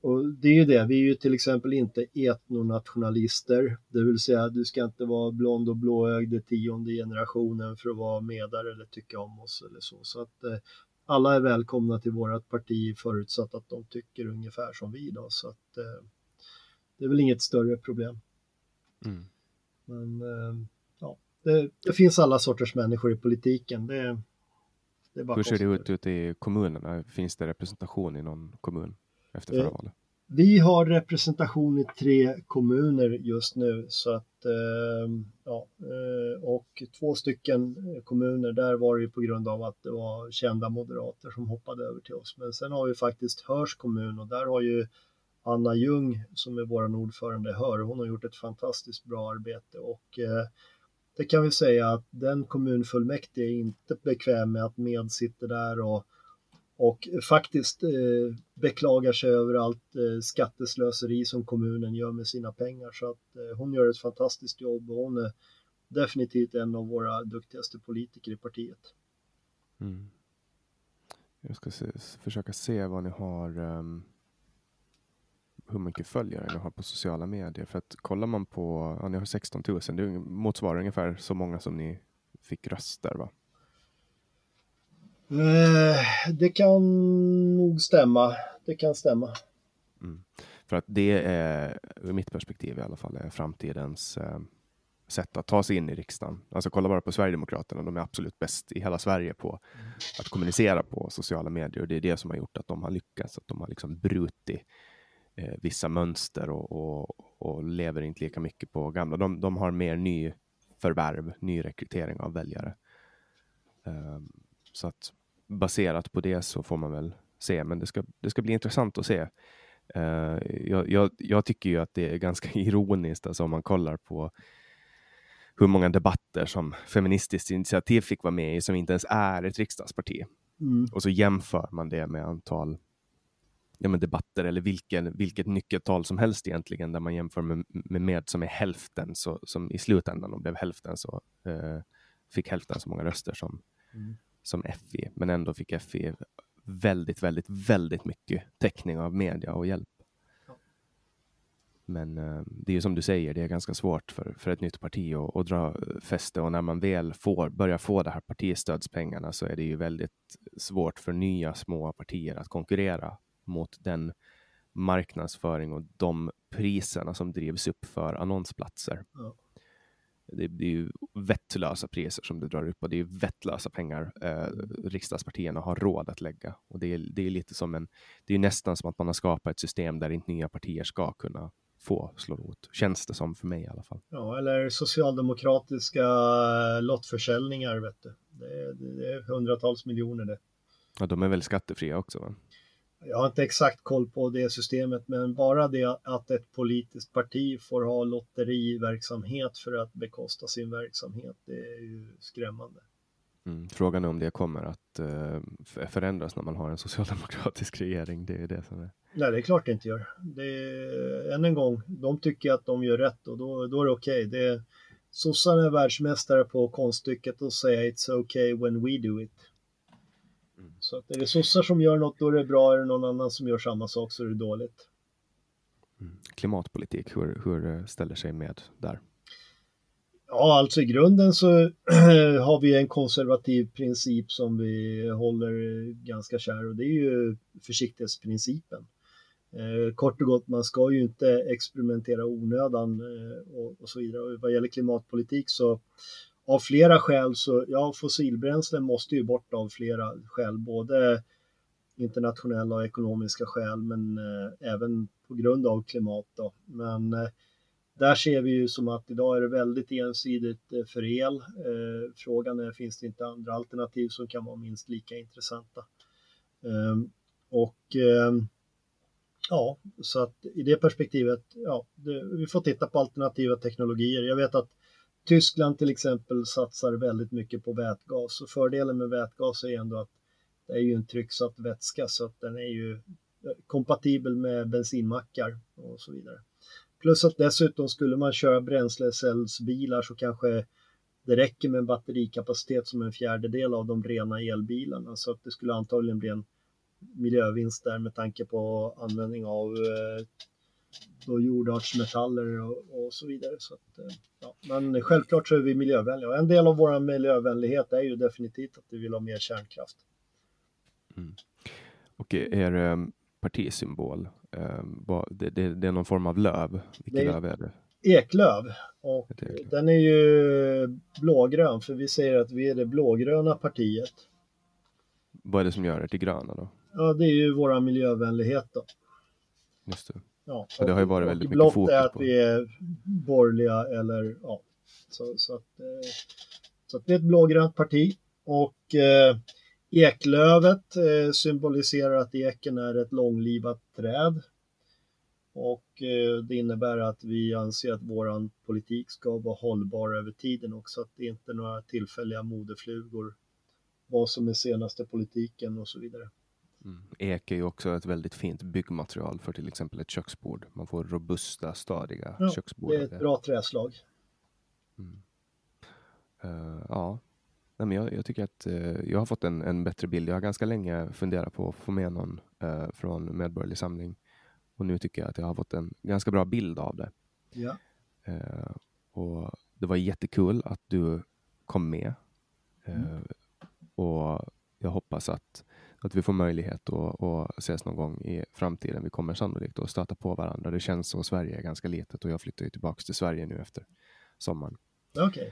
och det är ju det, vi är ju till exempel inte etnonationalister, det vill säga du ska inte vara blond och blåögd i tionde generationen för att vara medare eller tycka om oss eller så. Så att eh, alla är välkomna till vårt parti förutsatt att de tycker ungefär som vi då. Så att eh, det är väl inget större problem. Mm. Men eh, ja, det, det finns alla sorters människor i politiken. Det, det Hur ser det ut ute i kommunerna? Finns det representation i någon kommun efter förra Eh, valet? Vi har representation i tre kommuner just nu så att eh, ja, och två stycken kommuner där var det ju på grund av att det var kända moderater som hoppade över till oss. Men sen har vi faktiskt Hörs kommun och där har ju Anna Ljung som är vår ordförande i Hör, hon har gjort ett fantastiskt bra arbete och eh, det kan vi säga att den kommunfullmäktige är inte bekväm med att med sitter där och och faktiskt eh, beklagar sig över allt eh, skatteslöseri som kommunen gör med sina pengar. Så att eh, hon gör ett fantastiskt jobb och hon är definitivt en av våra duktigaste politiker i partiet. Mm. Jag ska se, försöka se vad ni har, um hur mycket följare ni har på sociala medier. För att kollar man på, ja, ni har 16 000, det motsvarar ungefär så många som ni fick röster va? Eh, det kan nog stämma. Det kan stämma. För att det är, ur mitt perspektiv i alla fall, är framtidens eh, sätt att ta sig in i riksdagen. Alltså kolla bara på Sverigedemokraterna, de är absolut bäst i hela Sverige på att kommunicera på sociala medier och det är det som har gjort att de har lyckats, att de har liksom brutit eh, vissa mönster och, och, och lever inte lika mycket på gamla. De, de har mer ny förvärv, ny rekrytering av väljare. Ehm, så att baserat på det så får man väl se, men det ska, det ska bli intressant att se. Eh, jag, jag, jag tycker ju att det är ganska ironiskt, alltså om man kollar på hur många debatter som Feministiskt initiativ fick vara med i, som inte ens är ett riksdagsparti. Mm. Och så jämför man det med antal ja, men debatter eller vilken, vilket nyckeltal som helst egentligen, där man jämför med, med med som är hälften, så, som i slutändan de blev hälften, så eh, fick hälften så många röster som, Mm. som FI, men ändå fick FI väldigt, väldigt, väldigt mycket täckning av media och hjälp. Men eh, det är ju som du säger, det är ganska svårt för, för ett nytt parti att, att dra fäste och när man väl får, börjar få det här partistödspengarna så är det ju väldigt svårt för nya små partier att konkurrera mot den marknadsföring och de priserna som drivs upp för annonsplatser. Ja. Det, det är ju vettlösa priser som du drar upp och det är vettlösa pengar eh, riksdagspartierna har råd att lägga. Och det är, det är lite som en, det är nästan som att man har skapat ett system där inte nya partier ska kunna få slå rot. Känns det som för mig i alla fall. Ja, eller socialdemokratiska lottförsäljningar, vet du. Det är, det är hundratals miljoner det. Ja, de är väl skattefria också? Va? Jag har inte exakt koll på det systemet, men bara det att ett politiskt parti får ha lotteriverksamhet för att bekosta sin verksamhet, det är ju skrämmande. Mm. Frågan är om det kommer att uh, förändras när man har en socialdemokratisk regering. Det är det som är. Nej, det är klart det inte gör. Det är, än en gång, de tycker att de gör rätt och då, då är det okej. Okay. sossarna är världsmästare på konststycket att säga it's okay when we do it. Mm. Så att är det sossar som gör något, då är det bra. Är det någon annan som gör samma sak så är det dåligt. Mm. Klimatpolitik, hur, hur ställer sig med där? Ja, alltså i grunden så har vi en konservativ princip som vi håller ganska kär och det är ju försiktighetsprincipen. Eh, kort och gott, man ska ju inte experimentera onödan eh, och, och, så vidare. Och vad gäller klimatpolitik så av flera skäl så, ja, fossilbränslen måste ju bort av flera skäl, både internationella och ekonomiska skäl, men eh, även på grund av klimat då. Men eh, där ser vi ju som att idag är det väldigt ensidigt eh, för el. Eh, frågan är, finns det inte andra alternativ som kan vara minst lika intressanta? Ehm, och ehm, ja, så att i det perspektivet, ja, det, vi får titta på alternativa teknologier. Jag vet att Tyskland till exempel satsar väldigt mycket på vätgas och fördelen med vätgas är ändå att det är ju en trycksatt vätska så att den är ju eh, kompatibel med bensinmackar och så vidare. Plus att dessutom skulle man köra bränslecellsbilar så kanske det räcker med en batterikapacitet som en fjärdedel av de rena elbilarna så att det skulle antagligen bli en miljövinst där med tanke på användning av eh, då jordartsmetaller och, och, så vidare. Så att, eh, ja. Men självklart så är vi miljövänliga och en del av vår miljövänlighet är ju definitivt att vi vill ha mer kärnkraft. Mm. Och er um, partisymbol, vad, det, det, det, är någon form av löv? Vilket löv är det? Eklöv och eklöv. den är ju blågrön för vi säger att vi är det blågröna partiet. Vad är det som gör det till gröna då? Ja, det är ju våra miljövänlighet då. Just det. Ja, och det har ju varit väldigt mycket fokus på. är att vi är borgerliga eller ja, så, så, att, eh, så att det är ett blågrönt parti och eh, eklövet eh, symboliserar att eken är ett långlivat träd och eh, det innebär att vi anser att våran politik ska vara hållbar över tiden också, att det inte är några tillfälliga modeflugor, vad som är senaste politiken och så vidare. Mm. Ek är ju också ett väldigt fint byggmaterial för till exempel ett köksbord. Man får robusta, stadiga ja, köksbord. Det är ett bra träslag. Mm. Uh, ja, Nej, men jag, jag tycker att uh, jag har fått en, en, bättre bild. Jag har ganska länge funderat på att få med någon uh, från Medborgerlig Samling och nu tycker jag att jag har fått en ganska bra bild av det. Ja. och Det var jättekul att du kom med mm. och jag hoppas att att vi får möjlighet att, att ses någon gång i framtiden. Vi kommer sannolikt att stöta på varandra. Det känns som Sverige är ganska litet och jag flyttar ju tillbaka till Sverige nu efter sommaren. Okay.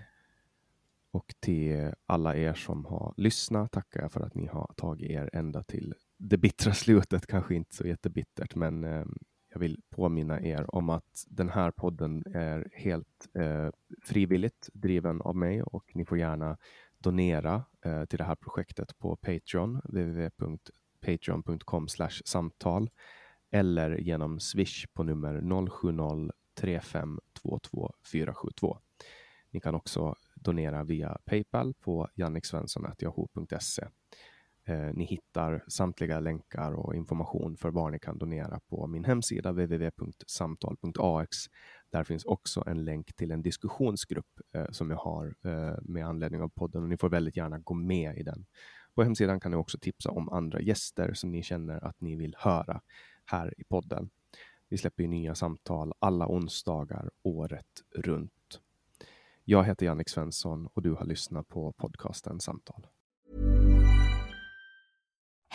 Och till alla er som har lyssnat tackar jag för att ni har tagit er ända till det bittra slutet. Kanske inte så jättebittert, men eh, jag vill påminna er om att den här podden är helt eh, frivilligt driven av mig och ni får gärna donera eh, till det här projektet på Patreon, www.patreon.com samtal eller genom Swish på nummer 070 3522 472. Ni kan också donera via Paypal på janniksvensson.yahoo.se. Eh, ni hittar samtliga länkar och information för var ni kan donera på min hemsida www.samtal.ax där finns också en länk till en diskussionsgrupp eh, som jag har eh, med anledning av podden och ni får väldigt gärna gå med i den. På hemsidan kan ni också tipsa om andra gäster som ni känner att ni vill höra här i podden. Vi släpper nya samtal alla onsdagar året runt. Jag heter Jannik Svensson och du har lyssnat på podcasten Samtal.